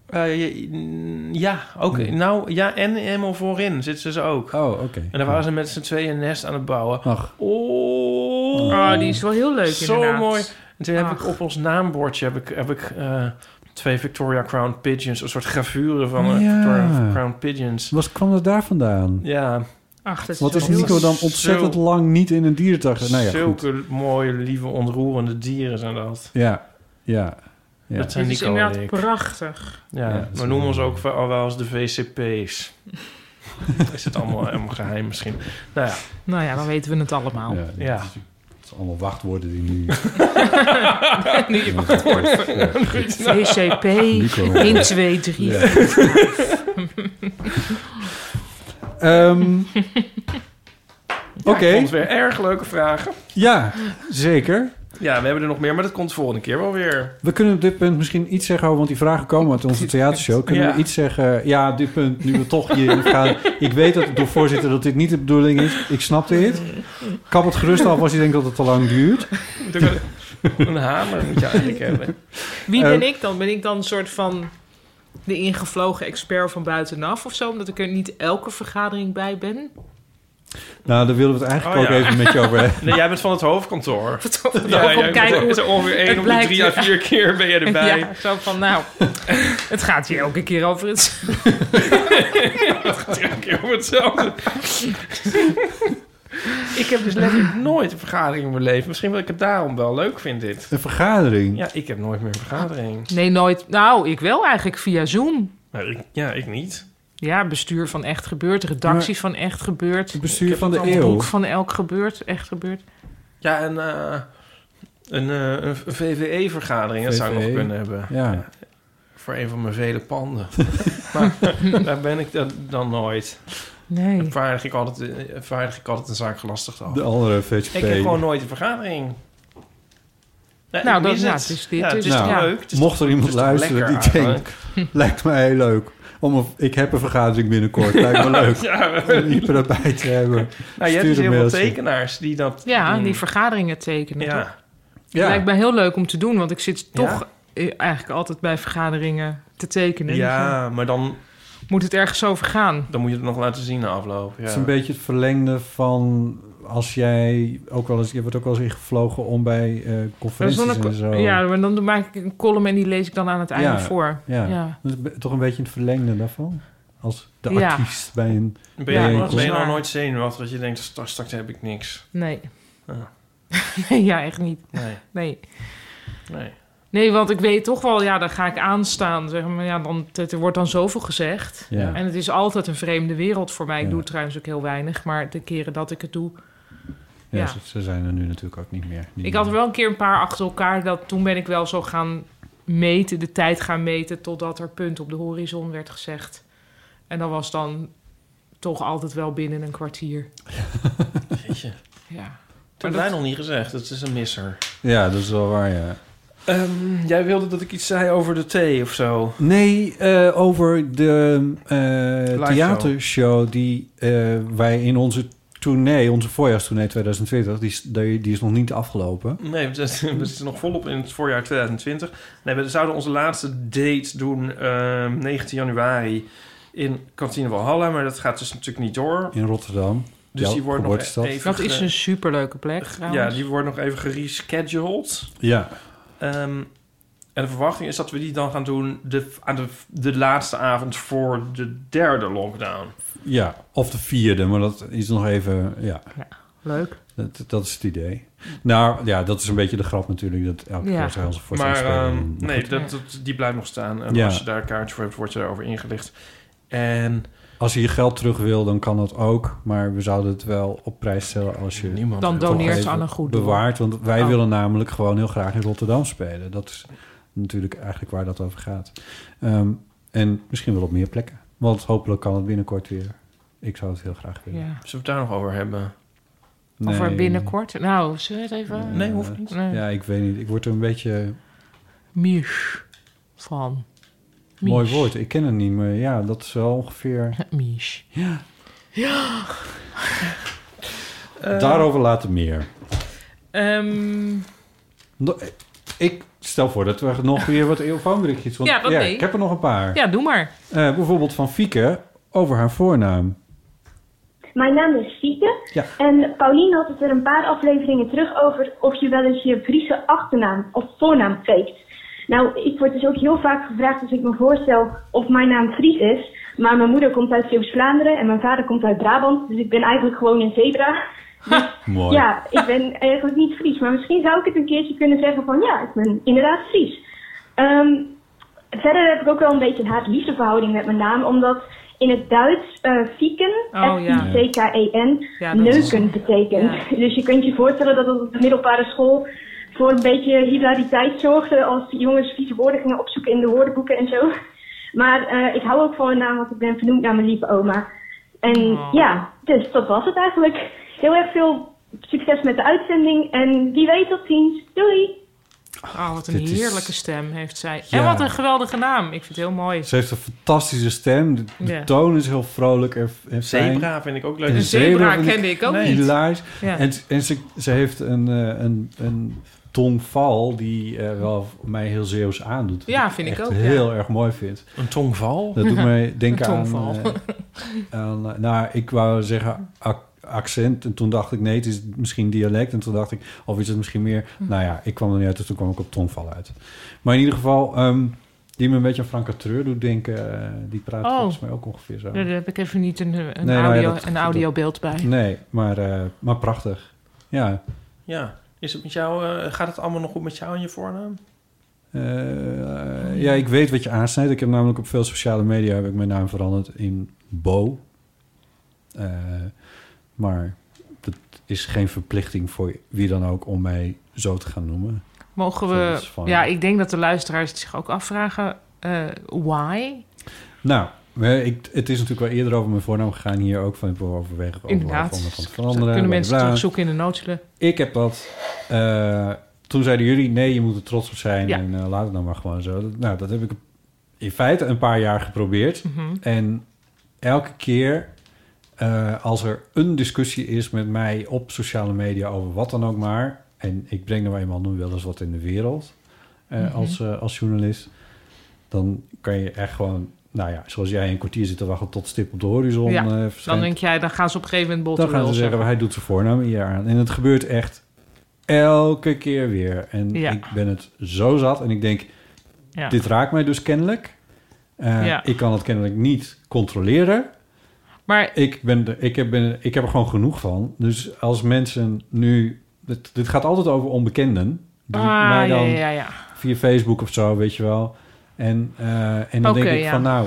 Eh, ja, ja, ook. Nee. Nou, ja, en helemaal voorin zitten ze ook. Oh, oké. En daar waren ze met z'n tweeën een nest aan het bouwen. Ach. Oh, Oh, die is wel heel leuk Zo inderdaad. mooi. En toen heb Ach. ik op ons naambordje heb ik, heb ik eh, twee Victoria Crown Pigeons, een soort gravure van Ja. Victoria Crown Pigeons. Wat kwam er daar vandaan? Ja, Ach, dat Wat wel is Nico dan ontzettend Zo- lang niet in een dierentuin? Nou ja, goed. zulke mooie, lieve, ontroerende dieren zijn dat. Ja, ja. Ja. Dat zijn is Nico inderdaad ik. prachtig. Ja, Ja, we noemen ons ook al wel eens de VCP's. (laughs) is het allemaal helemaal geheim misschien? Nou ja, Nou ja, dan weten we het allemaal. Ja, ja. Het zijn allemaal wachtwoorden die nu... Niet wachtwoord. VCP, Nico. 1, 2, 3. Ja. Ehm, Oké, het weer erg leuke vragen. ja, zeker. Ja, we hebben er nog meer, maar dat komt de volgende keer wel weer. We kunnen op dit punt misschien iets zeggen over... want die vragen komen uit onze (laughs) theatershow. Kunnen Ja. we iets zeggen... Ja, op dit punt, nu we toch hier (laughs) gaan... Ik weet dat door voorzitter dat dit niet de bedoeling is. Ik snap dit. Kap het gerust af als je denkt dat het te lang duurt. (laughs) Een hamer moet je eigenlijk hebben. Wie Eh, ben ik dan? Ben ik dan een soort van de ingevlogen expert van buitenaf of zo? Omdat ik er niet elke vergadering bij ben? Nou, daar willen we het eigenlijk Oh, ook ja. even met je over (laughs) hebben. Nee, jij bent van het hoofdkantoor. Of toch Ja, kijken hoe ongeveer één het op de blijkt. drie à vier keer ben je erbij. (laughs) Ja, zo van nou, het gaat hier elke keer over het... (laughs) Dat gaat elke keer over hetzelfde. ik heb dus letterlijk nooit een vergadering in mijn leven. Misschien wil ik het daarom wel leuk vind dit. Een vergadering. Ja, ik heb nooit meer een vergadering. Nee, nooit. Nou, ik wel eigenlijk via Zoom. Maar ik, ja, ik niet. Ja, bestuur van Echt Gebeurd, redactie van Echt Gebeurd. Het bestuur van de het eeuw. Boek van Elk Gebeurd, Echt Gebeurd. Ja, en eh, een, eh, een VVE-vergadering, dat zou ik nog VVE. kunnen hebben. Ja. Voor een van mijn vele panden. (laughs) maar daar ben ik dan, dan nooit. Nee. Dan vaardig ik altijd, eh, vaardig ik altijd een zaak gelastigd af. De andere VCP. Ik heb gewoon nooit een vergadering. Nee, Nou, dat- mis ja, het. het is dit, Ja, het is ja. leuk? Het is Mocht er iemand is luisteren die denkt... (laughs) lijkt mij heel leuk. Om een, ik heb een vergadering binnenkort. (laughs) Lijkt me leuk. Ja, Om Ieper erbij te hebben. Nou, je hebt Stuur dus een heel veel tekenaars die dat Ja, doen. die vergaderingen tekenen. toch? Ja, Ja. Lijkt me heel leuk om te doen, want ik zit Ja? toch eh, eigenlijk altijd bij vergaderingen te tekenen. Dus ja maar dan, dan moet het ergens over gaan. dan moet je het nog laten zien na afloop. Ja. Het is een beetje het verlengde van... als jij ook wel eens... je wordt ook wel eens ingevlogen om bij eh, conferenties en zo. ja, maar dan maak ik een column en die lees ik dan aan het einde Ja, voor. Ja. Ja. Dat is be- toch een beetje het verlengde daarvan? Als de Ja. artiest bij een... Ben je, Ja, ben je nou nooit zenuwachtig dat je denkt, straks, straks heb ik niks? Nee. Ah. nee, (laughs) ja, echt niet. Nee, Nee. nee. Nee, want ik weet toch wel, ja, dan ga ik aanstaan. Zeg maar, ja, dan, het, er wordt dan zoveel gezegd. Ja. En het is altijd een vreemde wereld voor mij. Ik Ja. doe het trouwens ook heel weinig. Maar de keren dat ik het doe... Ja, Ja. Ze, ze zijn er nu natuurlijk ook niet meer. Ik had er wel een keer een paar achter elkaar. Dat, toen ben ik wel zo gaan meten, de tijd gaan meten... totdat er punt op de horizon werd gezegd. En dat was dan toch altijd wel binnen een kwartier. (laughs) Jeetje. Ja. Heb dat- jij nog niet gezegd, dat is een misser. Ja, dat is wel waar, ja. Ehm, jij wilde dat ik iets zei over de thee of zo. Nee, eh, over de eh, show. theatershow die eh, wij in onze tournee, onze voorjaarstournee 2020, die is, die, die is nog niet afgelopen. Nee, we zitten, (laughs) we zitten nog volop in het voorjaar 2020. Nee, we zouden onze laatste date doen ehm 19 januari in Kantine Valhalla. Maar dat gaat dus natuurlijk niet door. In Rotterdam. Dus jouw die wordt nog even... Dat is een superleuke plek trouwens. Ja, die wordt nog even gerescheduled. Ja, Ehm, en de verwachting is dat we die dan gaan doen de, aan de, de laatste avond voor de derde lockdown. Ja, of de vierde, maar dat is nog even, ja, Leuk. dat, dat is het idee. Nou ja, dat is een beetje de grap natuurlijk, dat elke Ja. keer onze Maar voorstelling ehm. Maar nee, goed. dat, dat- die blijft nog staan. En Ja. als je daar een kaartje voor hebt, wordt je daarover ingelicht. En Als je je geld terug wil, dan kan dat ook. Maar we zouden het wel op prijs stellen als je niemand... Dan doneert aan een goed doel. bewaart. Want wij Oh. willen namelijk gewoon heel graag in Rotterdam spelen. Dat is natuurlijk eigenlijk waar dat over gaat. Ehm, en misschien wel op meer plekken. Want hopelijk kan het binnenkort weer. Ik zou het heel graag willen. Ja. Zullen we het daar nog over hebben? Over Nee. binnenkort. Nou, zullen we het even... Nee, hoeft niet. Nee. Ja, ik weet niet. Ik word er een beetje... Misch van. Mooi woord. Ik ken het niet, maar ja, dat is wel ongeveer... Mies. Ja. Ja. Eh. Daarover later meer. Ehm, No- Ik stel voor dat we nog weer wat eeuwfoonberichtjes... want Ja, wat nee. ik heb er nog een paar. ja, doe maar. Eh, bijvoorbeeld van Fieke over haar voornaam. Mijn naam is Fieke. Ja. En Pauline had het er een paar afleveringen terug over of je wel eens je Friese achternaam of voornaam faked. Nou, ik word dus ook heel vaak gevraagd als ik me voorstel of mijn naam Fries is. Maar mijn moeder komt uit Zeeuws-Vlaanderen en mijn vader komt uit Brabant. Dus ik ben eigenlijk gewoon een zebra. (laughs) Mooi. Ja, ik ben eigenlijk niet Fries. Maar misschien zou ik het een keertje kunnen zeggen van ja, ik ben inderdaad Fries. Ehm, verder heb ik ook wel een beetje een haat-liefde verhouding met mijn naam. Omdat in het Duits eh fieken, Oh, ja. F-I-C-K-E-N, Ja, dat is- neuken betekent. (laughs) Dus je kunt je voorstellen dat het op de middelbare school voor een beetje hilariteit zorgde als jongens vieze woorden gingen opzoeken in de woordenboeken en zo. Maar eh, ik hou ook van mijn naam, want ik ben vernoemd naar mijn lieve oma. En Oh. ja, dus dat was het eigenlijk. Heel erg veel succes met de uitzending en wie weet tot ziens. Doei! Oh, wat een Dit is- heerlijke stem heeft zij. Ja. En wat een geweldige naam. Ik vind het heel mooi. Ze heeft een fantastische stem. De, toon is heel vrolijk en. Zebra vind ik ook leuk. Een zebra vind kende ik ook niet. Ja. En, en ze, ze heeft een, eh, een, een tongval die eh, wel mij heel Zeeuws aandoet. Ja, vind ik echt ook, ja. heel erg mooi vind. Een tongval? Dat doet (laughs) mij denken Een aan... tongval. eh, aan nou, ik wou zeggen ac- accent. En toen dacht ik, nee, het is misschien dialect. En toen dacht ik, of is het misschien meer... Hm. Nou ja, ik kwam er niet uit, dus toen kwam ik op tongval uit. Maar in ieder geval, ehm, die me een beetje aan Frank Treur doet denken. eh, die praat Oh. volgens mij ook ongeveer zo. Daar heb ik even niet een, een, Nee, nou ja, audio, dat- een dat- audiobeeld bij. Nee, maar, eh, maar prachtig. Ja. Ja. Is het met jou, eh, gaat het allemaal nog goed met jou en je voornaam? Eh, ja, ik weet wat je aansnijdt. Ik heb namelijk op veel sociale media heb ik mijn naam veranderd in Bo. Maar dat is geen verplichting voor wie dan ook om mij zo te gaan noemen. Mogen we... van- Ja, ik denk dat de luisteraars het zich ook afvragen... eh, why? Nou, ik, het is natuurlijk wel eerder over mijn voornaam gegaan. Hier ook van ik wil overwegen om te Dat veranderen. kunnen mensen terugzoeken in de notulen. Ik heb dat. eh, toen zeiden jullie, nee, je moet er trots op zijn. Ja. En eh, laat het nou maar gewoon zo. Dat- nou, dat heb ik in feite een paar jaar geprobeerd. Mhm. En elke keer eh, als er een discussie is met mij op sociale media over wat dan ook maar... en ik breng er nou eenmaal nu wel eens wat in de wereld eh, Mhm. als, eh, als journalist... dan kan je echt gewoon, nou ja, zoals jij een kwartier zit te wachten tot stip op de horizon Ja, dan denk jij, dan gaan ze op een gegeven moment Dan gaan ze zeggen, hij doet zijn voornaam hier aan. En het gebeurt echt elke keer weer. En Ja. ik ben het zo zat. En ik denk, Ja. dit raakt mij dus kennelijk. Ik kan het kennelijk niet controleren. Maar ik, ben er, ik, heb, ben, ik heb er gewoon genoeg van. Dus als mensen nu... Dit, dit gaat altijd over onbekenden. Die Ah, mij dan ja, ja, ja. via Facebook of zo, weet je wel. En, eh, en dan denk ik van nou...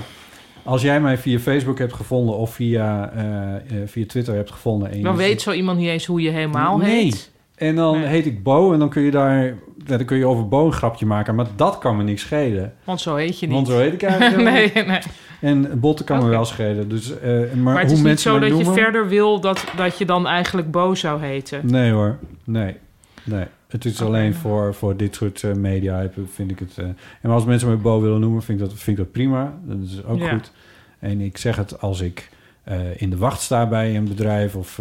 Als jij mij via Facebook hebt gevonden of via, eh, eh, via Twitter hebt gevonden... En dan zit- weet zo iemand niet eens hoe je helemaal nee. heet. En dan heet ik Bo en dan kun je daar... dan kun je over Bo een grapje maken. Maar dat kan me niks schelen. Want zo heet je niet. Want zo heet ik eigenlijk (laughs) nee, nee. En botten kan me wel schelen. Dus, eh, maar, Maar, het hoe is niet zo dat je verder wil dat, dat je dan eigenlijk Bo zou heten. Nee hoor, nee. nee. Het is alleen voor, voor dit soort eh, media vind ik het... eh, en als mensen me Bo willen noemen, vind ik dat, vind ik dat prima. Dat is ook Ja. goed. En ik zeg het als ik in de wacht sta bij een bedrijf of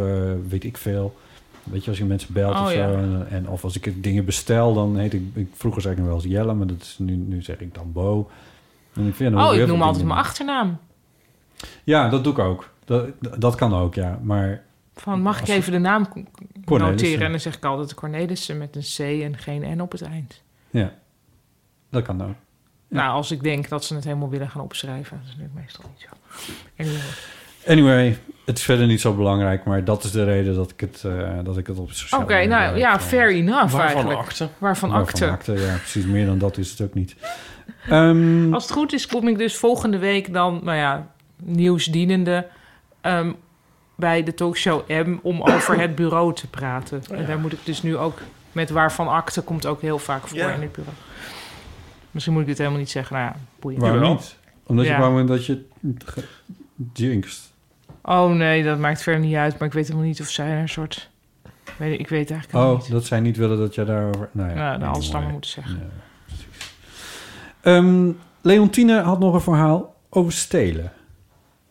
weet ik veel. Weet je, als je mensen belt Oh, of zo. ja. En, en of als ik dingen bestel, dan heet ik... ik vroeger zei ik nog wel eens Jelle, maar dat is, nu, nu zeg ik dan Bo. En ik vind, dan Oh, ik noem altijd mijn achternaam. Ja, dat doe ik ook. Dat, dat kan ook, ja. Maar Van, mag ik even de naam noteren? En dan zeg ik altijd Cornelissen met een C en geen N op het eind. ja, dat kan ook. Nou, als ik denk dat ze het helemaal willen gaan opschrijven. Dat is nu meestal niet zo. Anyway. Anyway, het is verder niet zo belangrijk, maar dat is de reden dat ik het, eh, dat ik het op sociale Oké, nou ja, eh, fair enough Waarvan eigenlijk. akte? Waarvan akte. waarvan akte, ja, precies. Meer dan dat is het ook niet. Ehm, Als het goed is, kom ik dus volgende week dan, nou ja, nieuwsdienende... ehm, bij de talkshow M om over het bureau te praten. En daar moet ik dus nu ook... Met waarvan akte komt ook heel vaak voor Ja. in het bureau. Misschien moet ik dit helemaal niet zeggen. Nou ja, boeiend. waarom niet? Omdat je bang bent dat je jinxt. Oh nee, dat maakt verder niet uit. Maar ik weet helemaal niet of zij een soort... Weet, ik weet eigenlijk helemaal Oh, dat zij niet willen dat jij daarover... Nou ja, nee, ze dan moeten zeggen. Ehm, Leontine had nog een verhaal over stelen.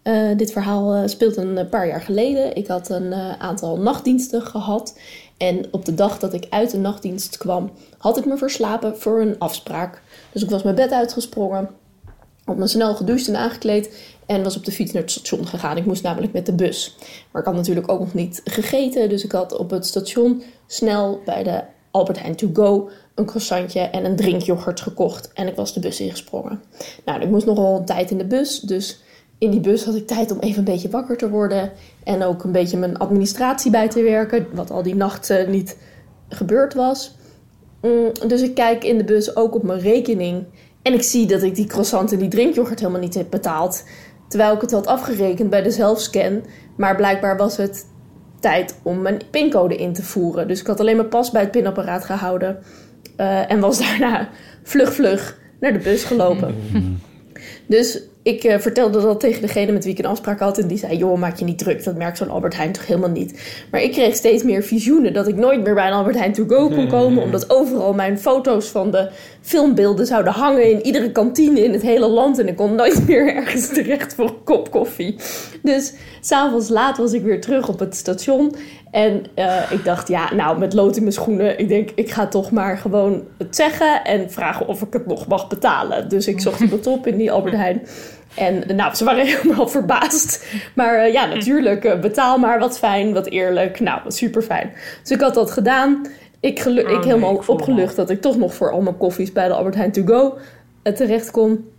Eh, dit verhaal eh, speelt een eh, paar jaar geleden. Ik had een aantal nachtdiensten gehad. En op de dag dat ik uit de nachtdienst kwam, had ik me verslapen voor een afspraak. Dus ik was mijn bed uitgesprongen, had me snel gedoucht en aangekleed en was op de fiets naar het station gegaan. Ik moest namelijk met de bus. Maar ik had natuurlijk ook nog niet gegeten, dus ik had op het station snel bij de Albert Heijn To Go een croissantje en een drinkyoghurt gekocht. En ik was de bus ingesprongen. Nou, ik moest nogal een tijd in de bus, dus in die bus had ik tijd om even een beetje wakker te worden. En ook een beetje mijn administratie bij te werken, wat al die nachten niet gebeurd was. Mm, dus ik kijk in de bus ook op mijn rekening. En ik zie dat ik die croissant en die drinkyoghurt helemaal niet heb betaald. Terwijl ik het had afgerekend bij de zelfscan. Maar blijkbaar was het tijd om mijn pincode in te voeren. Dus ik had alleen mijn pas bij het pinapparaat gehouden. Eh, en was (laughs) daarna vlug vlug naar de bus gelopen. Dus ik eh, vertelde dat tegen degene met wie ik een afspraak had. En die zei, joh, maak je niet druk. Dat merkt zo'n Albert Heijn toch helemaal niet. Maar ik kreeg steeds meer visioenen dat ik nooit meer bij een Albert Heijn To Go kon (laughs) komen. Omdat overal mijn foto's van de filmbeelden zouden hangen in iedere kantine in het hele land. En ik kon nooit (laughs) meer ergens terecht voor een kop koffie. Dus s'avonds laat was ik weer terug op het station. En eh, ik dacht, ja, nou, met lood in mijn schoenen. Ik denk, ik ga toch maar gewoon het zeggen en vragen of ik het nog mag betalen. Dus ik zocht het op in die Albert Heijn. En nou, ze waren (laughs) helemaal verbaasd. Maar eh, ja, natuurlijk, eh, betaal maar wat fijn, wat eerlijk. Nou, super fijn. Dus ik had dat gedaan. Ik, Oh, ik nee, helemaal ik opgelucht dat ik toch nog voor al mijn koffies bij de Albert Heijn To Go terecht kon.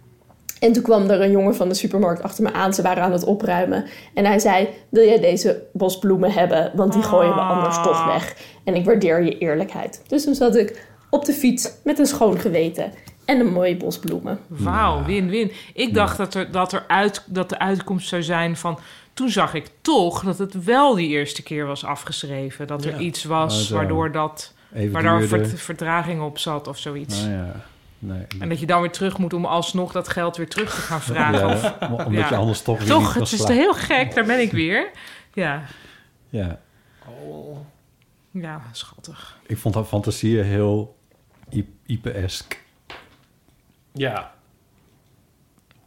En toen kwam er een jongen van de supermarkt achter me aan. Ze waren aan het opruimen. En hij zei, wil jij deze bos bloemen hebben? Want die gooien we anders toch weg. En ik waardeer je eerlijkheid. Dus toen zat ik op de fiets met een schoon geweten en een mooie bos bloemen. Wauw, win-win. Ik dacht dat, er, dat, er uit, dat de uitkomst zou zijn van... Toen zag ik toch dat het wel die eerste keer was afgeschreven. Dat er Ja. iets was zo. waardoor, dat, Even waardoor vert- vertraging op zat of zoiets. Nou ja, nee. En dat je dan weer terug moet om alsnog dat geld weer terug te gaan vragen. Ja, of, omdat je anders toch weer Toch, niet het is heel gek. Daar ben ik weer. Ja, Ja, ja schattig. ik vond dat fantasieën heel Ipe-esk. Ja.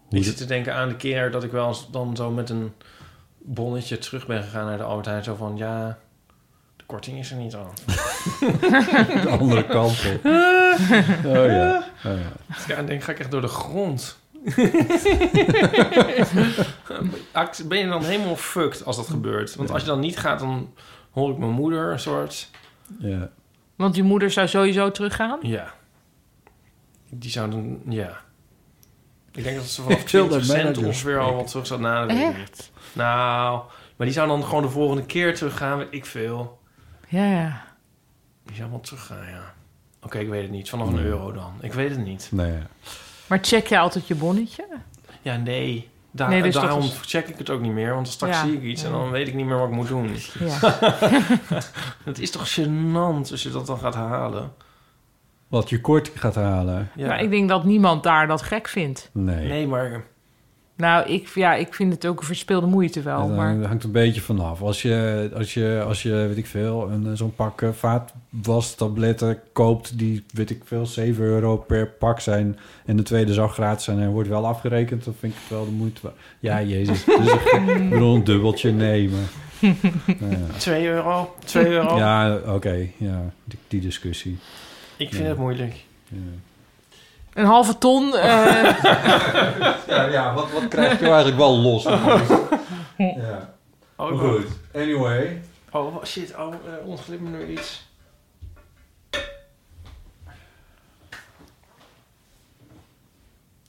Hoe Ik zit te denken aan de keer dat ik wel eens dan zo met een bonnetje terug ben gegaan naar de Albert Heijn. Zo van, ja, korting is er niet aan. (laughs) De andere kant op. (laughs) Oh ja. Oh ja. Ja, en dan ga ik echt door de grond. (laughs) Ben je dan helemaal fucked als dat gebeurt? Want als je dan niet gaat, dan hoor ik mijn moeder een soort... Ja. Want je moeder zou sowieso teruggaan? Ja. Die zou dan... Ja. Ik denk dat ze vanaf Ik wil 20 de cent manager ongeveer al wat terug zat na. dat weet ik niet. Nou, maar die zou dan gewoon de volgende keer teruggaan, weet ik veel. Ja, ja. Die zou wel teruggaan, ja. Oké, ik weet het niet. Vanaf een euro dan. Ik weet het niet. Nee. Maar check je altijd je bonnetje? Ja, nee. Da Nee, dus daarom is- check ik het ook niet meer. Want straks Ja, zie ik iets en dan weet ik niet meer wat ik moet doen. Ja. (laughs) het is toch gênant als je dat dan gaat halen. Wat je kort gaat halen. Ja. Maar ik denk dat niemand daar dat gek vindt. Nee. Nee, maar... Nou, ik, ja, ik vind het ook een verspeelde moeite wel. Ja, maar daar hangt een beetje vanaf. Als je, als je, als je weet ik veel, een, eh, zo'n pak eh, vaatwastabletten koopt... die, weet ik veel, 7 euro per pak zijn... en de tweede zou gratis zijn en wordt wel afgerekend... dan vind ik het wel de moeite waard. Ja, jezus. (laughs) Dus ik bedoel, een dubbeltje nemen. Ja. (laughs) 2 euro? 2 euro? Ja, oké. ja, die, die discussie. Ik vind Ja. het moeilijk. Ja. Een halve ton... eh, (laughs) Ja, ja wat, wat krijg je eigenlijk wel los? (laughs) ja. Oh, goed. Anyway. Oh, shit. Oh, uh, ontglipt me nu iets.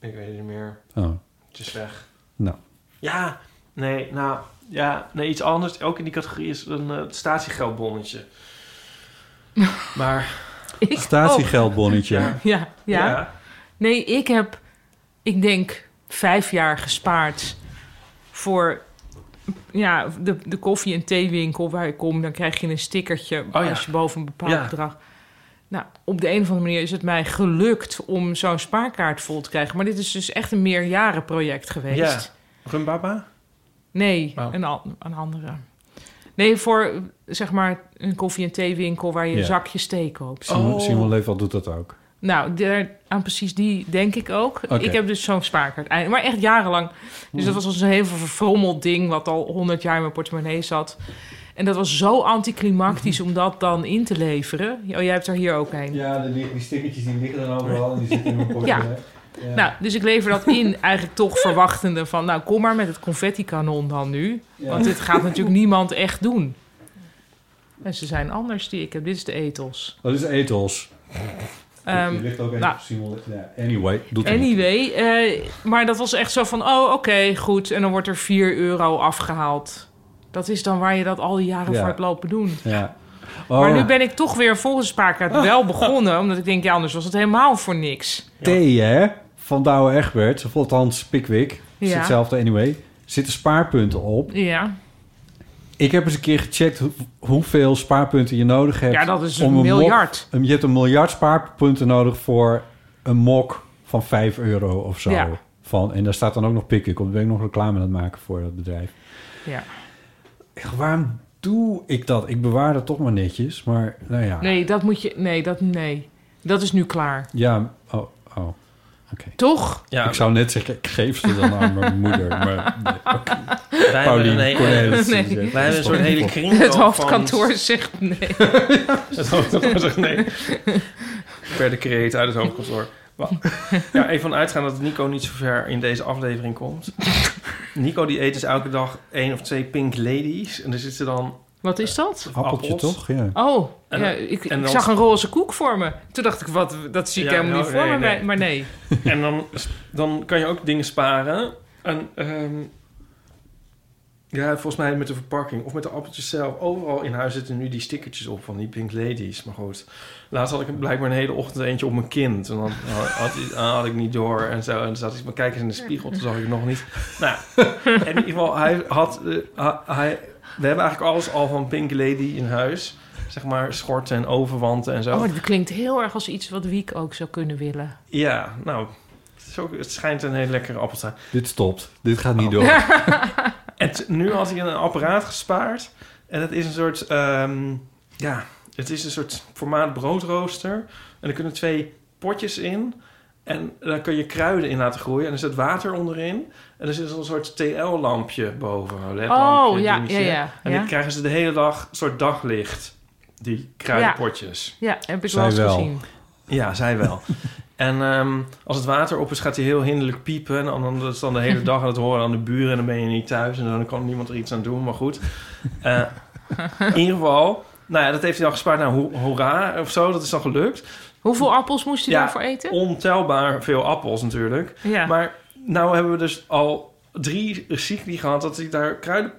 Ik weet het niet meer. Oh, Het is weg. nou. Ja, nee, nou, ja, nee, iets anders. Ook in die categorie is een uh, statiegeldbonnetje. (laughs) Maar, ik Statiegeldbonnetje. Ja, ja. ja. Nee, ik heb, ik denk, vijf jaar gespaard voor ja, de, de koffie- en theewinkel waar ik kom. Dan krijg je een stickertje Oh ja. als je boven een bepaald Ja. bedrag... Nou, op de een of andere manier is het mij gelukt om zo'n spaarkaart vol te krijgen. Maar dit is dus echt een meerjarenproject geweest. Ja. Rumbaba? Nee, Oh. een, een andere. Nee, voor zeg maar een koffie- en theewinkel waar je Ja. zakjes thee koopt. Oh. Simon, Simon doet dat ook. Nou, daar, aan precies die denk ik ook. Ik heb dus zo'n spaarkaart. Maar echt jarenlang. Dus dat was als een heel verfrommeld ding... wat al honderd jaar in mijn portemonnee zat. En dat was zo anticlimactisch om dat dan in te leveren. Oh, jij hebt er hier ook een. Ja, die, die stickertjes die liggen dan overal en die zitten in mijn (laughs) Ja. portemonnee. Nou, dus ik lever dat in eigenlijk toch verwachtende van... nou, kom maar met het confetti-kanon dan nu. Ja. Want dit gaat natuurlijk (laughs) niemand echt doen. En ze zijn anders die ik heb. Dit is de ethos. Dat is ethos. Die ligt ook nou, Simon. Anyway, doet. Anyway, eh, maar dat was echt zo van... oh, oké, goed. En dan wordt er 4 euro afgehaald. Dat is dan waar je dat al die jaren Ja. voor hebt lopen doen. Ja. Maar Oh. nu ben ik toch weer volgens spaarkaart wel (laughs) begonnen. Omdat ik denk, ja, anders was het helemaal voor niks. T, hè? Van Douwe Egberts, of althans Pickwick. Is hetzelfde anyway. Zitten spaarpunten op. Ja, Ik heb eens een keer gecheckt hoe- hoeveel spaarpunten je nodig hebt. Ja, dat is om een miljard. Mok, je hebt een miljard spaarpunten nodig voor een mok van 5 euro of zo. Ja. Van, en daar staat dan ook nog op. Dan ben ik nog reclame aan het maken voor dat bedrijf. ja. Waarom doe ik dat? Ik bewaar dat toch maar netjes. Maar nou ja. Nee, dat moet je... Nee, dat, nee. dat is nu klaar. Ja, oh, oh. Toch? Ja. Ik zou net zeggen, ik geef ze dan aan mijn moeder. Maar (laughs) nee, oké. Wij Paulien hebben, nee, Cornelis, nee. die zegt, wij hebben een soort hele kring. (laughs) Het hoofdkantoor zegt nee. Het hoofdkantoor zegt nee. Per decreet uit het hoofdkantoor. Ja, even uitgaan dat Nico niet zo ver in deze aflevering komt. (laughs) Nico die eet dus elke dag één of twee pink ladies. En er zitten dan... Wat is dat? Appeltje appels. toch? Ja. Oh, En ja, ik, en ik dan- zag een roze koek voor me. Toen dacht ik, wat, dat zie ik Ja, helemaal nou, niet voor nee, me. nee. Maar nee. (laughs) En dan, dan kan je ook dingen sparen. En ehm, ja, volgens mij met de verpakking of met de appeltjes zelf. Overal in huis zitten nu die stickertjes op van die Pink Ladies. Maar goed, laatst had ik blijkbaar een hele ochtend eentje op mijn kind. En dan had, had, had ik niet door en zo. En dan zat ik maar kijken in de spiegel, toen zag ik het nog niet. Nou, in ieder geval, hij had... eh, hij, we hebben eigenlijk alles al van Pink Lady in huis. Zeg maar schorten en overwanten en zo. Oh, dat klinkt heel erg als iets wat Wiek ook zou kunnen willen. Ja, nou, het, is ook- het schijnt een hele lekkere appel te zijn. Dit stopt. Dit gaat Oh. niet door. (laughs) En nu had hij een apparaat gespaard. En het is een soort, ehm, ja, het is een soort formaat broodrooster. En er kunnen twee potjes in. En daar kun je kruiden in laten groeien. En er zit water onderin. En er zit een soort TL-lampje boven. Een LED-lampje, Oh, ja, ja, ja, En ja. dan krijgen ze de hele dag een soort daglicht. Die kruidenpotjes. Ja, heb ik Zij wel eens gezien. Ja, zij wel. (laughs) en ehm, als het water op is, gaat hij heel hinderlijk piepen. En dan, dat is dan de hele dag aan het horen aan de buren. En dan ben je niet thuis. En dan kan niemand er iets aan doen. Maar goed. Eh, in ieder geval... Nou ja, dat heeft hij dan gespaard naar ho hoera of zo. Dat is dan gelukt. Hoeveel appels moest hij Ja, daarvoor eten? Ontelbaar veel appels natuurlijk. Ja. Maar nou hebben we dus al drie cycli gehad... dat hij daar kruiden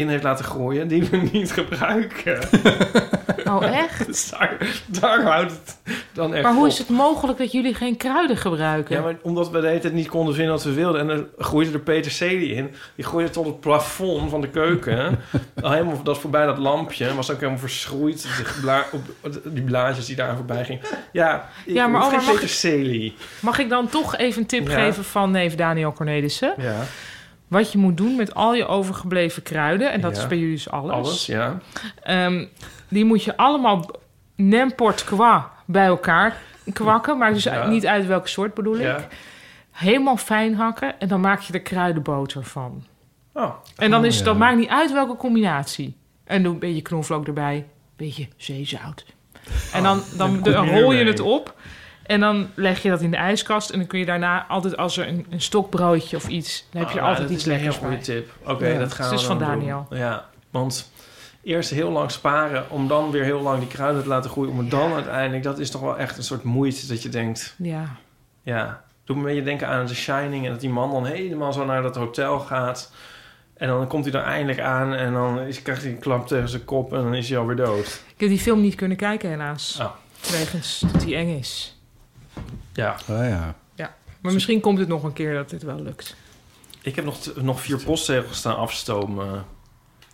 in heeft laten gooien... die we niet gebruiken. (laughs) Oh, echt? (laughs) Daar, daar houdt het dan echt Maar hoe op. is het mogelijk dat jullie geen kruiden gebruiken? Ja, maar omdat we de hele tijd niet konden vinden wat we wilden. En dan groeide er peterselie in. Die groeide tot het plafond van de keuken. (laughs) Al helemaal dat voorbij dat lampje. Was ook helemaal verschroeid. Die, bla- op, die blaadjes die daar voorbij gingen. Ja, ik Ja, maar Omar, geen mag ik-. Mag ik dan toch even een tip Ja. geven van neef Daniel Cornelissen? Ja, Wat je moet doen met al je overgebleven kruiden, en dat Ja. is bij jullie dus alles. alles, ja. Ehm, die moet je allemaal n'importe quoi bij elkaar kwakken. Maar dus Ja. niet uit welke soort bedoel ik. Ja. Helemaal fijn hakken en dan maak je er kruidenboter van. Oh, En dan is Oh, het, ja. dat maakt niet uit welke combinatie. En doe een beetje knoflook erbij, een beetje zeezout. En dan, dan, daar dan meer rol je het op. En dan leg je dat in de ijskast. En dan kun je daarna altijd, als er een, een stokbroodje of iets... dan heb je Ah, altijd dat iets is een heel lekkers goede bij. tip. Oké, Ja, dat gaan het we is van doen. Daniel. Ja, want eerst heel lang sparen... om dan weer heel lang die kruiden te laten groeien... om het dan uiteindelijk... dat is toch wel echt een soort moeite dat je denkt... Ja. Ja, doet me een beetje denken aan The Shining... en dat die man dan helemaal zo naar dat hotel gaat... en dan komt hij er eindelijk aan... en dan is, krijgt hij een klap tegen zijn kop... en dan is hij alweer dood. Ik heb die film niet kunnen kijken helaas. Oh. Wegens dat die eng is. Ja, Oh ja. Ja. Maar misschien komt het nog een keer dat dit wel lukt. ik heb nog, nog vier postzegels staan afstomen...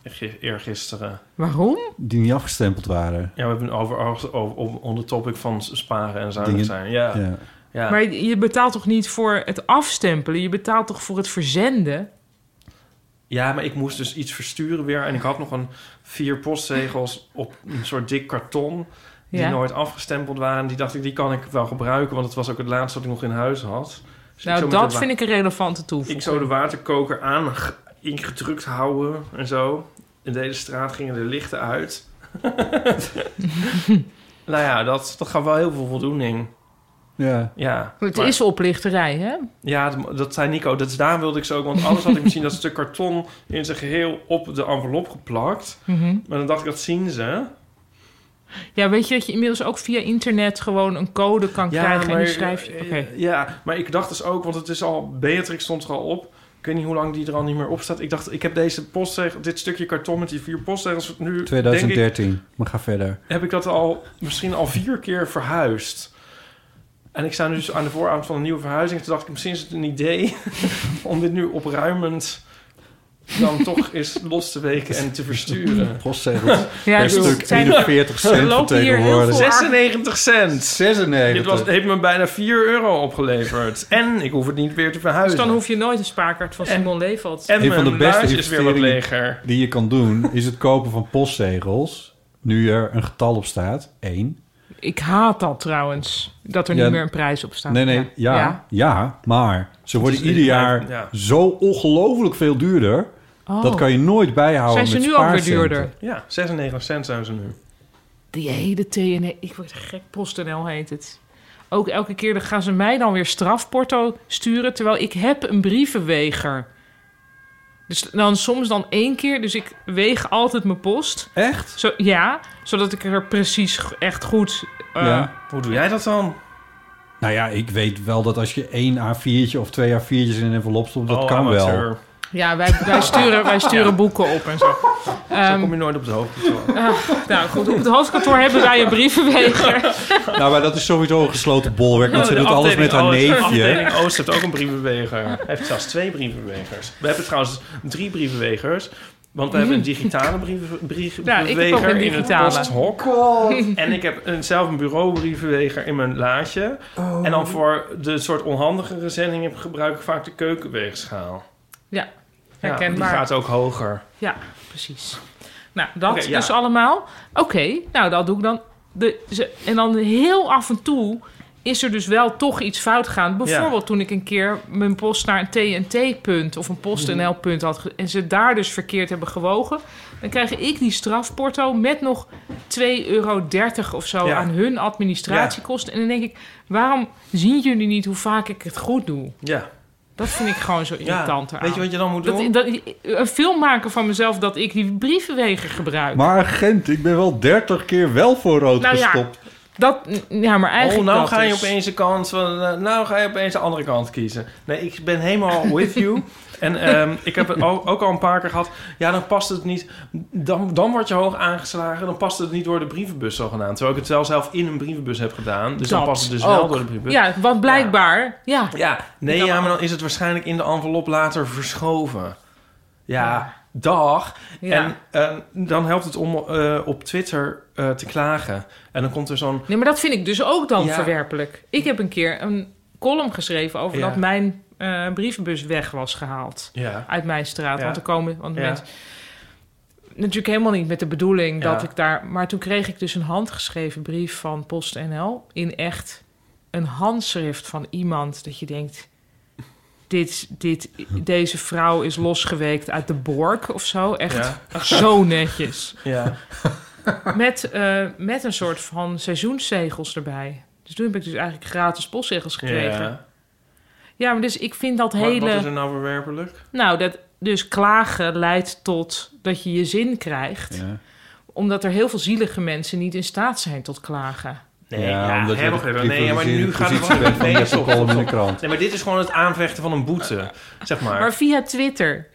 eh, eergisteren. Waarom? Die niet afgestempeld waren. Ja, we hebben over, over, over on the topic van sparen en zuinig Dingen- zijn. Ja, ja. Ja. Maar je je betaalt toch niet voor het afstempelen? Je betaalt toch voor het verzenden? Ja, maar ik moest dus iets versturen weer. En ik had nog een vier postzegels op een soort dik karton. Die Ja. nooit afgestempeld waren. Die dacht ik, die kan ik wel gebruiken, want het was ook het laatste wat ik nog in huis had. Dus Nou, dat vind ik een relevante toevoeging. Ik zou de waterkoker aan ingedrukt houden en zo. In de hele straat gingen de lichten uit. (laughs) nou ja, dat, dat gaf wel heel veel voldoening. Ja. Ja, Het maar- is oplichterij, hè? Ja, dat, dat zei Nico. Dat is, daar wilde ik zo ook. Want anders had ik misschien dat stuk karton in zijn geheel op de envelop geplakt. Mhm. Maar dan dacht ik, dat zien ze. Ja, weet je dat je inmiddels ook via internet gewoon een code kan krijgen en die schrijf je... eh, Oké. Ja, maar ik dacht dus ook, want het is al... Beatrix stond er al op. Ik weet niet hoe lang die er al niet meer op staat. Ik dacht, ik heb deze postzegel, dit stukje karton met die vier postzegels nu... Denk ik, 2013. Maar ga verder. heb ik dat al misschien al vier keer verhuisd. En ik sta nu dus aan de vooravond van een nieuwe verhuizing. Toen dacht ik, misschien is het een idee (laughs) om dit nu opruimend dan toch eens los te weken en te versturen. (laughs) Postzegels. Ja, per stuk zijn- 41 er cent lopen hier heel tegenwoordig. veel- 96 cent. 96. Dit was, heeft me bijna 4 euro opgeleverd. En ik hoef het niet weer te Dus verhuizen. dan hoef je nooit een spaarkaart van Simon Leveld. en Een van de beste is weer wat leger. die je kan doen... is het kopen van postzegels. Nu er een getal op staat. 1. Ik haat dat trouwens, dat er Ja, niet meer een prijs op staat. Nee, nee, ja, ja, maar ze worden is- ieder jaar ja. zo ongelooflijk veel duurder. Oh. Dat kan je nooit bijhouden Zijn ze met nu ook weer duurder? Ja, 96 cent zijn ze nu. Die hele TNE, ik word gek, PostNL heet het. Ook elke keer dan gaan ze mij dan weer strafporto sturen... terwijl ik heb een brievenweger. Dus dan soms dan één keer, dus ik weeg altijd mijn post. Echt? Zo, ja, zodat ik er precies echt goed... eh, Ja. Hoe doe jij dat dan? Nou ja, ik weet wel dat als je één A4'tje of twee A4'tjes in een envelop stopt, dat Oh, kan wel. Ja, wij, wij sturen, wij sturen boeken op en zo. Zo Ehm, kom je nooit op de hoofdkantoor. ah, nou goed, op het hoofdkantoor hebben wij een brievenweger. (laughs) Nou, maar dat is sowieso een gesloten bolwerk, want ze De doet alles met haar Oost- neefje. afdeling Oost heeft ook een brievenweger. Hij heeft zelfs twee brievenwegers. We hebben trouwens drie brievenwegers. Want we hebben een digitale brief, Ja, brievenweger in het digitale. posthok. En ik heb een, zelf een bureaubrievenweger in mijn laadje. En dan voor de soort onhandigere zendingen gebruik ik vaak de keukenweegschaal. Ja, Ja, die herkenbaar. gaat ook hoger. Ja, precies. Nou, dat ja. dus allemaal. Oké, nou, dat doe ik dan. De, ze, en dan heel af en toe is er dus wel toch iets fout gegaan. Bijvoorbeeld toen ik een keer mijn post naar een TNT-punt of een PostNL-punt had... ge- en ze daar dus verkeerd hebben gewogen... dan krijg ik die strafporto met nog 2,30 euro of zo Ja. aan hun administratiekosten. En dan denk ik, waarom zien jullie niet hoe vaak ik het goed doe? Ja. Dat vind ik gewoon zo irritant Ja, weet je wat je dan moet doen? Dat, dat, een film maken van mezelf dat ik die brievenweger gebruik. Maar agent, ik ben wel 30 keer wel voor rood Nou ja, gestopt. Dat, ja, maar Oh, eigenlijk nou dat ga je opeens de kant van, eh, nou ga je opeens de andere kant kiezen. Nee, ik ben helemaal with you. (laughs) En ehm, ik heb het ook, al een paar keer gehad. Ja, dan past het niet. Dan, dan word je hoog aangeslagen. Dan past het niet door de brievenbus zogenaamd. Terwijl ik het wel zelf in een brievenbus heb gedaan. Dus dan past het dus wel door de brievenbus. Ja, want blijkbaar, ja. Ja, nee, ja, maar dan is het waarschijnlijk in de envelop later verschoven. Ja, dag. Ja. En eh, dan helpt het om eh, op Twitter eh, te klagen. En dan komt er zo'n... Nee, maar dat vind ik dus ook dan Ja. verwerpelijk. Ik heb een keer een column geschreven over Ja. dat mijn eh, brievenbus weg was gehaald. Ja. Uit mijn straat. Want er komen... Want mensen, natuurlijk helemaal niet met de bedoeling dat ik daar... Maar toen kreeg ik dus een handgeschreven brief van PostNL... in echt een handschrift van iemand dat je denkt... Dit, dit, deze vrouw is losgeweekt uit de bork of zo. Echt Ja. zo netjes. Ja. Met, eh, met een soort van seizoenszegels erbij. Dus toen heb ik dus eigenlijk gratis postzegels gekregen. Ja, Ja. maar dus ik vind dat hele... Wat is er nou verwerpelijk? Nou, dat dus klagen leidt tot dat je je zin krijgt. Ja. Omdat er heel veel zielige mensen niet in staat zijn tot klagen. Nee, Ja, ja, omdat je hè, wacht even. Nee, maar nu gaat het bent van nee, stop, stop, in de stop. krant. Nee, maar dit is gewoon het aanvechten van een boete, zeg maar. Maar via Twitter,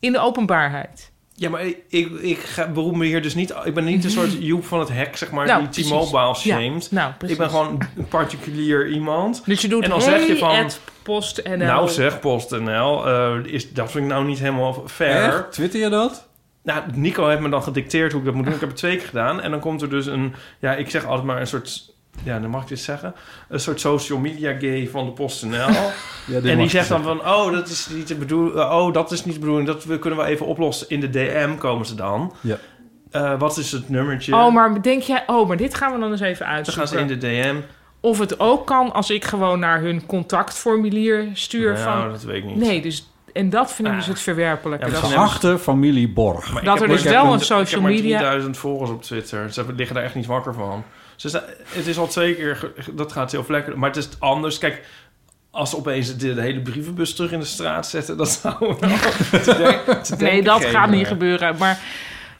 in de openbaarheid. Ja, maar ik, ik, ik ga, beroep me hier dus niet... Ik ben niet een soort Joep van het hek, zeg maar, Nou, die. T-Mobile Ja, shamed. nou, precies. ik ben gewoon een particulier iemand. Dus je doet en dan hey, zeg je van... at PostNL. Nou zeg, PostNL, eh is, dat vind ik nou niet helemaal fair. Echt? Twitter je dat? Nou, Nico heeft me dan gedicteerd hoe ik dat moet doen. Ik heb het twee keer gedaan. En dan komt er dus een... Ja, ik zeg altijd maar een soort... Ja, dan mag ik dit zeggen. Een soort social media gay van de PostNL. (laughs) dit en die zegt dan van... Oh, dat is niet de bedoeling. Oh, dat is niet de bedoeling. Dat we- kunnen we even oplossen. In de DM komen ze dan. Ja. eh, wat is het nummertje? Oh, maar denk jij... Oh, maar dit gaan we dan eens even Dan uitzoeken. gaan ze in de DM. Of het ook kan als ik gewoon naar hun contactformulier stuur Nou, van... dat weet ik niet. Nee, dus... En dat vind ik dus het verwerpelijke. Ja, Geachte familie Borg. Maar Dat ik er dus ik wel een Ik social heb maar media- 3000 volgers op Twitter. Ze liggen daar echt niet wakker van. Het is al twee keer... Dat gaat heel vlekken. Maar het is anders. Kijk, als ze opeens de, de hele brievenbus terug in de straat zetten... Dat zou wel te denk- te (laughs) nee, dat gaat niet gebeuren. Maar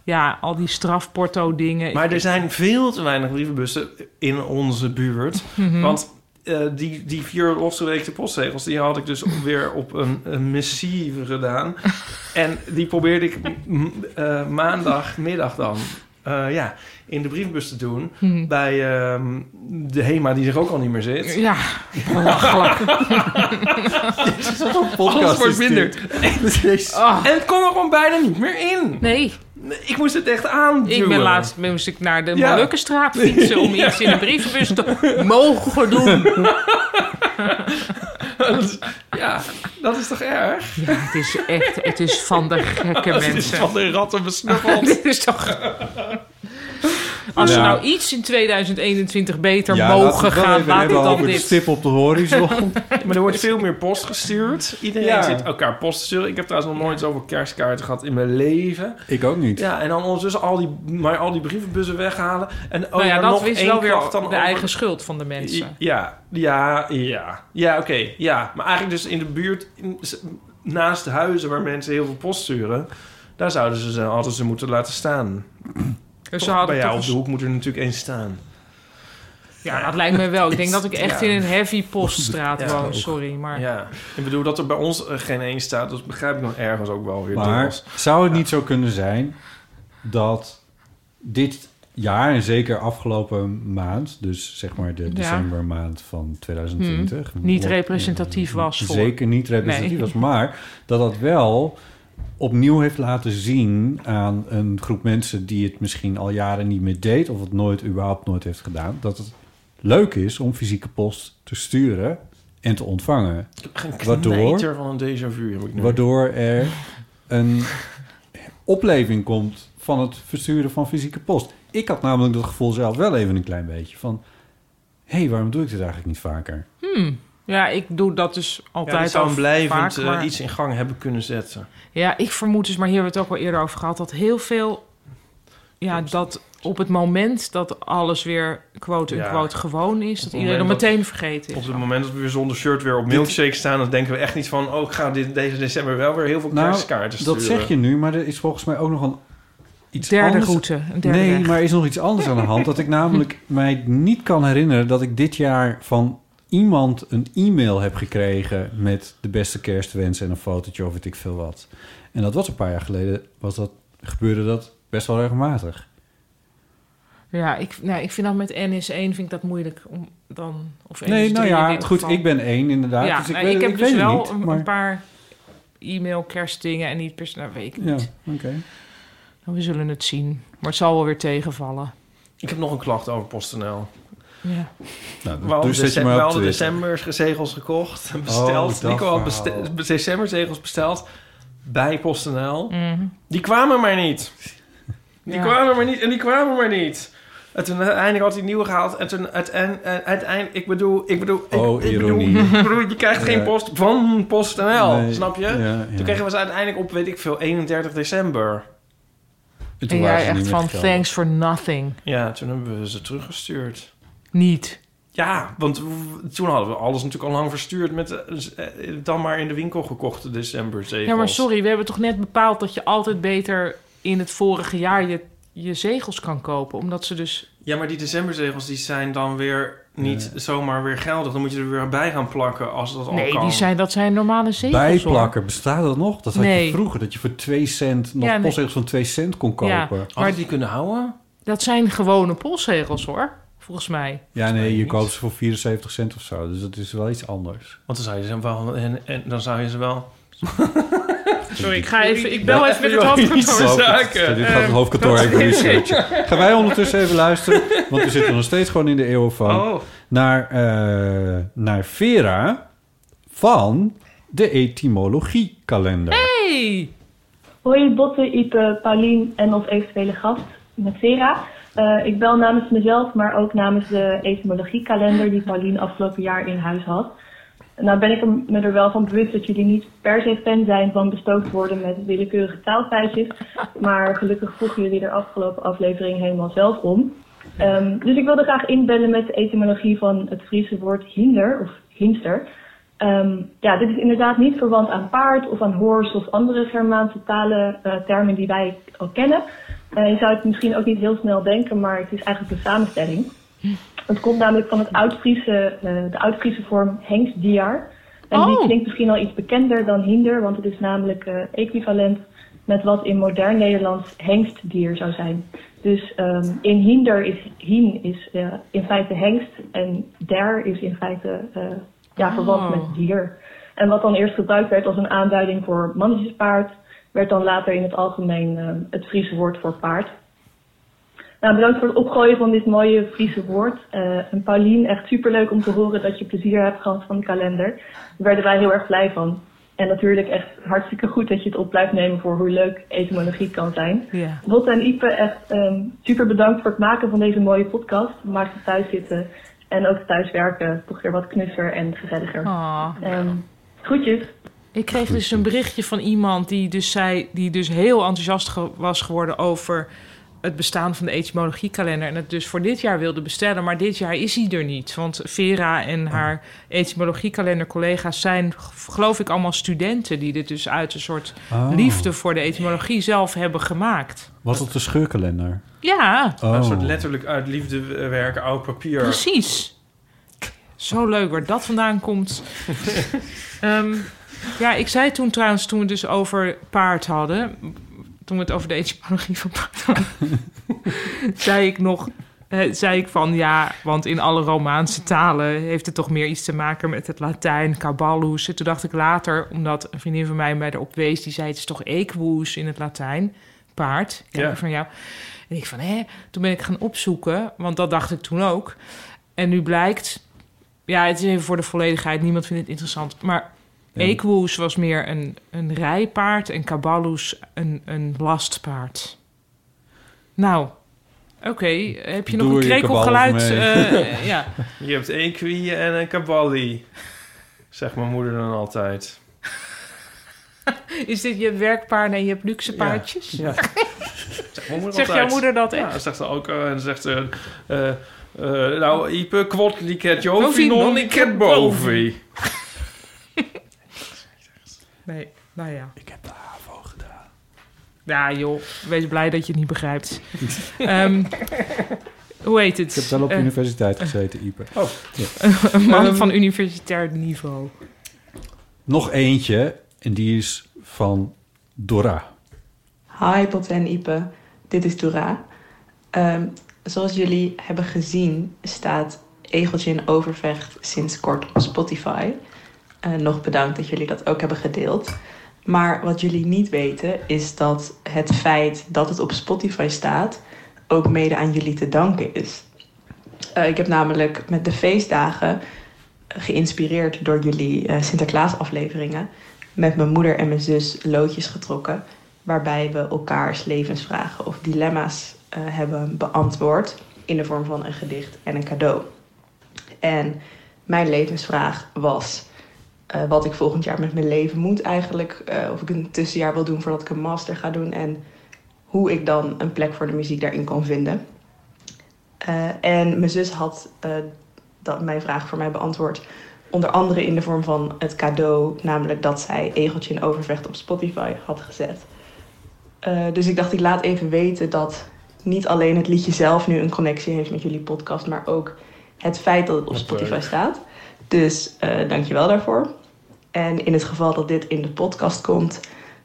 ja, al die strafporto dingen. Maar er zijn veel te weinig brievenbussen in onze buurt. Mhm. Want eh, die, die vier losgeweekte postzegels... die had ik dus weer op een, een missieve gedaan. (laughs) en die probeerde ik m- eh, maandagmiddag dan... eh, ja, in de brievenbus te doen. Mhm. Bij ehm, de HEMA, die er ook al niet meer zit. Ja, (laughs) belachelijk. (laughs) Alles wordt is minder. En het kon er gewoon bijna niet meer in. Nee. Ik moest het echt aanduwen. Ik ben laatst moest ik naar de Ja. Molukkenstraat fietsen... om Ja. iets in de brievenbus te (laughs) mogen doen. (laughs) ja, dat is toch erg? Ja, het is echt... Het is van de gekke (laughs) Het is mensen. van de ratten besnuffeld. Dit is toch... Als Ja. we nou iets in 2021 beter mogen gaan, laat het dan over de dit. stip op de horizon. (laughs) Maar er wordt veel meer post gestuurd. Iedereen Ja. zit elkaar post te sturen. Ik heb trouwens nog nooit zoveel kerstkaarten gehad in mijn leven. Ik ook niet. Ja, en dan ondertussen al die, maar al die brievenbussen weghalen. En oh, nou ja, dat nog is wel weer dan de over- eigen schuld van de mensen. Ja, ja, ja. Ja, oké. ja, maar eigenlijk dus in de buurt, naast de huizen waar mensen heel veel post sturen... daar zouden ze ze, hadden ze moeten laten staan. Dus Toch, ze hadden bij jou op de hoek moet er natuurlijk één staan. Ja, dat lijkt me wel. Ik denk dat ik echt Ja. in een heavy poststraat Ja, woon. Sorry, maar... Ja, ik bedoel dat er bij ons geen één staat. Dus begrijp ik nog ergens ook wel weer Maar deels. zou het niet zo kunnen zijn dat dit jaar, en zeker afgelopen maand, dus zeg maar de Ja. decembermaand van 2020, Hmm. Niet representatief was voor- Zeker niet representatief Nee. was, maar dat dat wel opnieuw heeft laten zien aan een groep mensen die het misschien al jaren niet meer deed of het nooit überhaupt nooit heeft gedaan, dat het leuk is om fysieke post te sturen en te ontvangen. Geen Waardoor, van een déjà vu heb ik nu. waardoor er een opleving komt van het versturen van fysieke post. Ik had namelijk dat gevoel zelf wel even een klein beetje van... hé, hey, waarom doe ik dit eigenlijk niet vaker? Hmm. Ja, ik doe dat dus Ja, altijd dat zou een blijvend vaak, eh, maar- iets in gang hebben kunnen zetten. Ja, ik vermoed dus, maar hier hebben we het ook al eerder over gehad... dat heel veel... Ja, dat op het moment dat alles weer quote-unquote Ja. gewoon is... dat iedereen dan dat- meteen vergeten is. Op het moment dat we weer zonder shirt weer op milkshake staan... dan denken we echt niet van... oh, ik ga dit, deze december wel weer heel veel kerstkaarten Nou, dat sturen. zeg je nu, maar er is volgens mij ook nog een iets Derde anders. route, een derde nee, weg. maar er is nog iets anders aan de hand. Dat ik namelijk (laughs) mij niet kan herinneren dat ik dit jaar van iemand een e-mail heb gekregen met de beste kerstwensen en een fotootje of weet ik veel wat. En dat was een paar jaar geleden, was dat, gebeurde dat best wel regelmatig. Ja, ik, nou, ik vind dat met NS1 vind ik dat moeilijk om dan... Of Nee, NS3 nou ja, dit goed, geval. ik ben één inderdaad. Ja, dus ik, nou, weet, ik heb ik dus wel niet, een, maar- een paar e-mail kerstdingen en niet per nou weet ik Ja, niet. oké. Nou, we zullen het zien. Maar het zal wel weer tegenvallen. Ik heb nog een klacht over PostNL. Ja. Nou, we hadden, dus zet je maar op decemberzegels gekocht en (laughs) Oh, besteld. dat Nico had verhaal. beste- decemberzegels besteld bij PostNL. Mhm. Die kwamen maar niet. Die Ja. kwamen maar niet en die kwamen maar niet. En toen uiteindelijk had hij nieuwe gehaald. En toen uiteindelijk, uiteindelijk ik bedoel, ik bedoel, ik, Oh, ik bedoel, ironie. (laughs) ik bedoel, je krijgt geen post van PostNL, Nee, snap je? ja, ja. Toen kregen we ze uiteindelijk op, weet ik veel, 31 december. En toen En waren jij echt van thanks for nothing. Ja, toen hebben we ze teruggestuurd. Niet. Ja, want toen hadden we alles natuurlijk al lang verstuurd met eh, eh, dan maar in de winkel gekochte decemberzegels. Ja, maar sorry, we hebben toch net bepaald dat je altijd beter in het vorige jaar je, je zegels kan kopen. Omdat ze dus... Ja, maar die decemberzegels die zijn dan weer niet zomaar weer geldig. Dan moet je er weer bij gaan plakken als dat al Nee, kan. die zijn, dat zijn normale zegels. Bijplakken, bestaat dat nog? Dat had Nee. je vroeger, dat je voor 2 cent nog Ja, nee. postzegels van 2 cent kon kopen. Ja, maar die kunnen houden? Dat zijn gewone postzegels hoor, volgens mij. nee, je koopt ze voor 74 cent of zo. Dus dat is wel iets anders. Want dan zou je ze wel... En, en dan zou je ze wel... (laughs) Sorry, ik ga even... Ik bel even met het hoofdkantoor Zo, zaken. Dit gaat het Ehm, hoofdkantoor even researchen. (laughs) Gaan wij ondertussen even luisteren, want we zitten nog steeds gewoon in de eeuwenfoon. Oh. Naar, eh, naar Vera van de etymologiekalender. Hey! Hoi Botte, Ipe, Paulien en of eventuele gast. met Vera. Eh, ik bel namens mezelf, maar ook namens de etymologiekalender die Paulien afgelopen jaar in huis had. Nou ben ik me er wel van bewust dat jullie niet per se fan zijn van bestookt worden met willekeurige taalfeitjes. Maar gelukkig vroegen jullie er afgelopen aflevering helemaal zelf om. Ehm, dus ik wilde graag inbellen met de etymologie van het Friese woord hinder of hinster. Ehm, ja, dit is inderdaad niet verwant aan paard of aan horse of andere Germaanse talen, eh, termen die wij al kennen. Eh, je zou het misschien ook niet heel snel denken, maar het is eigenlijk een samenstelling. Het komt namelijk van het Oud-Friese, eh, de Oud-Friese vorm hengstdiar. En die Oh. klinkt misschien al iets bekender dan hinder, want het is namelijk eh, equivalent met wat in modern Nederlands hengstdier zou zijn. Dus ehm, in hinder is hin is eh, in feite hengst en der is in feite eh, ja, verwant Oh. met dier. En wat dan eerst gebruikt werd als een aanduiding voor mannetjespaard, werd dan later in het algemeen ehm, het Friese woord voor paard. Nou, bedankt voor het opgooien van dit mooie Friese woord. Eh, en Paulien, echt superleuk om te horen dat je plezier hebt gehad van de kalender. Daar werden wij heel erg blij van. En natuurlijk echt hartstikke goed dat je het op blijft nemen voor hoe leuk etymologie kan zijn. Ja. En Ipe, echt ehm, super bedankt voor het maken van deze mooie podcast. Maakt het thuis zitten en ook thuis werken toch weer wat knusser en gezelliger. Ah. Ehm, groetjes. Ik kreeg dus een berichtje van iemand die dus zei, die dus heel enthousiast ge- was geworden over het bestaan van de etymologiekalender en het dus voor dit jaar wilde bestellen, maar dit jaar is hij er niet, want Vera en haar etymologiekalender collega's zijn, geloof ik, allemaal studenten die dit dus uit een soort Oh. liefde voor de etymologie zelf hebben gemaakt. Was het de scheurkalender? Ja, Oh. Een soort letterlijk uit liefde werken, oud papier. Precies. Zo leuk waar dat vandaan komt. (laughs) Ehm, ja, ik zei toen trouwens, toen we het dus over paard hadden... toen we het over de etymologie van paard hadden... (laughs) zei ik nog... eh, zei ik van ja, want in alle Romaanse talen heeft het toch meer iets te maken met het Latijn, caballus. En toen dacht ik later, omdat een vriendin van mij mij erop wees, die zei het is toch equus in het Latijn, paard. Kijk Ja. van jou. En ik van hè, toen ben ik gaan opzoeken, want dat dacht ik toen ook. En nu blijkt, ja, het is even voor de volledigheid, niemand vindt het interessant, maar Ja. equus was meer een, een rijpaard en caballus een, een lastpaard. Nou, oké, heb je nog een krekelgeluid? eh, ja. (laughs) Je hebt equi en een caballi. Zegt mijn moeder dan altijd. Is dit je werkpaard en je hebt luxe paardjes? Ja. (laughs) Zegt jouw moeder dat Ja, echt? dat zegt ze ook. eh, en zegt ze... eh, nou, Ipe, kwot, liket Jovi, non, non, liket bovi. Nee, nou ja. Ik heb de HAVO gedaan. Ja joh, wees blij dat je het niet begrijpt. (laughs) Ehm, hoe heet het? Ik heb wel op Eh, universiteit gezeten, Ipe. Oh. (laughs) een man Ehm, van universitair niveau. Nog eentje, en die is van Dora. Hi Botte en Ipe, dit is Dora. Ehm, zoals jullie hebben gezien staat Egeltje in Overvecht sinds kort op Spotify. Eh, nog bedankt dat jullie dat ook hebben gedeeld. Maar wat jullie niet weten is dat het feit dat het op Spotify staat ook mede aan jullie te danken is. Eh, ik heb namelijk met de feestdagen, eh, geïnspireerd door jullie eh, Sinterklaas afleveringen, met mijn moeder en mijn zus loodjes getrokken waarbij we elkaars levensvragen of dilemma's eh, hebben beantwoord in de vorm van een gedicht en een cadeau. En mijn levensvraag was eh, wat ik volgend jaar met mijn leven moet eigenlijk, eh, of ik een tussenjaar wil doen voordat ik een master ga doen en hoe ik dan een plek voor de muziek daarin kan vinden. Eh, en mijn zus had dat, mijn vraag voor mij beantwoord. Onder andere in de vorm van het cadeau, namelijk dat zij Egeltje in Overvecht op Spotify had gezet. Dus ik dacht, ik laat even weten dat niet alleen het liedje zelf nu een connectie heeft met jullie podcast, maar ook het feit dat het op Spotify staat. Dus eh dankjewel daarvoor. En in het geval dat dit in de podcast komt,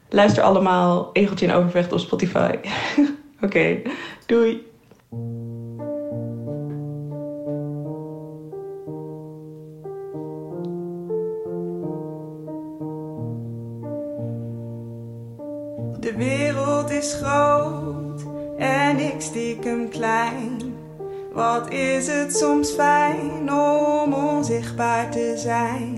luister allemaal Egeltje in Overvecht op Spotify. (laughs) Oké, doei. De wereld is groot en ik stiekem klein. Wat is het soms fijn om onzichtbaar te zijn?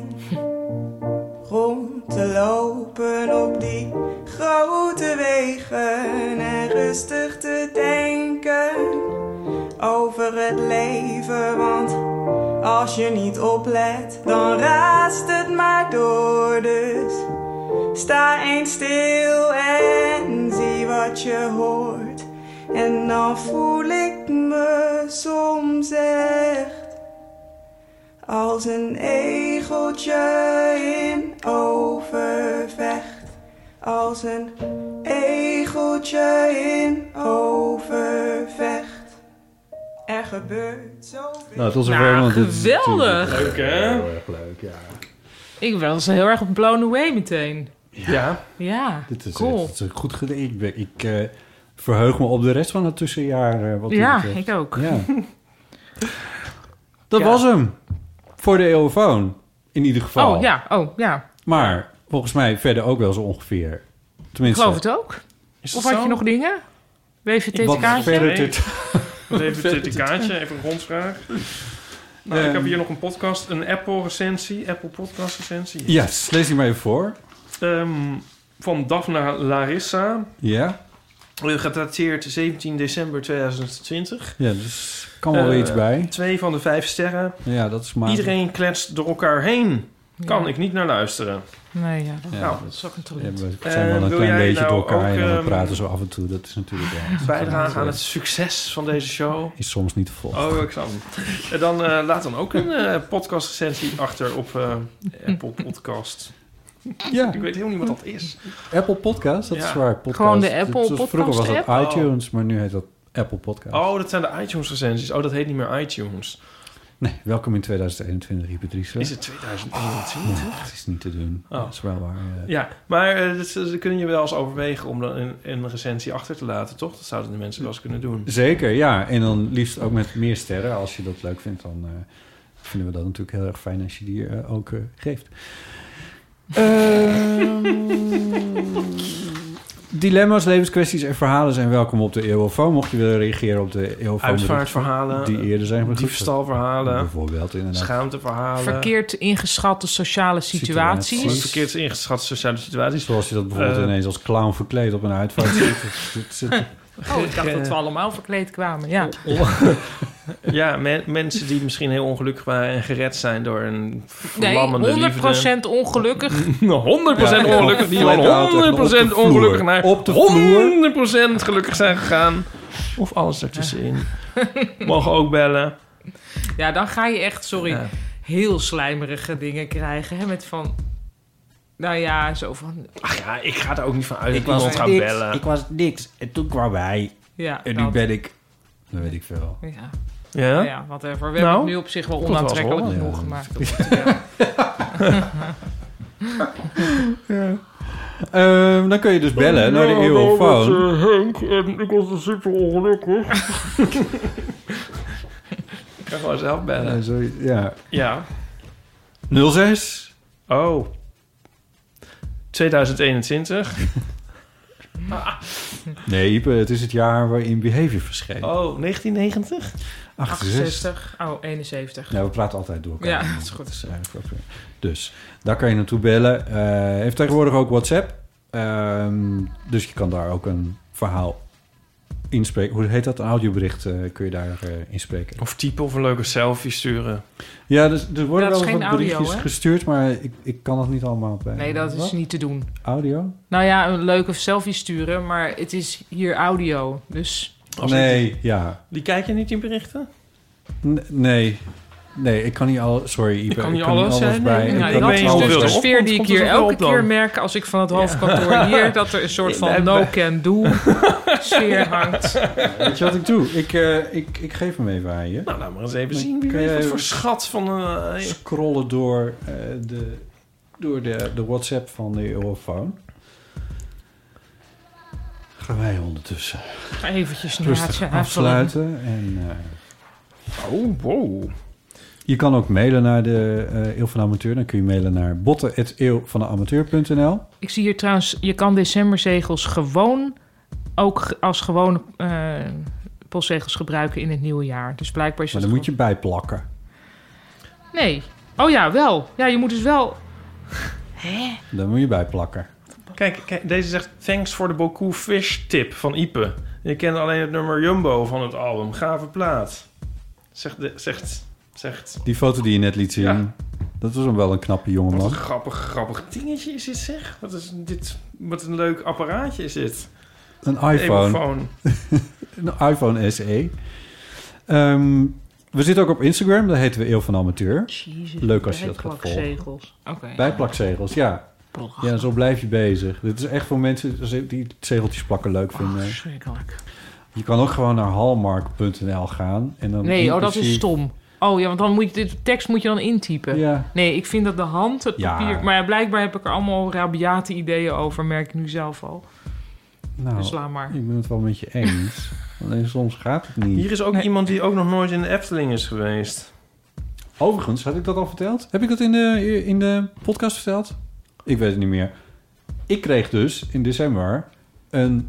rond te lopen op die grote wegen en rustig te denken over het leven. Want als je niet oplet, dan raast het maar door. Dus sta eens stil en zie wat je hoort. En dan voel ik me soms echt als een egeltje in overvecht. Als een egeltje in overvecht. Er gebeurt zoveel. Nou, tot zover. Nou, want dit is geweldig. natuurlijk Leuk, hè? Heel erg leuk, ja. Ik was heel erg blown away meteen. Ja. Ja, Dit is, cool. echt- dit is goed gedaan. Ik, ben- ik eh, verheug me op de rest van het tussenjaar. eh, wat dit Ja, betreft. ik ook. Ja. (laughs) Dat Ja. was hem. Voor de eeuwfoon. In ieder geval. Oh ja, oh ja. Maar volgens mij verder ook wel zo ongeveer. Ik Tenminste. geloof het ook. Is Of had zo? je nog dingen? WVT-kaartje? dit- Even een kaartje, even een rondvraag. Nou, ik Ehm. heb hier nog een podcast, een Apple-recensie, Apple Podcast-recensie. Yes, lees die maar even voor. Ehm, van Daphne Larissa. Ja? Gedateerd 17 december 2020. Ja, dus kan wel weer Eh, iets bij. Twee van de vijf sterren. Ja, dat is maar. Iedereen kletst door elkaar heen. Kan Ja. ik niet naar luisteren. Nee, ja, dat, Ja, Nou, dat is ook een Ja, talent. we zijn wel Eh, een klein beetje nou door elkaar ook, heen en we ehm, praten zo af en toe. Dat is natuurlijk wel... Bijdragen aan het succes van deze show. Is soms niet te volgen. Oh, ik zal hem. En dan eh, laat dan ook een eh podcast-recensie achter op eh, Apple Podcast. (laughs) Ja. Ik weet helemaal niet wat dat is. Apple Podcast, dat Ja. is waar. Podcast. Gewoon de Apple was- Vroeger was Podcast dat app? iTunes, maar nu heet dat Apple Podcast. Oh, dat zijn de iTunes-recensies. Oh, dat heet niet meer iTunes. Nee, welkom in 2021, Hyperdrice. Is het 2021? Ja, het is niet te doen. Oh. Dat is wel waar. ja. Ja, maar eh, dat, dat kun je wel eens overwegen om dan een, een recensie achter te laten, toch? Dat zouden de mensen wel eens kunnen doen. Zeker, ja. En dan liefst ook met meer sterren. Als je dat leuk vindt, dan eh, vinden we dat natuurlijk heel erg fijn als je die eh, ook eh, geeft. Ehm, dilemma's, levenskwesties en verhalen zijn welkom op de Eeuwofoon. Mocht je willen reageren op de Eeuwofoon. Uitvaartverhalen, Die eerder zijn begroet. diefstalverhalen, Bijvoorbeeld, inderdaad. schaamteverhalen. Verkeerd ingeschatte sociale situaties. Situaties. Verkeerd ingeschat sociale situaties. Zoals je dat bijvoorbeeld Eh, ineens als clown verkleed op een uitvaart (laughs) zit. Oh, ik dacht dat we (laughs) allemaal verkleed kwamen. Ja. (laughs) Ja, men- mensen die misschien heel ongelukkig waren en gered zijn door een Nee, verlammende 100% ongelukkig. (laughs) 100% Ja, ongelukkig. Die van en op de 100% vloer. ongelukkig naar Op de vloer. 100% gelukkig zijn gegaan. Of alles ertussenin. Mogen ook bellen. Ja, dan ga je echt, sorry, Ja. heel slijmerige dingen krijgen. Hè, met van, nou ja, zo van... Ach ja, ik ga er ook niet van uit Ik dat was iemand gaat niks, bellen. ik was niks. En toen kwam hij. Ja, En nu dat. ben ik... Dat weet ik veel. Ja. Ja? Nou ja, whatever. We Nou, hebben het nu op zich wel komt wel onaantrekkelijk horen. genoeg Ja. gemaakt. (laughs) Ehm, dan kun je dus bellen naar de Eeuwofoon. Henk en ik was er super ongelukkig. ik kan gewoon zelf Ja, bellen. zo, ja. Ja. 06. Oh. 2021. (laughs) Nee, Ipe, het is het jaar waarin Behavior verscheen. Oh, 1990? 68. 68. Oh, 71. Ja, we praten altijd door elkaar. Ja, dat is goed. Weer. Dus, daar kan je naartoe bellen. Eh heeft tegenwoordig ook WhatsApp. Ehm, dus je kan daar ook een verhaal inspreken. Hoe heet dat? Een audiobericht eh, kun je daar eh, inspreken. Of typen of een leuke selfie sturen. Ja, dus, er worden wel geen wat audio, berichtjes hè? gestuurd, maar ik, ik kan dat niet allemaal bij. Nee, dat is Wat? niet te doen. Audio? Nou ja, een leuke selfie sturen, maar het is hier audio. Dus Als nee, ja. Die kijk je niet in berichten? N- nee. Nee, ik kan niet alles... Sorry, Ipe. kan niet alles? Nee, bij. nee, ik nou, kan dat ben niet je is alles dus de sfeer Komt- die ik er hier elke keer merk als ik van het hoofdkantoor hier... dat er een soort (laughs) van Nee, no can do sfeer hangt. Weet je wat ik doe? Ik, eh, ik, ik geef hem even aan je. Nou, laat maar eens even zien. Wie kun weet je wat even voor schat van... eh, Scrollen door, eh, de, door de, de WhatsApp van de Eurofoon. Gaan wij ondertussen Eventjes rustig naadje afsluiten. En, eh, oh, wow. je kan ook mailen naar de eh Eeuw van de Amateur. Dan kun je mailen naar botten.eeuwvandeamateur.nl Ik zie hier trouwens, je kan decemberzegels gewoon ook als gewone eh, postzegels gebruiken in het nieuwe jaar. Dus blijkbaar is Maar het dan moet je bijplakken. Nee. Oh ja, wel. Ja, je moet dus wel... Hè? Dan moet je bijplakken. Kijk, kijk, deze zegt... Thanks for the beaucoup fish tip van Ipe. Je kent alleen het nummer Jumbo van het album. Gave plaat. Zegt, de, zegt, Zegt. Die foto die je net liet zien, Ja. dat was hem wel een knappe Wat jongeman. een grappig, grappig dingetje is dit, zeg. Wat is dit? Wat een leuk apparaatje is dit. Een iPhone. (laughs) Een iPhone SE. Ehm, we zitten ook op Instagram, daar heten we Eeuw van Amateur. Jezus, Leuk als je dat gaat volgen. bijplakzegels. Oké. Bijplakzegels, ja. Ja, zo blijf je bezig. Dit is echt voor mensen die zegeltjes plakken leuk vinden. Verschrikkelijk. Je kan ook gewoon naar hallmark.nl gaan. En dan Nee, oh, dat is stom. Oh ja, want dan moet je de tekst moet je dan intypen. Ja. Nee, ik vind dat de hand, het Ja. papier... Maar ja, blijkbaar heb ik er allemaal rabiate ideeën over, merk ik nu zelf al. Nou, Dus laat maar. ik ben het wel met je eens. (laughs) Alleen soms gaat het niet. Hier is ook iemand die ook nog nooit in de Efteling is geweest. Overigens, had ik dat al verteld? Heb ik dat in de, in de podcast verteld? Ik weet het niet meer. Ik kreeg dus in december een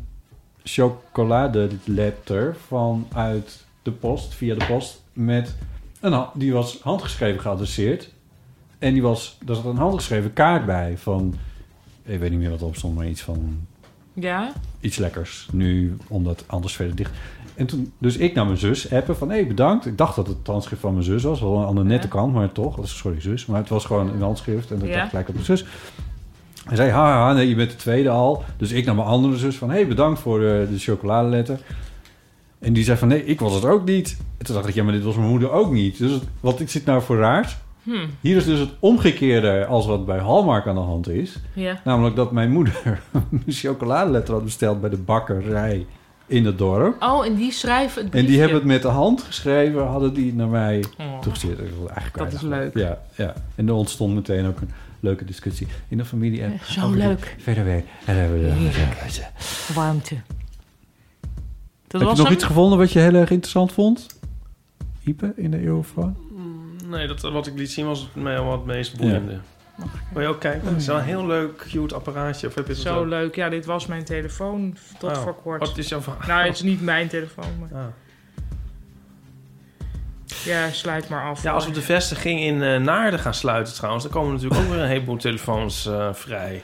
chocoladeletter vanuit de post, via de post, met een, die was handgeschreven geadresseerd. En die was, daar zat een handgeschreven kaart bij van, ik weet niet meer wat erop stond, maar iets van Ja? iets lekkers. Nu, omdat anders verder dicht. En toen, dus ik naar mijn zus appen van, hé, hey, bedankt. Ik dacht dat het handschrift van mijn zus was. Wel aan de nette kant, maar toch. Sorry, zus. Maar het was gewoon een handschrift. En dat Ja. dacht gelijk op mijn zus. Hij zei, haha, nee, je bent de tweede al. Dus ik naar mijn andere zus van, hé, hey, bedankt voor de, de chocoladeletter. En die zei van, nee, ik was het ook niet. En toen dacht ik, ja, maar dit was mijn moeder ook niet. Dus wat ik zit nou voor raars? Hm. Hier is dus het omgekeerde als wat bij Hallmark aan de hand is. Ja. Namelijk dat mijn moeder (laughs) een chocoladeletter had besteld bij de bakkerij in het dorp. Oh, en die schrijven het En die hebben het met de hand geschreven, hadden die naar mij Oh. toegestuurd. Dat, was eigenlijk Dat is leuk. Ja, ja. En er ontstond meteen ook een leuke discussie in de familie. En Zo leuk. Verder weer. En dan hebben we de-. Warmte. Dat Heb je was nog hem? iets gevonden wat je heel erg interessant vond? Ipe in de Eurofoon? Nee, dat, wat ik liet zien was het mij wel het meest boeiende. Wil je ook kijken? Het is wel een heel leuk, cute apparaatje. Of heb je het Zo ook? leuk. Ja, dit was mijn telefoon tot Oh, voor kort. wat is jouw verhaal? Nou, het is niet mijn telefoon, maar... Ah. Ja, sluit maar af. Ja, als we de vestiging in eh, Naarden gaan sluiten trouwens... dan komen natuurlijk ook weer een heleboel telefoons eh, vrij.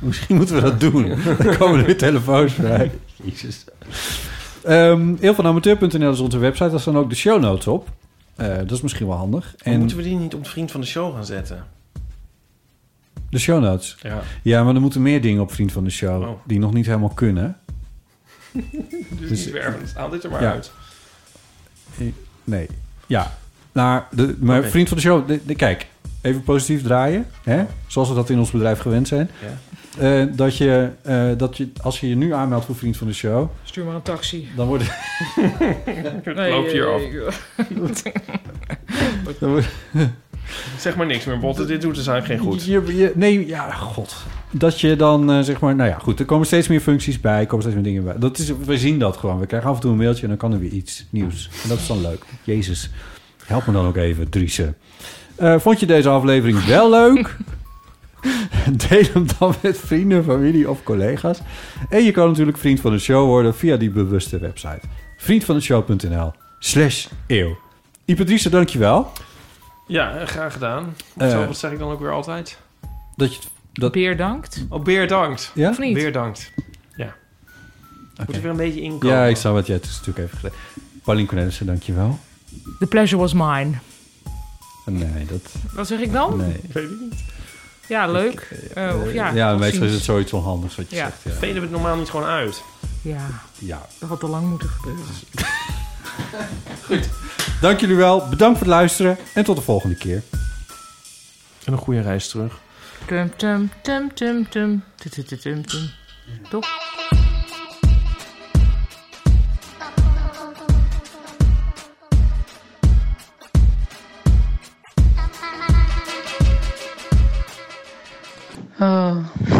Misschien moeten we dat doen. (laughs) Dan komen er weer telefoons vrij. Jezus. Um, Eelvanamateur.nl is onze website. Daar staan ook de show notes op. Eh, dat is misschien wel handig. En moeten we die niet op vriend van de show gaan zetten? De show notes? Ja. Ja, maar er moeten meer dingen op Vriend van de Show... Oh. die nog niet helemaal kunnen. (laughs) Dus, Dus- niet werven. Haal dit er maar Ja. uit. Nee. Ja. Nou, de, maar. Vriend van de Show... De, de- kijk, even positief draaien. Hè? Zoals we dat in ons bedrijf gewend zijn. Ja. Eh, dat, je, eh, dat je, als je je nu aanmeldt voor Vriend van de Show... Stuur maar een taxi. Dan wordt (laughs) Het loopt hier af. Wordt- (laughs) Zeg maar niks meer, Botte. Dit doet dus eigenlijk geen goed. Je, je- nee, ja, god. Dat je dan eh, zeg maar, nou ja, goed. Er komen steeds meer functies bij, er komen steeds meer dingen bij. Dat is, we zien dat gewoon. We krijgen af en toe een mailtje en dan kan er weer iets nieuws. En dat is dan leuk. Jezus, help me dan ook even, Driese. Eh, vond je deze aflevering wel leuk? (laughs) Deel hem dan met vrienden, familie of collega's. En je kan natuurlijk vriend van de show worden via die bewuste website. Vriendvandeshow.nl slash eeuw. Ipatrice, dankjewel. Ja, graag gedaan. Zo, wat zeg ik dan ook weer altijd? Dat je, dat... Beer dankt. Oh, Beer dankt. Ja? Of niet? Beer dankt. Ja. Moet er weer een beetje inkomen. Ja, ik zou wat jij het is natuurlijk even geleden. Paulien Cornelissen, dankjewel. The pleasure was mine. Nee, dat... Wat zeg ik dan? Nee. Weet ik niet. Ja, leuk. Eh, of ja, ja, meestal is het zoiets onhandigs wat je Ja. zegt. Ja. Velen we het normaal niet gewoon uit. Ja, ja. dat had te lang moeten gebeuren. (laughs) Dank jullie wel. Bedankt voor het luisteren. En tot de volgende keer. En een goede reis terug. Tum, tum, tum, tum, tum. Tum, tum, tum, tum, tum. Toch? Oh.